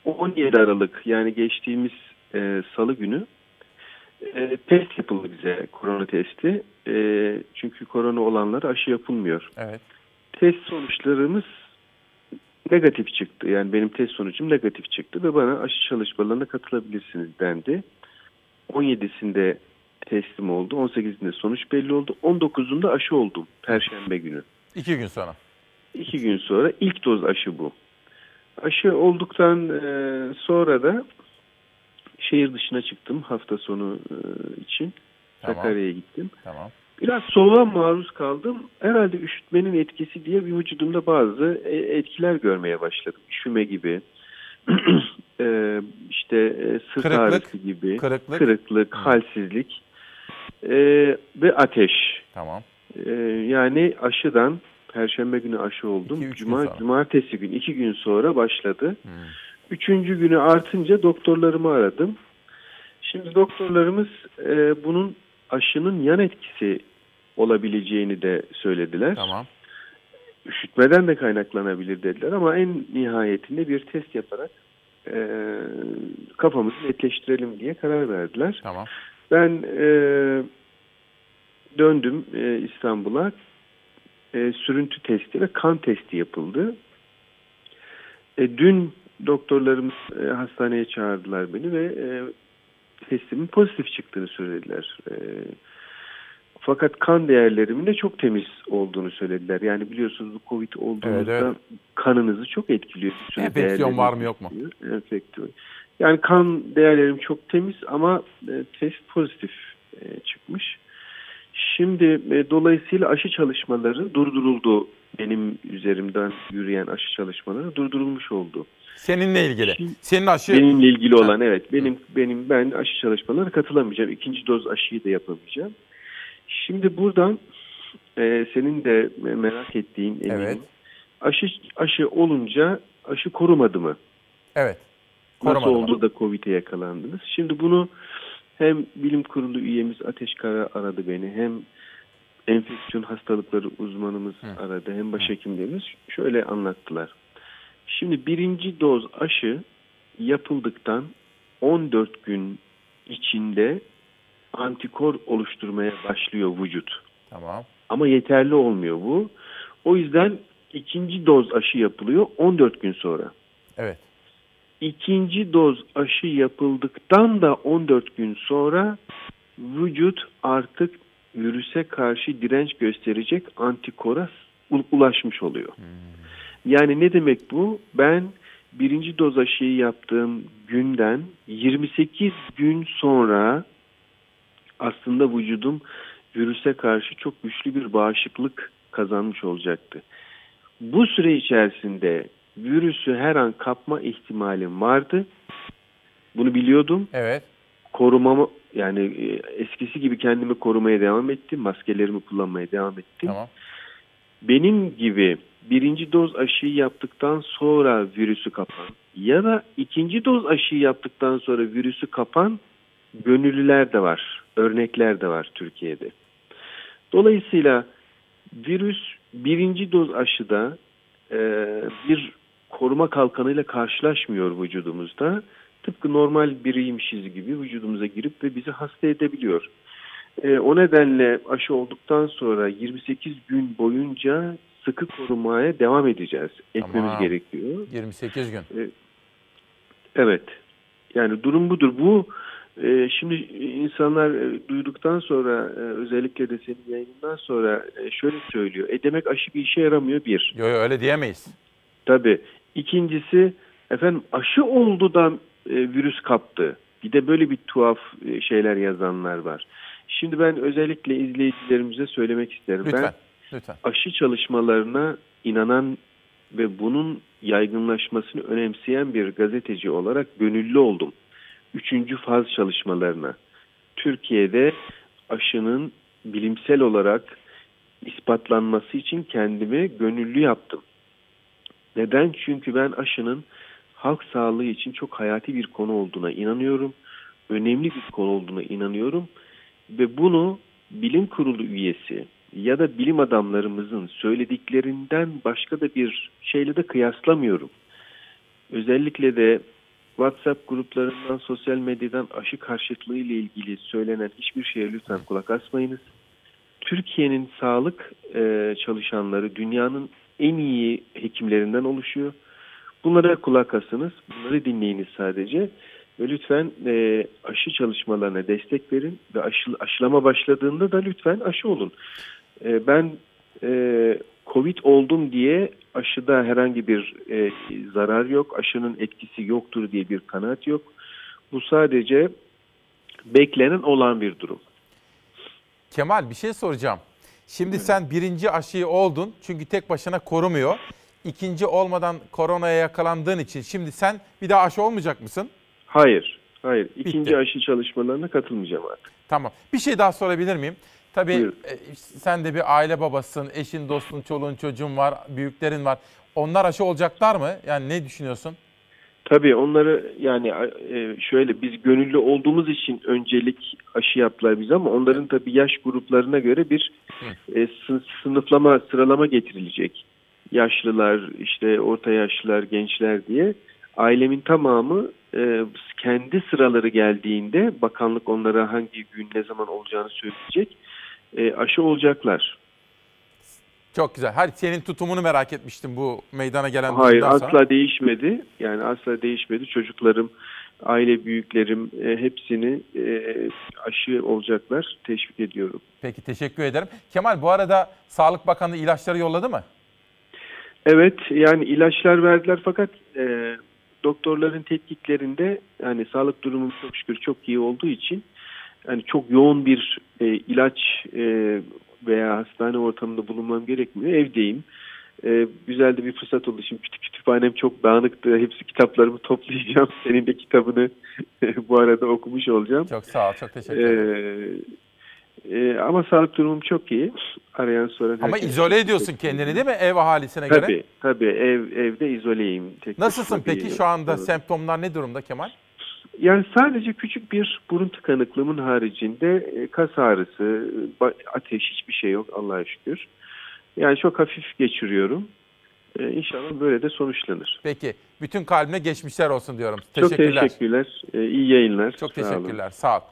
17 Aralık yani geçtiğimiz e, salı günü e, test yapıldı bize korona testi. E, çünkü korona olanlara aşı yapılmıyor. Evet. Test sonuçlarımız negatif çıktı. Yani benim test sonucum negatif çıktı ve bana aşı çalışmalarına katılabilirsiniz dendi. 17'sinde teslim oldu. 18'inde sonuç belli oldu. 19'unda aşı oldum. Perşembe günü. İki gün sonra. İki gün sonra ilk doz aşı bu. Aşı olduktan e, sonra da şehir dışına çıktım hafta sonu e, için. Tamam. Sakarya'ya gittim. Tamam. Biraz soğuğa maruz kaldım. Herhalde üşütmenin etkisi diye bir vücudumda bazı e, etkiler görmeye başladım. Üşüme gibi, e, işte e, sırt Kırıklık. ağrısı gibi, Kırıklık. kırıklık, halsizlik ve ateş. Tamam. Yani aşıdan Perşembe günü aşı oldum. Cuma, sonra. cumartesi gün iki gün sonra başladı. Üçüncü günü artınca doktorlarımı aradım. Şimdi doktorlarımız e, bunun aşının yan etkisi olabileceğini de söylediler. Tamam. Üşütmeden de kaynaklanabilir dediler ama en nihayetinde bir test yaparak e, kafamızı netleştirelim diye karar verdiler. Tamam. Ben e, döndüm e, İstanbul'a. E, sürüntü testi ve kan testi yapıldı. E, dün doktorlarımız e, hastaneye çağırdılar beni ve e, testimin pozitif çıktığını söylediler. E, fakat kan değerlerimin de çok temiz olduğunu söylediler. Yani biliyorsunuz bu Covid olduğunuzda Evet, evet. kanınızı çok etkiliyor. Enfeksiyon var mı yok mu? Enfeksiyon. Yani kan değerlerim çok temiz ama e, test pozitif e, çıkmış. Şimdi e, dolayısıyla aşı çalışmaları durduruldu. Benim üzerimden yürüyen aşı çalışmaları durdurulmuş oldu. Seninle ilgili. Senin aşı Benimle ilgili olan evet. Benim benim ben aşı çalışmalarına katılamayacağım. İkinci doz aşıyı da yapamayacağım. Şimdi buradan e, senin de merak ettiğin eminim. Evet. Aşı aşı olunca aşı korumadı mı? Evet. Nasıl Korumadı mı? oldu da Covid'e yakalandınız? Şimdi bunu hem bilim kurulu üyemiz Ateş Kara aradı beni hem enfeksiyon hastalıkları uzmanımız aradı hem başhekimlerimiz şöyle anlattılar. Şimdi birinci doz aşı yapıldıktan 14 gün içinde antikor oluşturmaya başlıyor vücut. Tamam. Ama yeterli olmuyor bu. O yüzden ikinci doz aşı yapılıyor 14 gün sonra. Evet. İkinci doz aşı yapıldıktan da 14 gün sonra vücut artık virüse karşı direnç gösterecek antikora ulaşmış oluyor. Yani ne demek bu? Ben birinci doz aşıyı yaptığım günden 28 gün sonra aslında vücudum virüse karşı çok güçlü bir bağışıklık kazanmış olacaktı. Bu süre içerisinde virüsü her an kapma ihtimalim vardı. Bunu biliyordum. Evet. Korumamı yani e, eskisi gibi kendimi korumaya devam ettim. Maskelerimi kullanmaya devam ettim. Tamam. Benim gibi birinci doz aşıyı yaptıktan sonra virüsü kapan ya da ikinci doz aşıyı yaptıktan sonra virüsü kapan gönüllüler de var. Örnekler de var Türkiye'de. Dolayısıyla virüs birinci doz aşıda e, bir koruma kalkanıyla karşılaşmıyor vücudumuzda. Tıpkı normal biriymişiz gibi vücudumuza girip ve bizi hasta edebiliyor. E, o nedenle aşı olduktan sonra 28 gün boyunca sıkı korumaya devam edeceğiz. Etmemiz Tamam. gerekiyor. 28 gün. E, Evet. Yani durum budur. Bu şimdi insanlar e, duyduktan sonra e, özellikle de senin yayınından sonra e, şöyle söylüyor. E demek aşı bir işe yaramıyor bir. Yok yok öyle diyemeyiz. Tabii. İkincisi efendim aşı oldu da virüs kaptı. Bir de böyle bir tuhaf şeyler yazanlar var. Şimdi ben özellikle izleyicilerimize söylemek isterim. Lütfen. Ben Lütfen. aşı çalışmalarına inanan ve bunun yaygınlaşmasını önemseyen bir gazeteci olarak gönüllü oldum. Üçüncü faz çalışmalarına. Türkiye'de aşının bilimsel olarak ispatlanması için kendimi gönüllü yaptım. Neden? Çünkü ben aşının halk sağlığı için çok hayati bir konu olduğuna inanıyorum. Önemli bir konu olduğuna inanıyorum. Ve bunu bilim kurulu üyesi ya da bilim adamlarımızın söylediklerinden başka da bir şeyle de kıyaslamıyorum. Özellikle de WhatsApp gruplarından, sosyal medyadan aşı karşıtlığı ile ilgili söylenen hiçbir şeye lütfen kulak asmayınız. Türkiye'nin sağlık e, çalışanları dünyanın en iyi hekimlerinden oluşuyor. Bunlara kulak asınız, bunları dinleyiniz sadece. Ve lütfen e, aşı çalışmalarına destek verin ve aşı, aşılama başladığında da lütfen aşı olun. E, ben e, Covid oldum diye aşıda herhangi bir e, zarar yok, aşının etkisi yoktur diye bir kanaat yok. Bu sadece beklenen olan bir durum. Kemal bir şey soracağım. Şimdi sen birinci aşıyı oldun çünkü tek başına korumuyor. İkinci olmadan koronaya yakalandığın için şimdi sen bir daha aşı olmayacak mısın? Hayır, hayır. İkinci aşı çalışmalarına katılmayacağım artık. Tamam. Bir şey daha sorabilir miyim? Tabii Buyurun. e, sen de bir aile babasın, eşin, dostun, çoluğun, çocuğun var, büyüklerin var. Onlar aşı olacaklar mı? Yani ne düşünüyorsun? Tabii onları yani e, şöyle biz gönüllü olduğumuz için öncelik aşı yaptılar biz ama onların tabii yaş gruplarına göre bir e, sı- sınıflama, sıralama getirilecek. Yaşlılar, işte orta yaşlılar, gençler diye. Ailemin tamamı e, kendi sıraları geldiğinde bakanlık onlara hangi gün ne zaman olacağını söyleyecek. E, aşı olacaklar. Çok güzel. Hadi senin tutumunu merak etmiştim bu meydana gelen Hayır sonra. asla değişmedi. Yani asla değişmedi. Çocuklarım, aile büyüklerim e, hepsini e, aşı olacaklar. Teşvik ediyorum. Peki teşekkür ederim. Kemal bu arada Sağlık Bakanlığı ilaçları yolladı mı? Evet yani ilaçlar verdiler fakat e, doktorların tetkiklerinde yani sağlık durumum çok şükür çok iyi olduğu için yani çok yoğun bir e, ilaç e, veya hastane ortamında bulunmam gerekmiyor. Evdeyim. E, güzel de bir fırsat oldu. Şimdi kütü- kütüphanem çok dağınıktı. Hepsi kitaplarımı toplayacağım. Senin de kitabını bu arada okumuş olacağım. Çok sağ ol, çok teşekkür ederim. Ee, e, ama sağlık durumum çok iyi. Arayan soran Ama izole ediyorsun kendini değil mi ev ahalisine göre? Tabii, tabii. Ev, evde izoleyim. Tek Nasılsın peki şu anda Evet. semptomlar ne durumda Kemal? Yani sadece küçük bir burun tıkanıklığımın haricinde e, kas ağrısı, ateş hiçbir şey yok Allah'a şükür. Yani çok hafif geçiriyorum. Ee, inşallah böyle de sonuçlanır. Peki bütün kalbine geçmişler olsun diyorum. Çok Teşekkürler. teşekkürler. Ee, iyi yayınlar. Çok Sağ olun. teşekkürler. Sağ ol.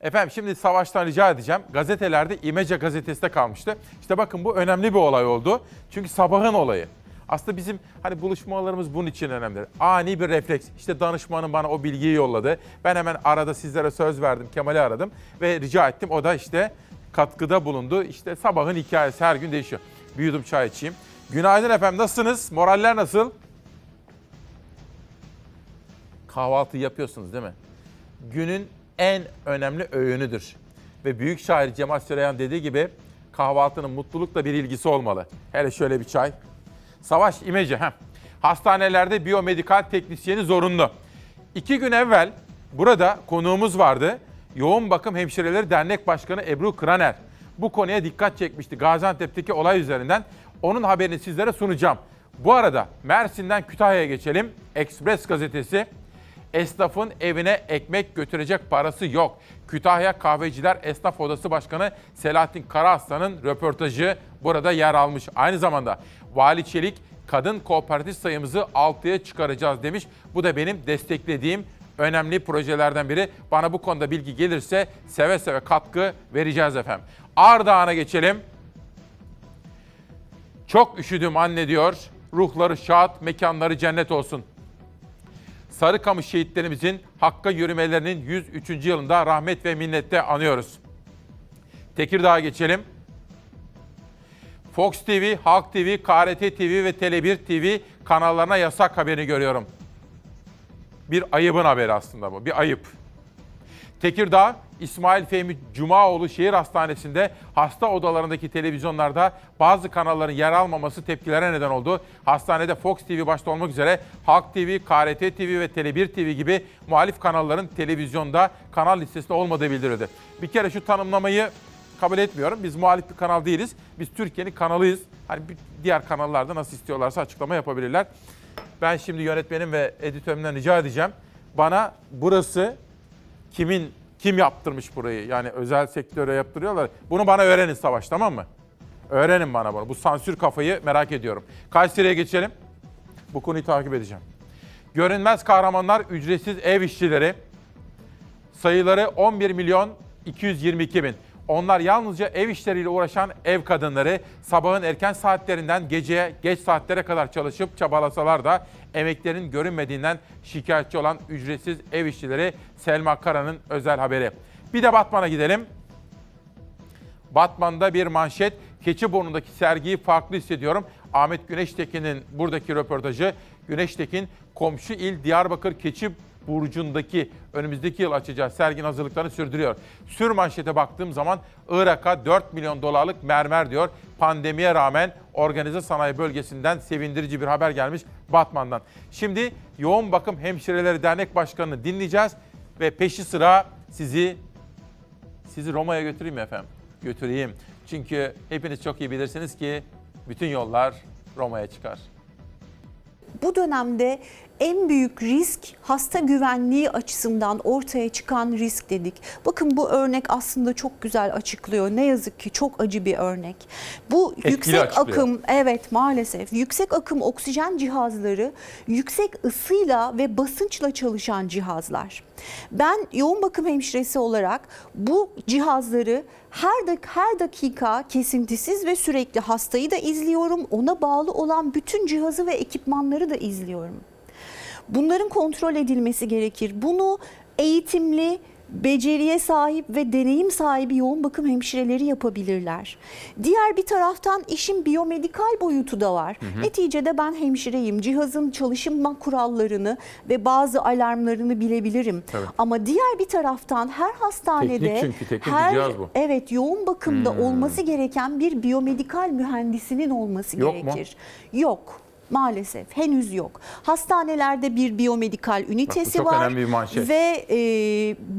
Efendim şimdi Savaş'tan rica edeceğim. Gazetelerde İmece gazetesinde kalmıştı. İşte bakın bu önemli bir olay oldu. Çünkü sabahın olayı. Aslında bizim hani buluşmalarımız bunun için önemli. Ani bir refleks. İşte danışmanım bana o bilgiyi yolladı. Ben hemen arada sizlere söz verdim. Kemal'i aradım ve rica ettim. O da işte katkıda bulundu. İşte sabahın hikayesi her gün değişiyor. Bir yudum çay içeyim. Günaydın efendim nasılsınız? Moraller nasıl? Kahvaltı yapıyorsunuz değil mi? Günün en önemli öğünüdür. Ve büyük şair Cemal Süreyan dediği gibi kahvaltının mutlulukla bir ilgisi olmalı. Hele şöyle bir çay. Savaş imece. Heh. Hastanelerde biyomedikal teknisyeni zorunlu. İki gün evvel burada konuğumuz vardı. Yoğun Bakım Hemşireleri Dernek Başkanı Ebru Kraner. Bu konuya dikkat çekmişti Gaziantep'teki olay üzerinden. Onun haberini sizlere sunacağım. Bu arada Mersin'den Kütahya'ya geçelim. Express gazetesi Esnafın evine ekmek götürecek parası yok. Kütahya Kahveciler Esnaf Odası Başkanı Selahattin Karaaslan'ın röportajı burada yer almış. Aynı zamanda Vali Çelik kadın kooperatif sayımızı 6'ya çıkaracağız demiş. Bu da benim desteklediğim önemli projelerden biri. Bana bu konuda bilgi gelirse seve seve katkı vereceğiz efendim. Ardahan'a geçelim. Çok üşüdüm anne diyor. Ruhları şad, mekanları cennet olsun. Sarıkamış şehitlerimizin Hakk'a yürümelerinin 103. yılında rahmet ve minnette anıyoruz. Tekirdağ'a geçelim. Fox TV, Halk TV, KRT TV ve Tele1 TV kanallarına yasak haberini görüyorum. Bir ayıbın haberi aslında bu, bir ayıp. Tekirdağ, İsmail Fehmi Cumaoğlu Şehir Hastanesi'nde hasta odalarındaki televizyonlarda bazı kanalların yer almaması tepkilere neden oldu. Hastanede Fox TV başta olmak üzere Halk TV, KRT TV ve Tele1 TV gibi muhalif kanalların televizyonda kanal listesinde olmadığı bildirildi. Bir kere şu tanımlamayı kabul etmiyorum. Biz muhalif bir kanal değiliz. Biz Türkiye'nin kanalıyız. Hani diğer kanallarda nasıl istiyorlarsa açıklama yapabilirler. Ben şimdi yönetmenim ve editörümden rica edeceğim. Bana burası kimin kim yaptırmış burayı? Yani özel sektöre yaptırıyorlar. Bunu bana öğrenin Savaş tamam mı? Öğrenin bana bunu. Bu sansür kafayı merak ediyorum. Kayseri'ye geçelim. Bu konuyu takip edeceğim. Görünmez kahramanlar ücretsiz ev işçileri sayıları 11 milyon 222 bin. Onlar yalnızca ev işleriyle uğraşan ev kadınları sabahın erken saatlerinden geceye geç saatlere kadar çalışıp çabalasalar da emeklerinin görünmediğinden şikayetçi olan ücretsiz ev işçileri Selma Kara'nın özel haberi. Bir de Batman'a gidelim. Batman'da bir manşet. Keçiburnu'ndaki sergiyi farklı hissediyorum. Ahmet Güneştekin'in buradaki röportajı. Güneştekin komşu il Diyarbakır Keçi Burcu'ndaki önümüzdeki yıl açacağı serginin hazırlıklarını sürdürüyor. Sür manşete baktığım zaman Irak'a 4 milyon dolarlık mermer diyor. Pandemiye rağmen organize sanayi bölgesinden sevindirici bir haber gelmiş Batman'dan. Şimdi Yoğun Bakım Hemşireleri Dernek Başkanı'nı dinleyeceğiz ve peşi sıra sizi sizi Roma'ya götüreyim mi efendim? Götüreyim. Çünkü hepiniz çok iyi bilirsiniz ki bütün yollar Roma'ya çıkar. Bu dönemde en büyük risk hasta güvenliği açısından ortaya çıkan risk dedik. Bakın bu örnek aslında çok güzel açıklıyor. Ne yazık ki çok acı bir örnek. Bu Etkili yüksek açıklıyor. akım evet maalesef yüksek akım oksijen cihazları yüksek ısıyla ve basınçla çalışan cihazlar. Ben yoğun bakım hemşiresi olarak bu cihazları her dak her dakika kesintisiz ve sürekli hastayı da izliyorum. Ona bağlı olan bütün cihazı ve ekipmanları da izliyorum. Bunların kontrol edilmesi gerekir. Bunu eğitimli beceriye sahip ve deneyim sahibi yoğun bakım hemşireleri yapabilirler. Diğer bir taraftan işin biyomedikal boyutu da var. Hı hı. Neticede ben hemşireyim. Cihazın çalışma kurallarını ve bazı alarmlarını bilebilirim. Tabii. Ama diğer bir taraftan her hastanede Teknik çünkü, teknik her cihaz bu. evet yoğun bakımda Hmm. olması gereken bir biyomedikal mühendisinin olması Yok mu? gerekir. Yok. Maalesef henüz yok. Hastanelerde bir biyomedikal ünitesi çok var ve e,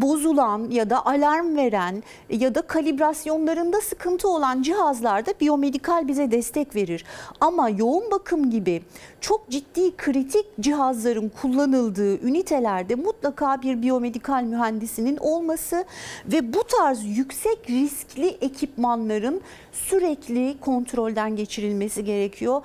bozulan ya da alarm veren ya da kalibrasyonlarında sıkıntı olan cihazlarda biyomedikal bize destek verir. Ama yoğun bakım gibi çok ciddi kritik cihazların kullanıldığı ünitelerde mutlaka bir biyomedikal mühendisinin olması ve bu tarz yüksek riskli ekipmanların sürekli kontrolden geçirilmesi gerekiyor.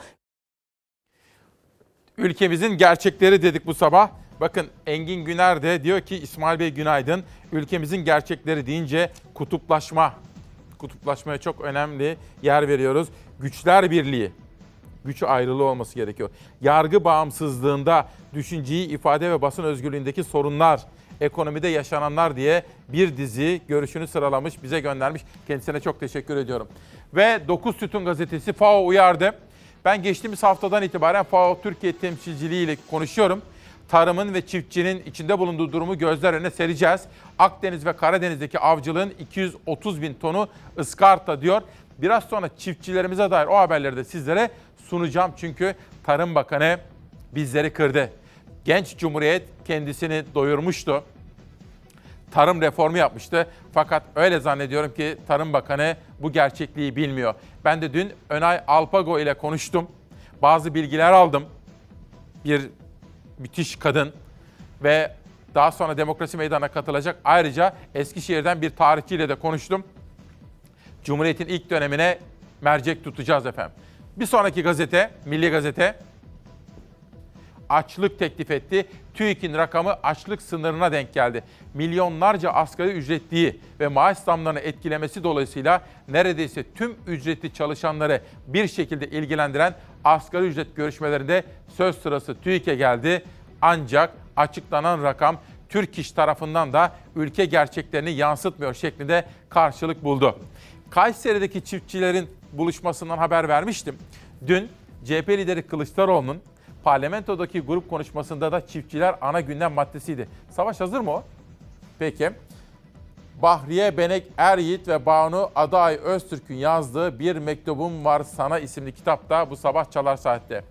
Ülkemizin gerçekleri dedik bu sabah. Bakın Engin Güner de diyor ki İsmail Bey günaydın. Ülkemizin gerçekleri deyince kutuplaşma. Kutuplaşmaya çok önemli yer veriyoruz. Güçler birliği. Güç ayrılığı olması gerekiyor. Yargı bağımsızlığında düşünceyi ifade ve basın özgürlüğündeki sorunlar, ekonomide yaşananlar diye bir dizi görüşünü sıralamış, bize göndermiş. Kendisine çok teşekkür ediyorum. Ve 9 Sütun gazetesi FAO uyardı. Ben geçtiğimiz haftadan itibaren FAO Türkiye temsilciliği ile konuşuyorum. Tarımın ve çiftçinin içinde bulunduğu durumu gözler önüne sereceğiz. Akdeniz ve Karadeniz'deki avcılığın 230 bin tonu ıskarta diyor. Biraz sonra çiftçilerimize dair o haberleri de sizlere sunacağım. Çünkü Tarım Bakanı bizleri kırdı. Genç Cumhuriyet kendisini doyurmuştu. Tarım reformu yapmıştı. Fakat öyle zannediyorum ki Tarım Bakanı bu gerçekliği bilmiyor. Ben de dün Önay Alpago ile konuştum. Bazı bilgiler aldım. Bir müthiş kadın ve daha sonra Demokrasi Meydanı'na katılacak. Ayrıca Eskişehir'den bir tarihçiyle de konuştum. Cumhuriyet'in ilk dönemine mercek tutacağız efendim. Bir sonraki gazete, Milli Gazete açlık teklif etti. TÜİK'in rakamı açlık sınırına denk geldi. Milyonlarca asgari ücretliyi ve maaş zamlarını etkilemesi dolayısıyla neredeyse tüm ücretli çalışanları bir şekilde ilgilendiren asgari ücret görüşmelerinde söz sırası TÜİK'e geldi. Ancak açıklanan rakam Türk İş tarafından da ülke gerçeklerini yansıtmıyor şeklinde karşılık buldu. Kayseri'deki çiftçilerin buluşmasından haber vermiştim. Dün CHP lideri Kılıçdaroğlu'nun parlamentodaki grup konuşmasında da çiftçiler ana gündem maddesiydi. Savaş hazır mı o? Peki. Bahriye Benek Eryiğit ve Banu Aday Öztürk'ün yazdığı Bir Mektubum Var Sana isimli kitapta bu sabah çalar saatte.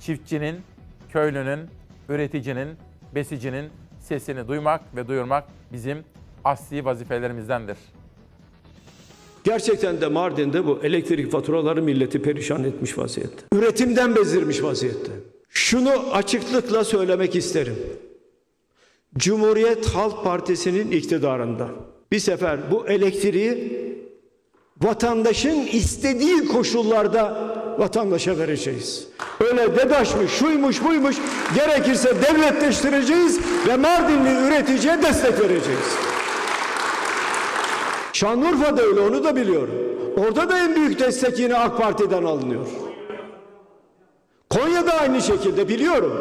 Çiftçinin, köylünün, üreticinin, besicinin sesini duymak ve duyurmak bizim asli vazifelerimizdendir. Gerçekten de Mardin'de bu elektrik faturaları milleti perişan etmiş vaziyette. Üretimden bezdirmiş vaziyette. Şunu açıklıkla söylemek isterim. Cumhuriyet Halk Partisi'nin iktidarında bir sefer bu elektriği vatandaşın istediği koşullarda vatandaşa vereceğiz. Öyle DEDAŞ'mış, şuymuş, buymuş gerekirse devletleştireceğiz ve Mardinli üreticiye destek vereceğiz. Şanlıurfa'da öyle onu da biliyorum. Orada da en büyük destek yine AK Parti'den alınıyor. Konya'da aynı şekilde biliyorum.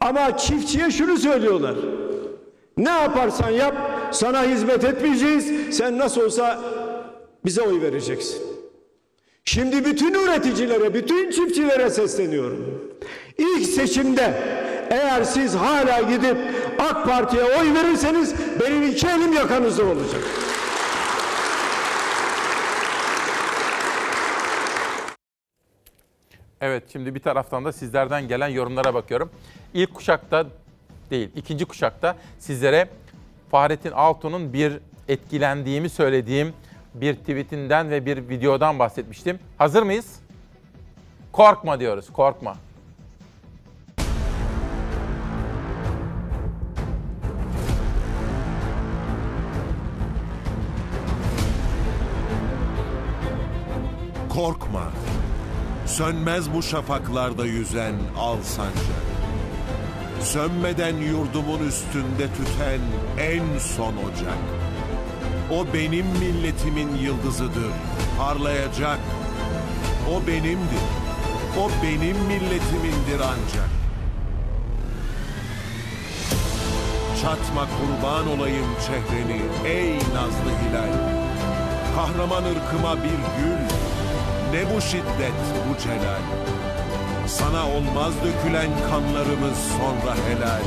Ama çiftçiye şunu söylüyorlar. Ne yaparsan yap sana hizmet etmeyeceğiz. Sen nasıl olsa bize oy vereceksin. Şimdi bütün üreticilere, bütün çiftçilere sesleniyorum. İlk seçimde eğer siz hala gidip AK Parti'ye oy verirseniz benim iki elim yakanızda olacak. Evet şimdi bir taraftan da sizlerden gelen yorumlara bakıyorum. İlk kuşakta değil ikinci kuşakta sizlere Fahrettin Altun'un bir etkilendiğimi söylediğim bir tweetinden ve bir videodan bahsetmiştim. Hazır mıyız? Korkma diyoruz korkma. Korkma. Sönmez bu şafaklarda yüzen al sancak. Sönmeden yurdumun üstünde tüten en son ocak. O benim milletimin yıldızıdır, parlayacak. O benimdir, o benim milletimindir ancak. Çatma kurban olayım çehreni ey nazlı hilal. Kahraman ırkıma bir gül, ne bu şiddet bu celal. Sana olmaz dökülen kanlarımız sonra helal.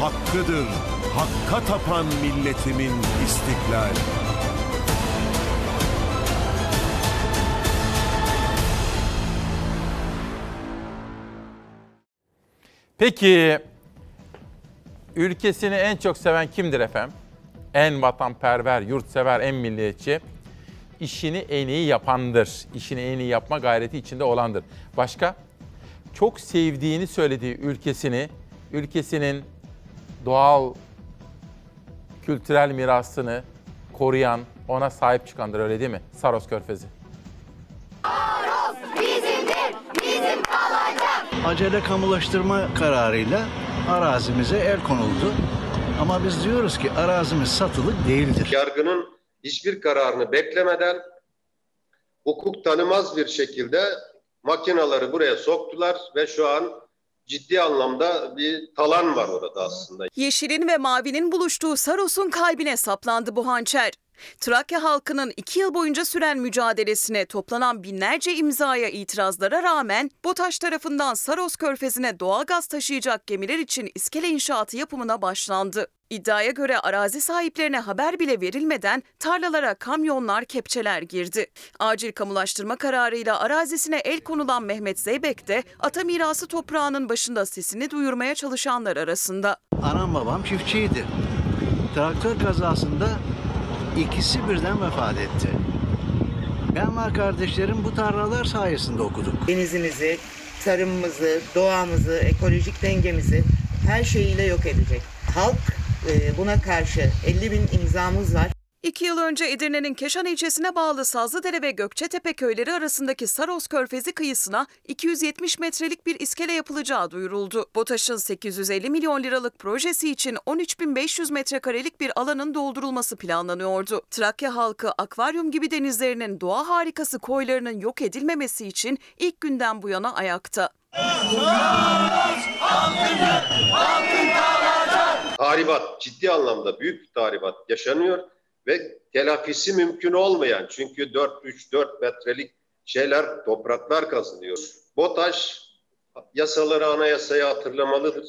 Hakkıdır, hakka tapan milletimin istiklal. Peki ülkesini en çok seven kimdir efendim? En vatanperver, yurtsever, en milliyetçi. İşini en iyi yapandır. İşini en iyi yapma gayreti içinde olandır. Başka? Çok sevdiğini söylediği ülkesini, ülkesinin doğal kültürel mirasını koruyan, ona sahip çıkandır öyle değil mi? Saros Körfezi. acele kamulaştırma kararıyla arazimize el konuldu. Ama biz diyoruz ki arazimiz satılık değildir. Yargının hiçbir kararını beklemeden hukuk tanımaz bir şekilde makinaları buraya soktular ve şu an ciddi anlamda bir talan var orada aslında. Yeşilin ve mavinin buluştuğu Saros'un kalbine saplandı bu hançer. Trakya halkının iki yıl boyunca süren mücadelesine toplanan binlerce imzaya itirazlara rağmen BOTAŞ tarafından Saros Körfezi'ne doğalgaz taşıyacak gemiler için iskele inşaatı yapımına başlandı. İddiaya göre arazi sahiplerine haber bile verilmeden tarlalara kamyonlar, kepçeler girdi. Acil kamulaştırma kararıyla arazisine el konulan Mehmet Zeybek de ata mirası toprağının başında sesini duyurmaya çalışanlar arasında. Anam babam çiftçiydi. Traktör kazasında ikisi birden vefat etti. Ben ve kardeşlerim bu tarlalar sayesinde okuduk. denizimizi, tarımımızı, doğamızı, ekolojik dengemizi her şeyiyle yok edecek. Halk buna karşı 50 bin imzamız var. İki yıl önce Edirne'nin Keşan ilçesine bağlı Sazlıdere ve Gökçetepe köyleri arasındaki Saros Körfezi kıyısına 270 metrelik bir iskele yapılacağı duyuruldu. BOTAŞ'ın 850 milyon liralık projesi için 13.500 metrekarelik bir alanın doldurulması planlanıyordu. Trakya halkı akvaryum gibi denizlerinin doğa harikası koylarının yok edilmemesi için ilk günden bu yana ayakta. Tahribat ciddi anlamda büyük bir tahribat yaşanıyor ve telafisi mümkün olmayan çünkü 4-3-4 metrelik şeyler topraklar kazınıyor. BOTAŞ yasaları anayasayı hatırlamalıdır.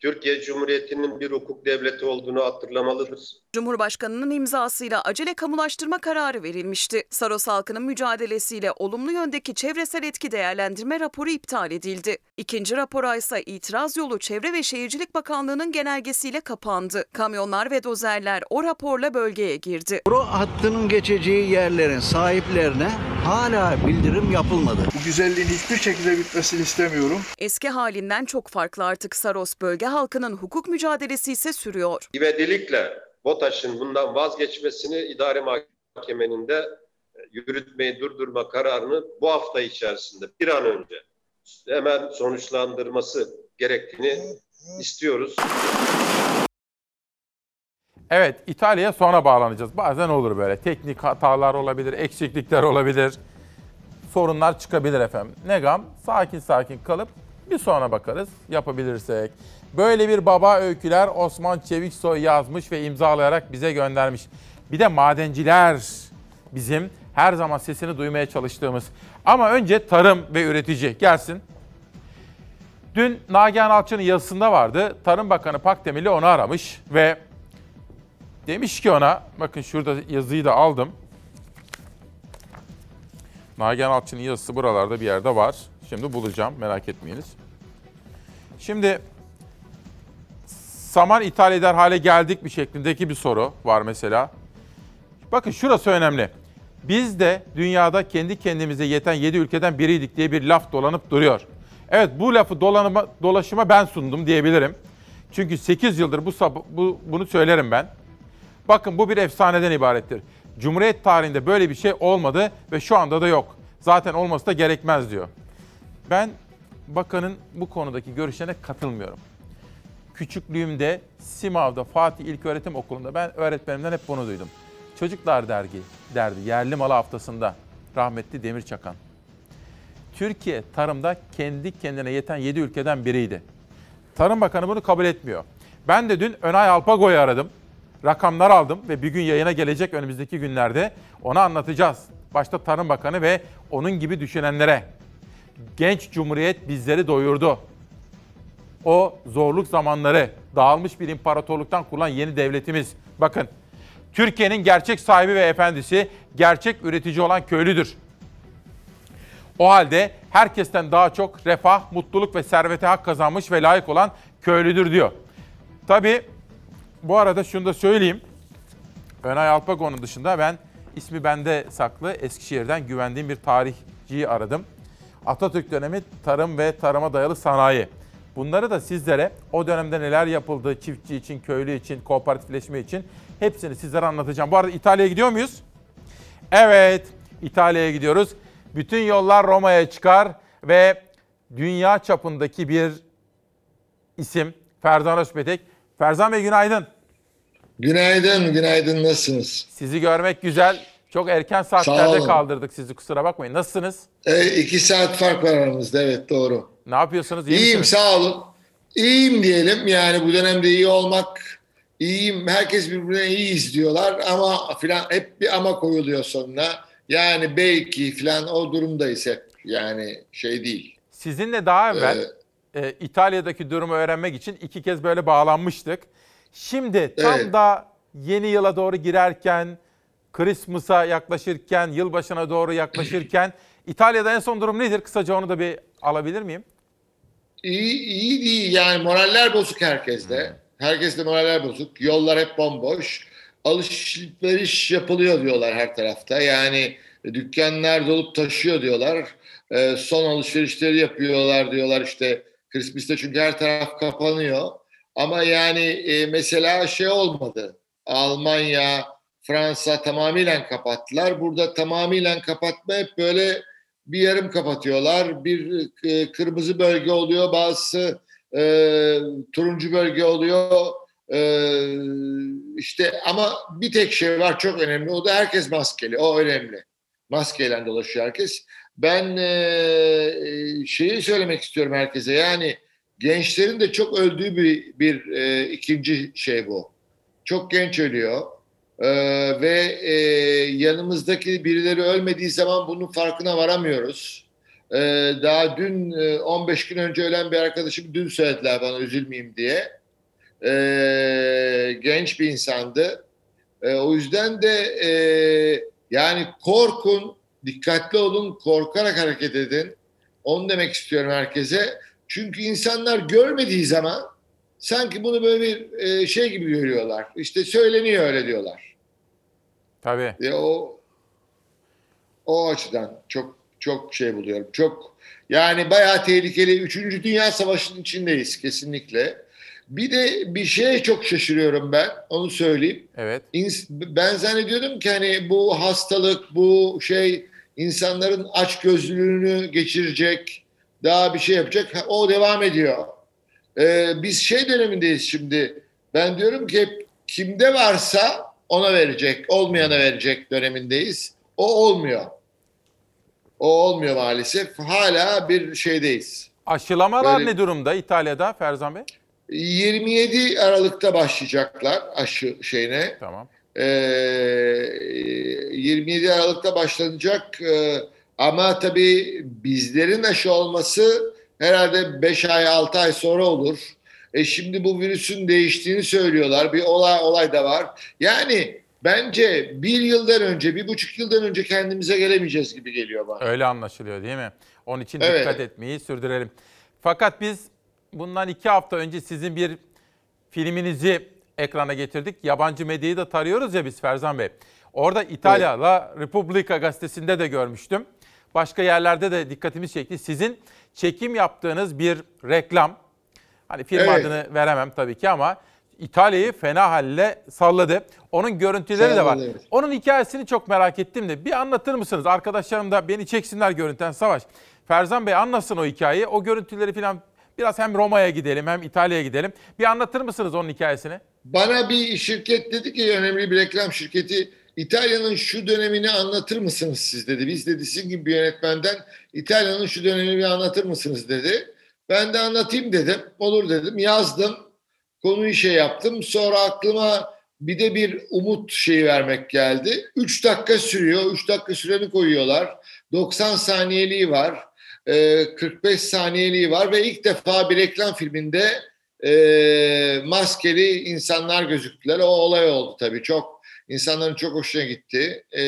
Türkiye Cumhuriyeti'nin bir hukuk devleti olduğunu hatırlamalıdır. Cumhurbaşkanının imzasıyla acele kamulaştırma kararı verilmişti. Saros halkının mücadelesiyle olumlu yöndeki çevresel etki değerlendirme raporu iptal edildi. İkinci rapora ise itiraz yolu Çevre ve Şehircilik Bakanlığı'nın genelgesiyle kapandı. Kamyonlar ve dozerler o raporla bölgeye girdi. Boru hattının geçeceği yerlerin sahiplerine hala bildirim yapılmadı. Bu güzelliğin hiçbir şekilde bitmesini istemiyorum. Eski halinden çok farklı artık Saros bölge halkının hukuk mücadelesi ise sürüyor. İvedilikle BOTAŞ'ın bundan vazgeçmesini idare mahkemenin de e, yürütmeyi durdurma kararını bu hafta içerisinde bir an önce hemen sonuçlandırması gerektiğini istiyoruz. Evet İtalya'ya sonra bağlanacağız. Bazen olur böyle. Teknik hatalar olabilir, eksiklikler olabilir. Sorunlar çıkabilir efendim. Ne gam? Sakin sakin kalıp bir sonra bakarız yapabilirsek. Böyle bir baba öyküler Osman Çeviksoy yazmış ve imzalayarak bize göndermiş. Bir de madenciler bizim her zaman sesini duymaya çalıştığımız. Ama önce tarım ve üretici gelsin. Dün Nagihan Alçı'nın yazısında vardı. Tarım Bakanı Pakdemirli onu aramış ve demiş ki ona, bakın şurada yazıyı da aldım. Nagihan Alçı'nın yazısı buralarda bir yerde var. Şimdi bulacağım, merak etmeyiniz. Şimdi saman ithal eder hale geldik bir şeklindeki bir soru var mesela. Bakın şurası önemli. Biz de dünyada kendi kendimize yeten 7 ülkeden biriydik diye bir laf dolanıp duruyor. Evet bu lafı dolanıma, dolaşıma ben sundum diyebilirim. Çünkü 8 yıldır bu, bu bunu söylerim ben. Bakın bu bir efsaneden ibarettir. Cumhuriyet tarihinde böyle bir şey olmadı ve şu anda da yok. Zaten olması da gerekmez diyor. Ben bakanın bu konudaki görüşlerine katılmıyorum. Küçüklüğümde Simav'da Fatih İlköğretim Okulu'nda ben öğretmenimden hep bunu duydum. Çocuklar dergi derdi yerli malı haftasında rahmetli Demir Çakan. Türkiye tarımda kendi kendine yeten 7 ülkeden biriydi. Tarım Bakanı bunu kabul etmiyor. Ben de dün Önay Alpago'yu aradım. Rakamlar aldım ve bir gün yayına gelecek önümüzdeki günlerde ona anlatacağız. Başta Tarım Bakanı ve onun gibi düşünenlere. Genç Cumhuriyet bizleri doyurdu. O zorluk zamanları, dağılmış bir imparatorluktan kurulan yeni devletimiz. Bakın, Türkiye'nin gerçek sahibi ve efendisi, gerçek üretici olan köylüdür. O halde herkesten daha çok refah, mutluluk ve servete hak kazanmış ve layık olan köylüdür diyor. Tabii bu arada şunu da söyleyeyim. Önay Alpago'nun dışında ben ismi bende saklı Eskişehir'den güvendiğim bir tarihçiyi aradım. Atatürk dönemi tarım ve tarıma dayalı sanayi. Bunları da sizlere o dönemde neler yapıldığı çiftçi için, köylü için, kooperatifleşme için hepsini sizlere anlatacağım. Bu arada İtalya'ya gidiyor muyuz? Evet, İtalya'ya gidiyoruz. Bütün yollar Roma'ya çıkar ve dünya çapındaki bir isim Ferzan Özpetek. Ferzan Bey günaydın. Günaydın, günaydın. Nasılsınız? Sizi görmek güzel. Çok erken saatlerde kaldırdık sizi kusura bakmayın. Nasılsınız? E, iki saat fark var aramızda, evet doğru. Ne yapıyorsunuz? İyi İyiyim, misiniz? sağ olun. İyiyim diyelim. Yani bu dönemde iyi olmak, iyiyim. Herkes birbirine iyi izliyorlar ama filan hep bir ama koyuluyor sonuna. Yani belki filan o durumdayız hep. Yani şey değil. Sizinle daha evvel e, İtalya'daki durumu öğrenmek için iki kez böyle bağlanmıştık. Şimdi tam Evet. da yeni yıla doğru girerken, Christmas'a yaklaşırken, yılbaşına doğru yaklaşırken İtalya'da en son durum nedir? Kısaca onu da bir alabilir miyim? İyi, iyi değil yani moraller bozuk herkeste. Herkeste moraller bozuk. Yollar hep bomboş. Alışveriş yapılıyor diyorlar her tarafta. Yani dükkanlar dolup taşıyor diyorlar. Ee, son alışverişleri yapıyorlar diyorlar işte Christmas'ta çünkü her taraf kapanıyor. Ama yani e, mesela şey olmadı. Almanya, Fransa tamamıyla kapattılar. Burada tamamıyla kapatma hep böyle bir yarım kapatıyorlar. Bir e, kırmızı bölge oluyor, bazısı e, turuncu bölge oluyor. E, işte ama bir tek şey var çok önemli. O da herkes maskeli. O önemli. Maskeyle dolaşıyor herkes. Ben e, şeyi söylemek istiyorum herkese. Yani gençlerin de çok öldüğü bir, bir e, ikinci şey bu. Çok genç ölüyor. Ee, ve e, yanımızdaki birileri ölmediği zaman bunun farkına varamıyoruz. Ee, daha dün e, 15 gün önce ölen bir arkadaşım dün söylediler bana üzülmeyeyim diye. Ee, genç bir insandı. Ee, o yüzden de e, yani korkun, dikkatli olun, korkarak hareket edin. Onu demek istiyorum herkese. Çünkü insanlar görmediği zaman sanki bunu böyle bir e, şey gibi görüyorlar. İşte söyleniyor öyle diyorlar. Tabii. E, o o açıdan çok çok şey buluyorum. Çok yani bayağı tehlikeli. Üçüncü Dünya Savaşı'nın içindeyiz kesinlikle. Bir de bir şeye çok şaşırıyorum ben. Onu söyleyeyim. Evet. Ben zannediyordum ki hani bu hastalık, bu şey insanların aç gözlülüğünü geçirecek, daha bir şey yapacak. Ha, O devam ediyor. Ee, biz şey dönemindeyiz şimdi. Ben diyorum ki hep kimde varsa ona verecek, olmayana verecek dönemindeyiz. O olmuyor. O olmuyor maalesef. Hala bir şeydeyiz. Aşılamalar Böyle- ne durumda İtalya'da Ferzan Bey? 27 Aralık'ta başlayacaklar aşı şeyine. Tamam. Ee, 27 Aralık'ta başlanacak Ee, ama tabii bizlerin aşı olması herhalde 5 ay 6 ay sonra olur. E şimdi bu virüsün değiştiğini söylüyorlar. Bir olay olay da var. Yani bence bir yıldan önce, bir buçuk yıldan önce kendimize gelemeyeceğiz gibi geliyor bana. Öyle anlaşılıyor değil mi? Onun için Evet. dikkat etmeyi sürdürelim. Fakat biz bundan iki hafta önce sizin bir filminizi ekrana getirdik. Yabancı medyayı da tarıyoruz ya biz Ferzan Bey. Orada İtalya'la Repubblica gazetesinde de görmüştüm. Başka yerlerde de dikkatimiz çekti. Sizin çekim yaptığınız bir reklam. Hani firma Evet. adını veremem tabii ki ama İtalya'yı fena halle salladı. Onun görüntüleri de var. Onun hikayesini çok merak ettim de bir anlatır mısınız? Arkadaşlarım da beni çeksinler görüntüden Savaş. Ferzan Bey anlatsın o hikayeyi. O görüntüleri falan biraz hem Roma'ya gidelim hem İtalya'ya gidelim. Bir anlatır mısınız onun hikayesini? Bana bir şirket dedi ki önemli bir reklam şirketi İtalya'nın şu dönemini anlatır mısınız siz dedi. Biz dedi sizin gibi bir yönetmenden İtalya'nın şu dönemini bir anlatır mısınız dedi. Ben de anlatayım dedim. Olur dedim. Yazdım. konuyu şey yaptım. Sonra aklıma bir de bir umut şeyi vermek geldi. 3 dakika sürüyor. 3 dakika süreni koyuyorlar. 90 saniyeliği var. e, 45 saniyeliği var ve ilk defa bir reklam filminde e, maskeli insanlar gözüktüler. O olay oldu tabii. Çok insanların çok hoşuna gitti. E,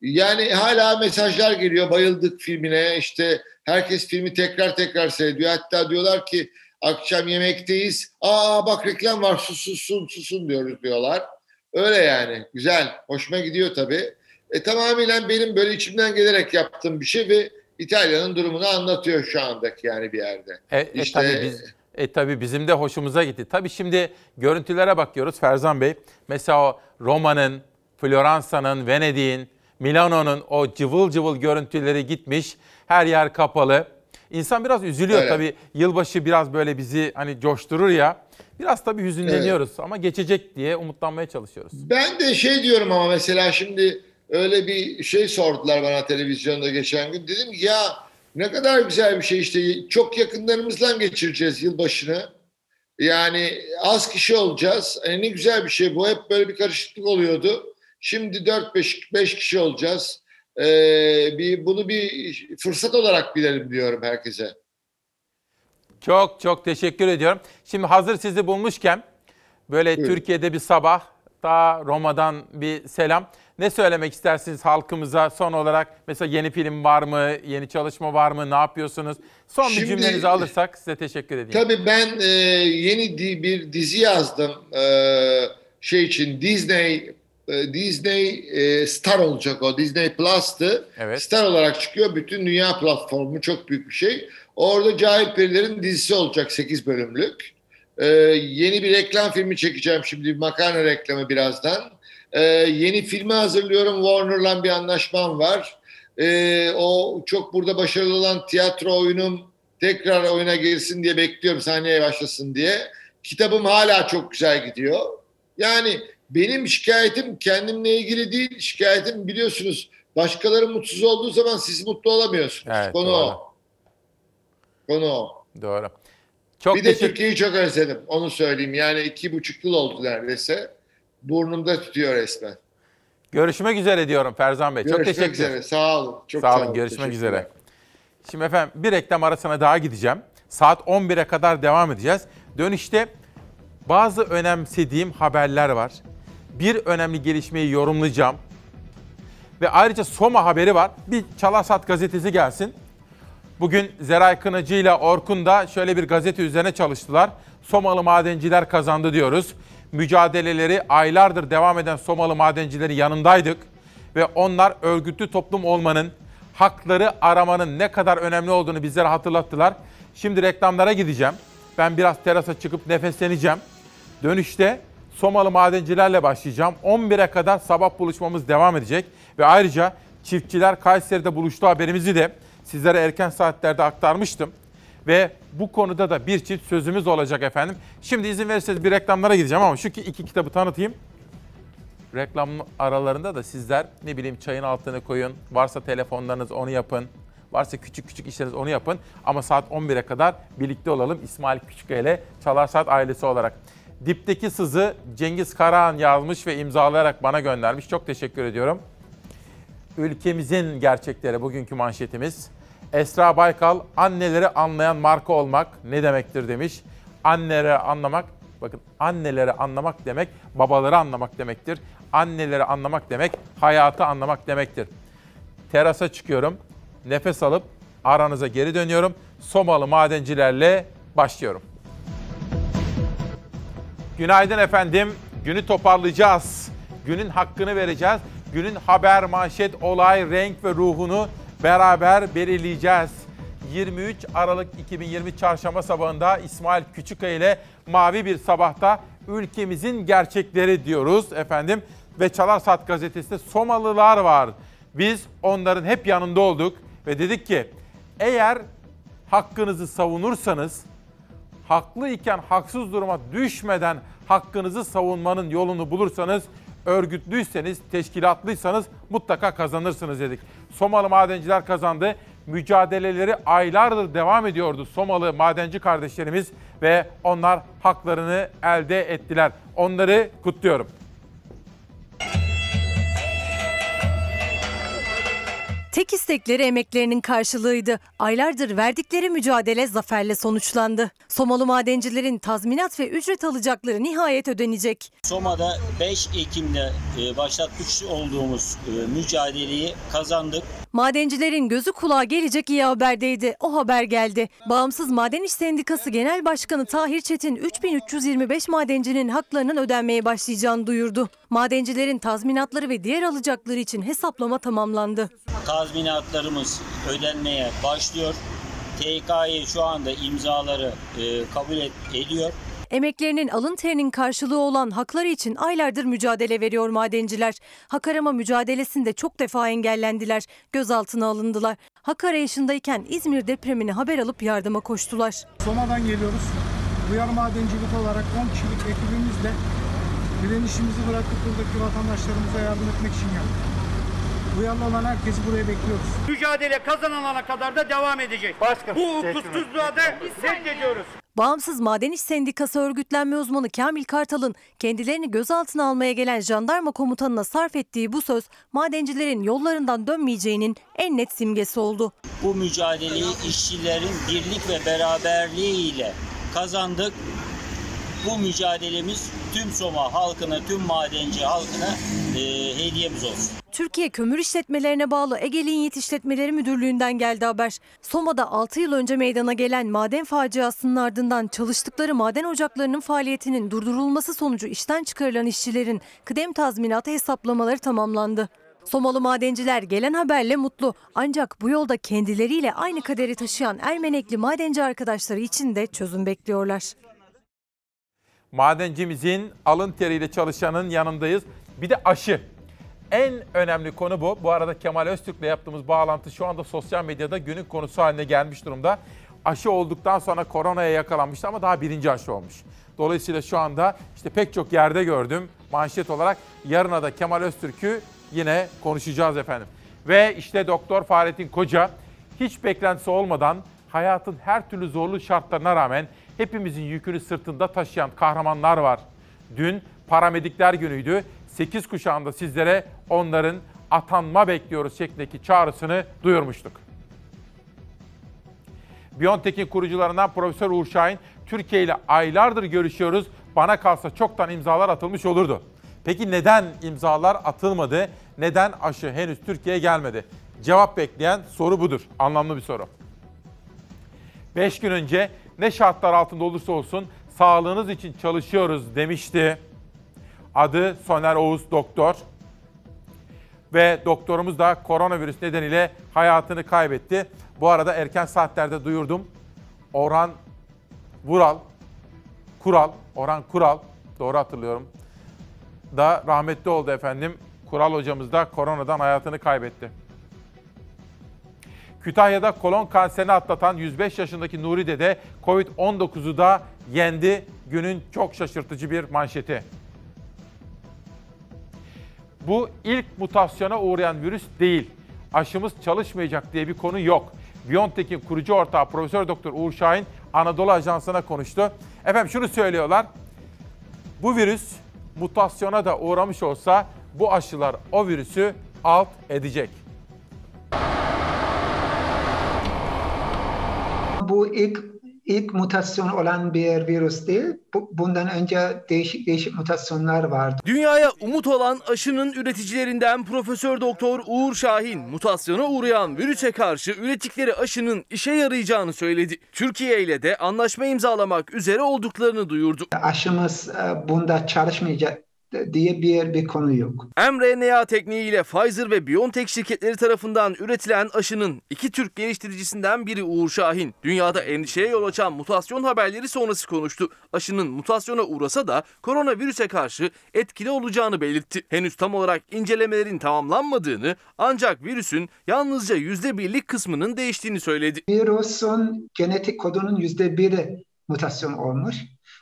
yani hala mesajlar geliyor. Bayıldık filmine. İşte herkes filmi tekrar tekrar seyrediyor. Hatta diyorlar ki akşam yemekteyiz. Aa bak reklam var susun susun diyoruz diyorlar. Öyle yani. Güzel. Hoşuma gidiyor tabii. E, tamamen benim böyle içimden gelerek yaptığım bir şey ve İtalya'nın durumunu anlatıyor şu andaki yani bir yerde. E, e, İşte- tabii biz, e, tabii bizim de hoşumuza gitti. Tabii şimdi görüntülere bakıyoruz Ferzan Bey. Mesela Roma'nın, Floransa'nın, Venedik'in, Milano'nun o cıvıl cıvıl görüntüleri gitmiş. Her yer kapalı. İnsan biraz üzülüyor Evet. tabii. Yılbaşı biraz böyle bizi hani coşturur ya. Biraz tabii hüzünleniyoruz ama geçecek diye umutlanmaya çalışıyoruz. Ben de şey diyorum ama mesela şimdi öyle bir şey sordular bana televizyonda geçen gün. Dedim ki ya ne kadar güzel bir şey işte çok yakınlarımızla geçireceğiz yılbaşını. Yani az kişi olacağız. E, ne güzel bir şey bu. Hep böyle bir karışıklık oluyordu. Şimdi 4-5 5 kişi olacağız. Ee, bir bunu bir fırsat olarak bilelim diyorum herkese. Çok çok teşekkür ediyorum. Şimdi hazır sizi bulmuşken böyle Buyurun. Türkiye'de bir sabah daha Roma'dan bir selam. Ne söylemek istersiniz halkımıza son olarak? Mesela yeni film var mı? Yeni çalışma var mı? Ne yapıyorsunuz? Son bir Şimdi- cümlenizi alırsak size teşekkür edeyim. Tabii ben e, yeni di- bir dizi yazdım e, şey için Disney Disney e, Star olacak o Disney Plus'tı. Evet. Star olarak çıkıyor. Bütün dünya platformu çok büyük bir şey. Orada Cahil Periler'in dizisi olacak 8 bölümlük. E, yeni bir reklam filmi çekeceğim şimdi makarna reklamı birazdan. E, yeni filmi hazırlıyorum. Warner'la bir anlaşmam var. E, o çok burada başarılı olan tiyatro oyunum tekrar oyuna girsin diye bekliyorum sahneye başlasın diye. Kitabım hala çok güzel gidiyor. Yani benim şikayetim kendimle ilgili değil. Şikayetim biliyorsunuz başkaları mutsuz olduğu zaman siz mutlu olamıyorsunuz. Evet, Konu doğru. o. Konu o. Doğru. Çok bir de teşekkür Türkiye'yi çok özledim. Onu söyleyeyim. Yani iki buçuk yıl oldu neredeyse. Burnumda tutuyor resmen. Görüşmek üzere diyorum Ferzan Bey. çok Görüşmek teşekkür üzere. Sağ olun. Çok sağ sağ olun. olun. Görüşmek üzere. Şimdi efendim bir reklam arasına daha gideceğim. Saat 11'e kadar devam edeceğiz. Dönüşte bazı önemsediğim haberler var. Bir önemli gelişmeyi yorumlayacağım. Ve ayrıca Soma haberi var. Bir Çalasat gazetesi gelsin. Bugün Zeray Kınacı ile Orkun da şöyle bir gazete üzerine çalıştılar. Somalı madenciler kazandı diyoruz. Mücadeleleri aylardır devam eden Somalı madencilerin yanındaydık. Ve onlar örgütlü toplum olmanın, hakları aramanın ne kadar önemli olduğunu bizlere hatırlattılar. Şimdi reklamlara gideceğim. Ben biraz terasa çıkıp nefesleneceğim. Dönüşte Somalı madencilerle başlayacağım. 11'e kadar sabah buluşmamız devam edecek. Ve ayrıca çiftçiler Kayseri'de buluştu haberimizi de sizlere erken saatlerde aktarmıştım. Ve bu konuda da bir çift sözümüz olacak efendim. Şimdi izin verirseniz bir reklamlara gideceğim ama şu ki iki kitabı tanıtayım. Reklam aralarında da sizler ne bileyim çayın altını koyun. Varsa telefonlarınız onu yapın. Varsa küçük küçük işleriniz onu yapın. Ama saat 11'e kadar birlikte olalım İsmail Küçüköy ile Çalar Saat ailesi olarak. Dipteki sızı Cengiz Karahan yazmış ve imzalayarak bana göndermiş. Çok teşekkür ediyorum. Ülkemizin gerçekleri bugünkü manşetimiz. Esra Baykal anneleri anlayan marka olmak ne demektir demiş. Anneleri anlamak, bakın anneleri anlamak demek babaları anlamak demektir. Anneleri anlamak demek hayatı anlamak demektir. Terasa çıkıyorum. Nefes alıp aranıza geri dönüyorum. Somalı madencilerle başlıyorum. Günaydın efendim. Günü toparlayacağız. Günün hakkını vereceğiz. Günün haber, manşet, olay, renk ve ruhunu beraber belirleyeceğiz. 23 Aralık 2020 Çarşamba sabahında İsmail Küçükkaya ile Mavi Bir Sabah'ta ülkemizin gerçekleri diyoruz efendim. Ve Çalar Saat gazetesinde Somalılar var. Biz onların hep yanında olduk ve dedik ki eğer hakkınızı savunursanız haklı iken haksız duruma düşmeden hakkınızı savunmanın yolunu bulursanız, örgütlüyseniz, teşkilatlıysanız mutlaka kazanırsınız dedik. Somalı madenciler kazandı. mücadeleleri aylardır devam ediyordu Somalı madenci kardeşlerimiz ve onlar haklarını elde ettiler. Onları kutluyorum. Tek istekleri emeklerinin karşılığıydı. Aylardır verdikleri mücadele zaferle sonuçlandı. Somalı madencilerin tazminat ve ücret alacakları nihayet ödenecek. Soma'da 5 Ekim'de e, başlatmış olduğumuz e, mücadeleyi kazandık. Madencilerin gözü kulağı gelecek iyi haberdeydi. O haber geldi. Bağımsız Maden İş Sendikası Genel Başkanı Tahir Çetin 3325 madencinin haklarının ödenmeye başlayacağını duyurdu. Madencilerin tazminatları ve diğer alacakları için hesaplama tamamlandı. Tazminatlarımız ödenmeye başlıyor. TKİ şu anda imzaları e, kabul ediyor. Emeklerinin alın terinin karşılığı olan hakları için aylardır mücadele veriyor madenciler. Hak arama mücadelesinde çok defa engellendiler, gözaltına alındılar. Hak arayışındayken İzmir depremini haber alıp yardıma koştular. Soma'dan geliyoruz. Duyar madencilik olarak 10 kişilik ekibimizle direnişimizi bırakıp buradaki vatandaşlarımıza yardım etmek için geldik. Duyarlı olan herkesi buraya bekliyoruz. Mücadele kazanılana kadar da devam edecek. Bu hukuksuzluğa da reddediyoruz. Bağımsız Maden İş Sendikası örgütlenme uzmanı Kamil Kartal'ın kendilerini gözaltına almaya gelen jandarma komutanına sarf ettiği bu söz madencilerin yollarından dönmeyeceğinin en net simgesi oldu. Bu mücadeleyi işçilerin birlik ve beraberliğiyle kazandık. Bu mücadelemiz tüm Soma halkına, tüm madenci halkına e, hediyemiz olsun. Türkiye Kömür İşletmelerine bağlı Ege Linyit İşletmeleri Müdürlüğü'nden geldi haber. Soma'da 6 yıl önce meydana gelen maden faciasının ardından çalıştıkları maden ocaklarının faaliyetinin durdurulması sonucu işten çıkarılan işçilerin kıdem tazminatı hesaplamaları tamamlandı. Somalı madenciler gelen haberle mutlu ancak bu yolda kendileriyle aynı kaderi taşıyan Ermenekli madenci arkadaşları için de çözüm bekliyorlar. Madencimizin alın teriyle çalışanın yanındayız. Bir de aşı. En önemli konu bu. Bu arada Kemal Öztürk'le yaptığımız bağlantı şu anda sosyal medyada günün konusu haline gelmiş durumda. Aşı olduktan sonra koronaya yakalanmıştı ama daha birinci aşı olmuş. Dolayısıyla şu anda işte pek çok yerde gördüm manşet olarak. Yarına da Kemal Öztürk'ü yine konuşacağız efendim. Ve işte Doktor Fahrettin Koca hiç beklentisi olmadan hayatın her türlü zorlu şartlarına rağmen hepimizin yükünü sırtında taşıyan kahramanlar var. Dün paramedikler günüydü. 8 kuşağında sizlere onların atanma bekliyoruz şeklindeki çağrısını duyurmuştuk. Biontech'in kurucularından Profesör Uğur Şahin, Türkiye ile aylardır görüşüyoruz. Bana kalsa çoktan imzalar atılmış olurdu. Peki neden imzalar atılmadı? Neden aşı henüz Türkiye'ye gelmedi? Cevap bekleyen soru budur. Anlamlı bir soru. 5 gün önce ne şartlar altında olursa olsun sağlığınız için çalışıyoruz demişti. Adı Soner Oğuz Doktor. Ve doktorumuz da koronavirüs nedeniyle hayatını kaybetti. Bu arada erken saatlerde duyurdum. Orhan Vural, Kural, Orhan Kural, doğru hatırlıyorum, da rahmetli oldu efendim. Kural hocamız da koronadan hayatını kaybetti. Kütahya'da kolon kanserini atlatan 105 yaşındaki Nuri Dede Covid-19'u da yendi. Günün çok şaşırtıcı bir manşeti. Bu ilk mutasyona uğrayan virüs değil. Aşımız çalışmayacak diye bir konu yok. BioNTech'in kurucu ortağı Profesör Doktor Uğur Şahin Anadolu Ajansı'na konuştu. Efendim şunu söylüyorlar. Bu virüs mutasyona da uğramış olsa bu aşılar o virüsü alt edecek. Bu ilk ilk mutasyon olan bir virüs değil. Bu- Bundan önce değişik değişik mutasyonlar vardı. Dünyaya umut olan aşının üreticilerinden Profesör Doktor Uğur Şahin mutasyona uğrayan virüse karşı ürettikleri aşının işe yarayacağını söyledi. Türkiye ile de anlaşma imzalamak üzere olduklarını duyurdu. Aşımız e, bunda çalışmayacak diye bir bir konu yok. mRNA tekniğiyle Pfizer ve BioNTech şirketleri tarafından üretilen aşının iki Türk geliştiricisinden biri Uğur Şahin. Dünyada endişeye yol açan mutasyon haberleri sonrası konuştu. Aşının mutasyona uğrasa da koronavirüse karşı etkili olacağını belirtti. Henüz tam olarak incelemelerin tamamlanmadığını ancak virüsün yalnızca %1'lik kısmının değiştiğini söyledi. Virüsün genetik kodunun yüzde biri mutasyon olmuş.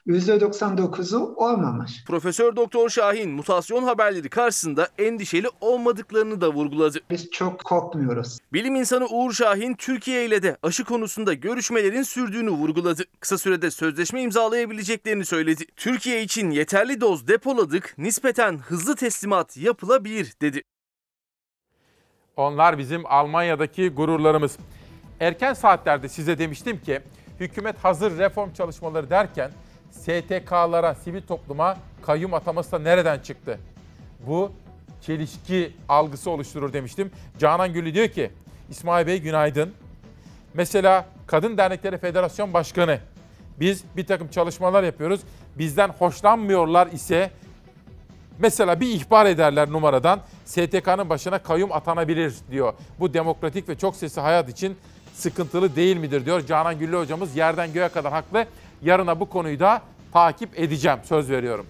%99'u olmamış. Profesör Doktor Şahin mutasyon haberleri karşısında endişeli olmadıklarını da vurguladı. Biz çok korkmuyoruz. Bilim insanı Uğur Şahin Türkiye ile de aşı konusunda görüşmelerin sürdüğünü vurguladı. Kısa sürede sözleşme imzalayabileceklerini söyledi. Türkiye için yeterli doz depoladık, nispeten hızlı teslimat yapılabilir dedi. Onlar bizim Almanya'daki gururlarımız. Erken saatlerde size demiştim ki hükümet hazır reform çalışmaları derken STK'lara, sivil topluma kayyum ataması da nereden çıktı? Bu çelişki algısı oluşturur demiştim. Canan Gülü diyor ki İsmail Bey günaydın. Mesela Kadın Dernekleri Federasyon Başkanı biz bir takım çalışmalar yapıyoruz. Bizden hoşlanmıyorlar ise Mesela bir ihbar ederler numaradan STK'nın başına kayyum atanabilir diyor. Bu demokratik ve çok sesli hayat için sıkıntılı değil midir diyor. Canan Güllü hocamız yerden göğe kadar haklı. Yarına bu konuyu da takip edeceğim söz veriyorum.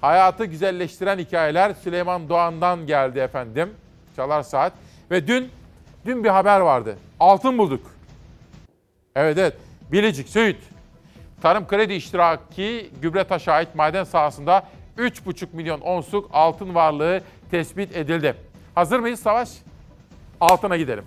Hayatı güzelleştiren hikayeler Süleyman Doğan'dan geldi efendim. Çalar Saat. Ve dün dün bir haber vardı. Altın bulduk. Evet evet. Bilecik, Söğüt. Tarım kredi iştiraki Gübretaş'a ait maden sahasında 3,5 milyon onsluk altın varlığı tespit edildi. Hazır mıyız Savaş? Altına gidelim.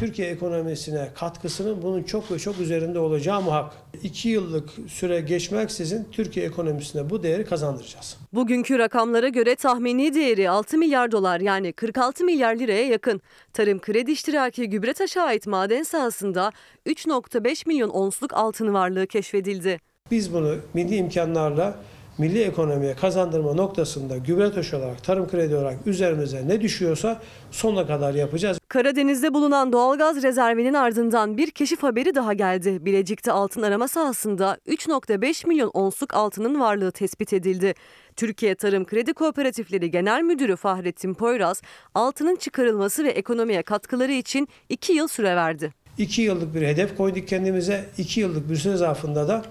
Türkiye ekonomisine katkısının bunun çok ve çok üzerinde olacağı muhak. İki yıllık süre geçmeksizin Türkiye ekonomisine bu değeri kazandıracağız. Bugünkü rakamlara göre tahmini değeri 6 milyar dolar yani 46 milyar liraya yakın. Tarım kredi iştiraki Gübretaş'a ait maden sahasında 3.5 milyon onsluk altın varlığı keşfedildi. Biz bunu milli imkanlarla milli ekonomiye kazandırma noktasında gübretoş olarak, tarım kredi olarak üzerimize ne düşüyorsa sonuna kadar yapacağız. Karadeniz'de bulunan doğalgaz rezervinin ardından bir keşif haberi daha geldi. Bilecik'te altın arama sahasında 3.5 milyon onsluk altının varlığı tespit edildi. Türkiye Tarım Kredi Kooperatifleri Genel Müdürü Fahrettin Poyraz, altının çıkarılması ve ekonomiye katkıları için 2 yıl süre verdi. 2 yıllık bir hedef koyduk kendimize. 2 yıllık bir süre zarfında da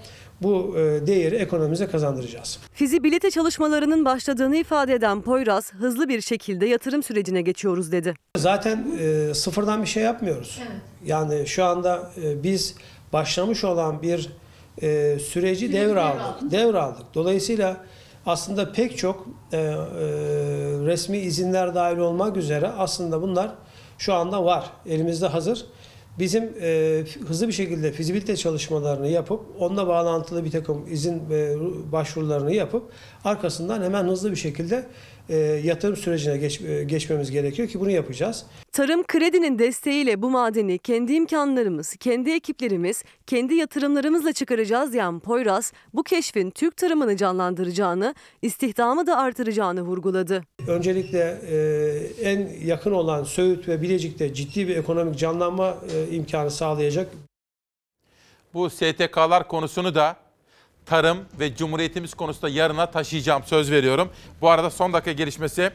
bu e, değeri ekonomimize kazandıracağız. Fizibilite çalışmalarının başladığını ifade eden Poyraz, hızlı bir şekilde yatırım sürecine geçiyoruz dedi. Zaten e, sıfırdan bir şey yapmıyoruz. Yani şu anda e, biz başlamış olan bir e, süreci devraldık. Devraldık. Dolayısıyla aslında pek çok e, e, resmi izinler dahil olmak üzere aslında bunlar şu anda var. Elimizde hazır. Bizim e, hızlı bir şekilde fizibilite çalışmalarını yapıp onunla bağlantılı bir takım izin e, başvurularını yapıp arkasından hemen hızlı bir şekilde yatırım sürecine geç, e, geçmemiz gerekiyor ki bunu yapacağız. Tarım Kredi'nin desteğiyle bu madeni kendi imkanlarımız, kendi ekiplerimiz, kendi yatırımlarımızla çıkaracağız diyen Poyraz, bu keşfin Türk tarımını canlandıracağını, istihdamı da artıracağını vurguladı. Öncelikle e, en yakın olan Söğüt ve Bilecik'te ciddi bir ekonomik canlanma e, imkanı sağlayacak. Bu STK'lar konusunu da tarım ve cumhuriyetimiz konusunda yarına taşıyacağım söz veriyorum. Bu arada son dakika gelişmesi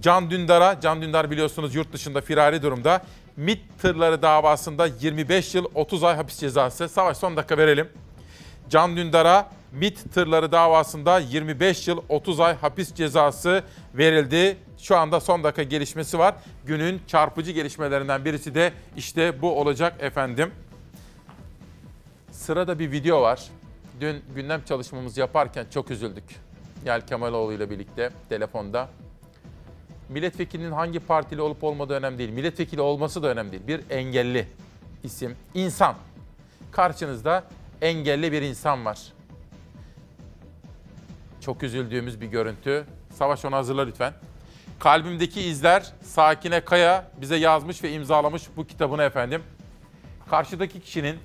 Can Dündar'a, Can Dündar biliyorsunuz yurt dışında firari durumda. MİT tırları davasında 25 yıl 30 ay hapis cezası. Savaş son dakika verelim. Can Dündar'a MİT tırları davasında 25 yıl 30 ay hapis cezası verildi. Şu anda son dakika gelişmesi var. Günün çarpıcı gelişmelerinden birisi de işte bu olacak efendim. Sırada bir video var. Dün gündem çalışmamızı yaparken çok üzüldük. Yel Kemaloğlu ile birlikte telefonda. Milletvekilinin hangi partili olup olmadığı önemli değil. Milletvekili olması da önemli değil. Bir engelli isim, insan. Karşınızda engelli bir insan var. Çok üzüldüğümüz bir görüntü. Savaş onu hazırla lütfen. Kalbimdeki izler Sakine Kaya bize yazmış ve imzalamış bu kitabını efendim. Karşıdaki kişinin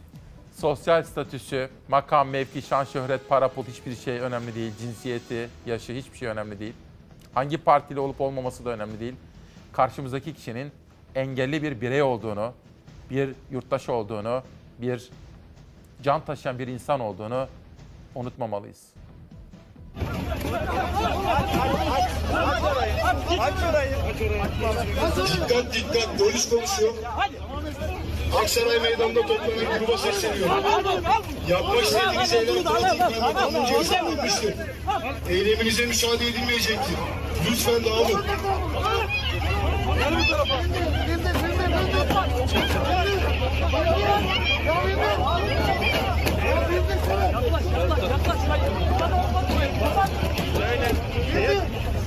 sosyal statüsü, makam, mevki, şan, şöhret, para, pul hiçbir şey önemli değil. Cinsiyeti, yaşı hiçbir şey önemli değil. Hangi partili olup olmaması da önemli değil. Karşımızdaki kişinin engelli bir birey olduğunu, bir yurttaş olduğunu, bir can taşıyan bir insan olduğunu unutmamalıyız. Dikkat dikkat polis konuşuyor. Aksaray meydanında toplanan gruba sesleniyorum. Yapmak istediğiniz eylem tatil kanunca yasaklanmıştır. Eyleminize müsaade edilmeyecektir. Lütfen dağılın. Gel.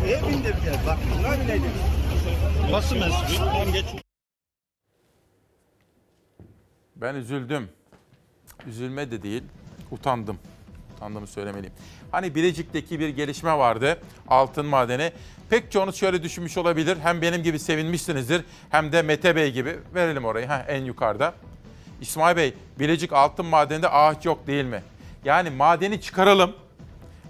Şeye bindireceğiz. Bak buna bineceğiz. Basın mensubu. Tamam geç. Ben üzüldüm. Üzülme de değil, utandım. Utandığımı söylemeliyim. Hani Bilecik'teki bir gelişme vardı, altın madeni. Pek çoğunuz şöyle düşünmüş olabilir. Hem benim gibi sevinmişsinizdir, hem de Mete Bey gibi. Verelim orayı, ha, en yukarıda. İsmail Bey, Bilecik altın madeninde ağaç yok değil mi? Yani madeni çıkaralım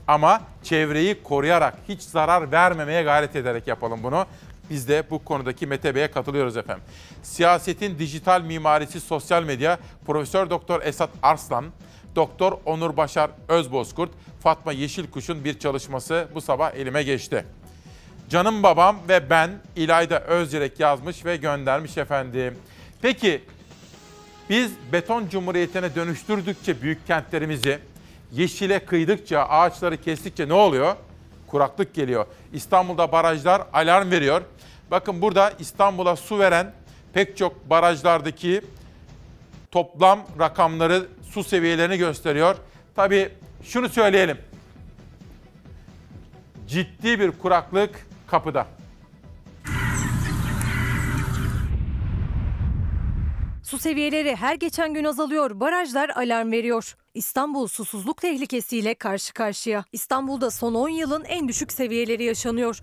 ama çevreyi koruyarak, hiç zarar vermemeye gayret ederek yapalım bunu. Biz de bu konudaki Mete Bey'e katılıyoruz efendim. Siyasetin dijital mimarisi sosyal medya Profesör Doktor Esat Arslan, Doktor Onur Başar Özbozkurt, Fatma Yeşilkuş'un bir çalışması bu sabah elime geçti. Canım babam ve ben İlayda Özyürek yazmış ve göndermiş efendim. Peki biz beton cumhuriyetine dönüştürdükçe büyük kentlerimizi, yeşile kıydıkça, ağaçları kestikçe ne oluyor? Kuraklık geliyor. İstanbul'da barajlar alarm veriyor. Bakın burada İstanbul'a su veren pek çok barajlardaki toplam rakamları, su seviyelerini gösteriyor. Tabii şunu söyleyelim. Ciddi bir kuraklık kapıda. Su seviyeleri her geçen gün azalıyor, barajlar alarm veriyor. İstanbul susuzluk tehlikesiyle karşı karşıya. İstanbul'da son 10 yılın en düşük seviyeleri yaşanıyor.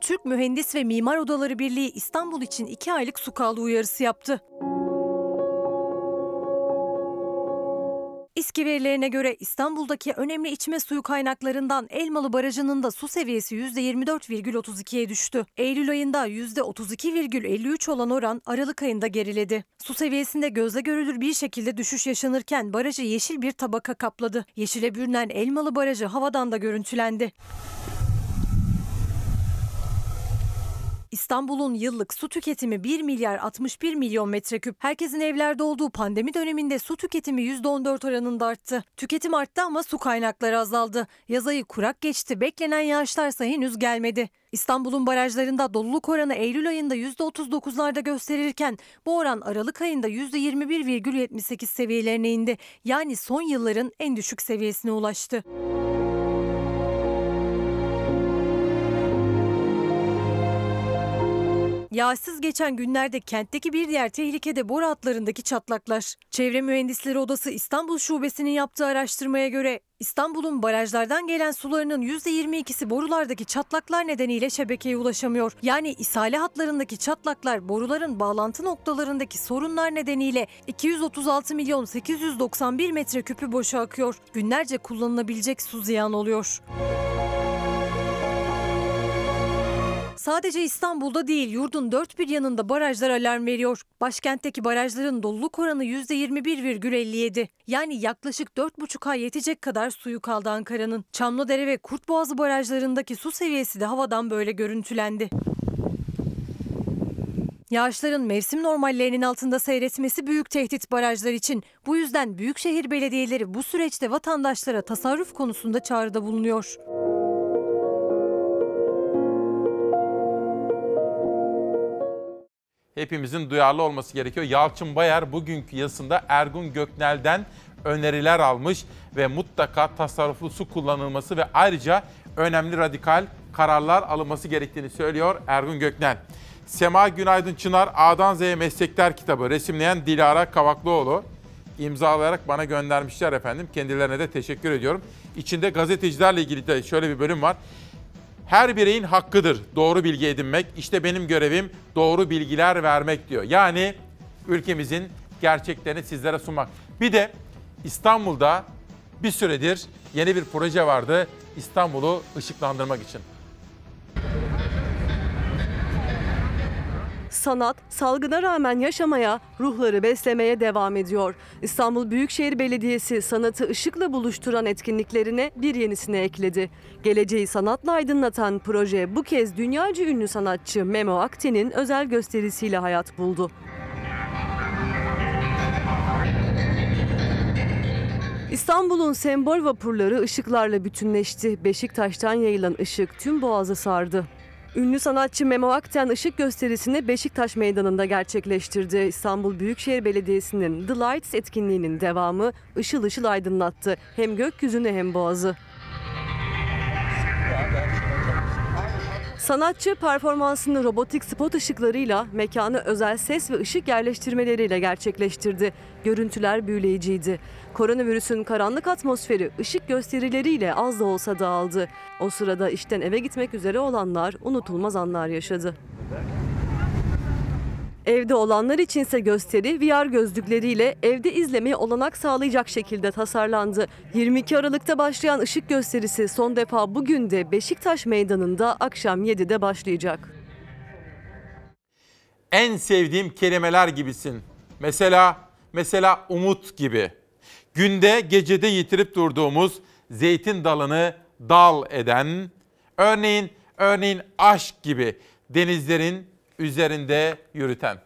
Türk Mühendis ve Mimar Odaları Birliği İstanbul için 2 aylık su kaldı uyarısı yaptı. İSKİ verilerine göre İstanbul'daki önemli içme suyu kaynaklarından Elmalı Barajı'nın da su seviyesi %24,32'ye düştü. Eylül ayında %32,53 olan oran Aralık ayında geriledi. Su seviyesinde gözle görülür bir şekilde düşüş yaşanırken barajı yeşil bir tabaka kapladı. Yeşile bürünen Elmalı Barajı havadan da görüntülendi. İstanbul'un yıllık su tüketimi 1 milyar 61 milyon metreküp. Herkesin evlerde olduğu pandemi döneminde su tüketimi %14 oranında arttı. Tüketim arttı ama su kaynakları azaldı. Yaz ayı kurak geçti. Beklenen yağışlarsa henüz gelmedi. İstanbul'un barajlarında doluluk oranı Eylül ayında %39'larda gösterirken bu oran Aralık ayında %21,78 seviyelerine indi. Yani son yılların en düşük seviyesine ulaştı. Yağsız geçen günlerde kentteki bir diğer tehlikede boru hatlarındaki çatlaklar. Çevre Mühendisleri Odası İstanbul Şubesi'nin yaptığı araştırmaya göre İstanbul'un barajlardan gelen sularının %22'si borulardaki çatlaklar nedeniyle şebekeye ulaşamıyor. Yani isale hatlarındaki çatlaklar boruların bağlantı noktalarındaki sorunlar nedeniyle 236 milyon 891 metreküpü boşa akıyor. Günlerce kullanılabilecek su ziyan oluyor. Sadece İstanbul'da değil yurdun dört bir yanında barajlar alarm veriyor. Başkentteki barajların doluluk oranı %21,57. Yani yaklaşık 4,5 ay yetecek kadar suyu kaldı Ankara'nın. Çamlıdere ve Kurtboğazı barajlarındaki su seviyesi de havadan böyle görüntülendi. Yağışların mevsim normallerinin altında seyretmesi büyük tehdit barajlar için. Bu yüzden büyükşehir belediyeleri bu süreçte vatandaşlara tasarruf konusunda çağrıda bulunuyor. Hepimizin duyarlı olması gerekiyor. Yalçın Bayar bugünkü yazısında Ergun Göknel'den öneriler almış ve mutlaka tasarruflu su kullanılması ve ayrıca önemli radikal kararlar alınması gerektiğini söylüyor Ergun Göknel. Sema Günaydın Çınar A'dan Z'ye Meslekler kitabı resimleyen Dilara Kavaklıoğlu imzalayarak bana göndermişler efendim. Kendilerine de teşekkür ediyorum. İçinde gazetecilerle ilgili de şöyle bir bölüm var. Her bireyin hakkıdır doğru bilgi edinmek. İşte benim görevim doğru bilgiler vermek diyor. Yani ülkemizin gerçeklerini sizlere sunmak. Bir de İstanbul'da bir süredir yeni bir proje vardı. İstanbul'u ışıklandırmak için. Sanat, salgına rağmen yaşamaya, ruhları beslemeye devam ediyor. İstanbul Büyükşehir Belediyesi sanatı ışıkla buluşturan etkinliklerine bir yenisini ekledi. Geleceği sanatla aydınlatan proje bu kez dünyaca ünlü sanatçı Memo Akten'in özel gösterisiyle hayat buldu. İstanbul'un sembol vapurları ışıklarla bütünleşti. Beşiktaş'tan yayılan ışık tüm boğazı sardı. Ünlü sanatçı Memo Akten ışık gösterisini Beşiktaş Meydanı'nda gerçekleştirdi. İstanbul Büyükşehir Belediyesi'nin The Lights etkinliğinin devamı ışıl ışıl aydınlattı. Hem gökyüzünü hem boğazı. Sanatçı performansını robotik spot ışıklarıyla, mekanı özel ses ve ışık yerleştirmeleriyle gerçekleştirdi. Görüntüler büyüleyiciydi. Koronavirüsün karanlık atmosferi ışık gösterileriyle az da olsa dağıldı. O sırada işten eve gitmek üzere olanlar unutulmaz anlar yaşadı. Evde olanlar içinse gösteri VR gözlükleriyle evde izlemeye olanak sağlayacak şekilde tasarlandı. 22 Aralık'ta başlayan ışık gösterisi son defa bugün de Beşiktaş Meydanı'nda akşam 7'de başlayacak. En sevdiğim kelimeler gibisin. Mesela mesela umut gibi. Günde gecede yitirip durduğumuz zeytin dalını dal eden, örneğin örneğin aşk gibi denizlerin üzerinde yürüten.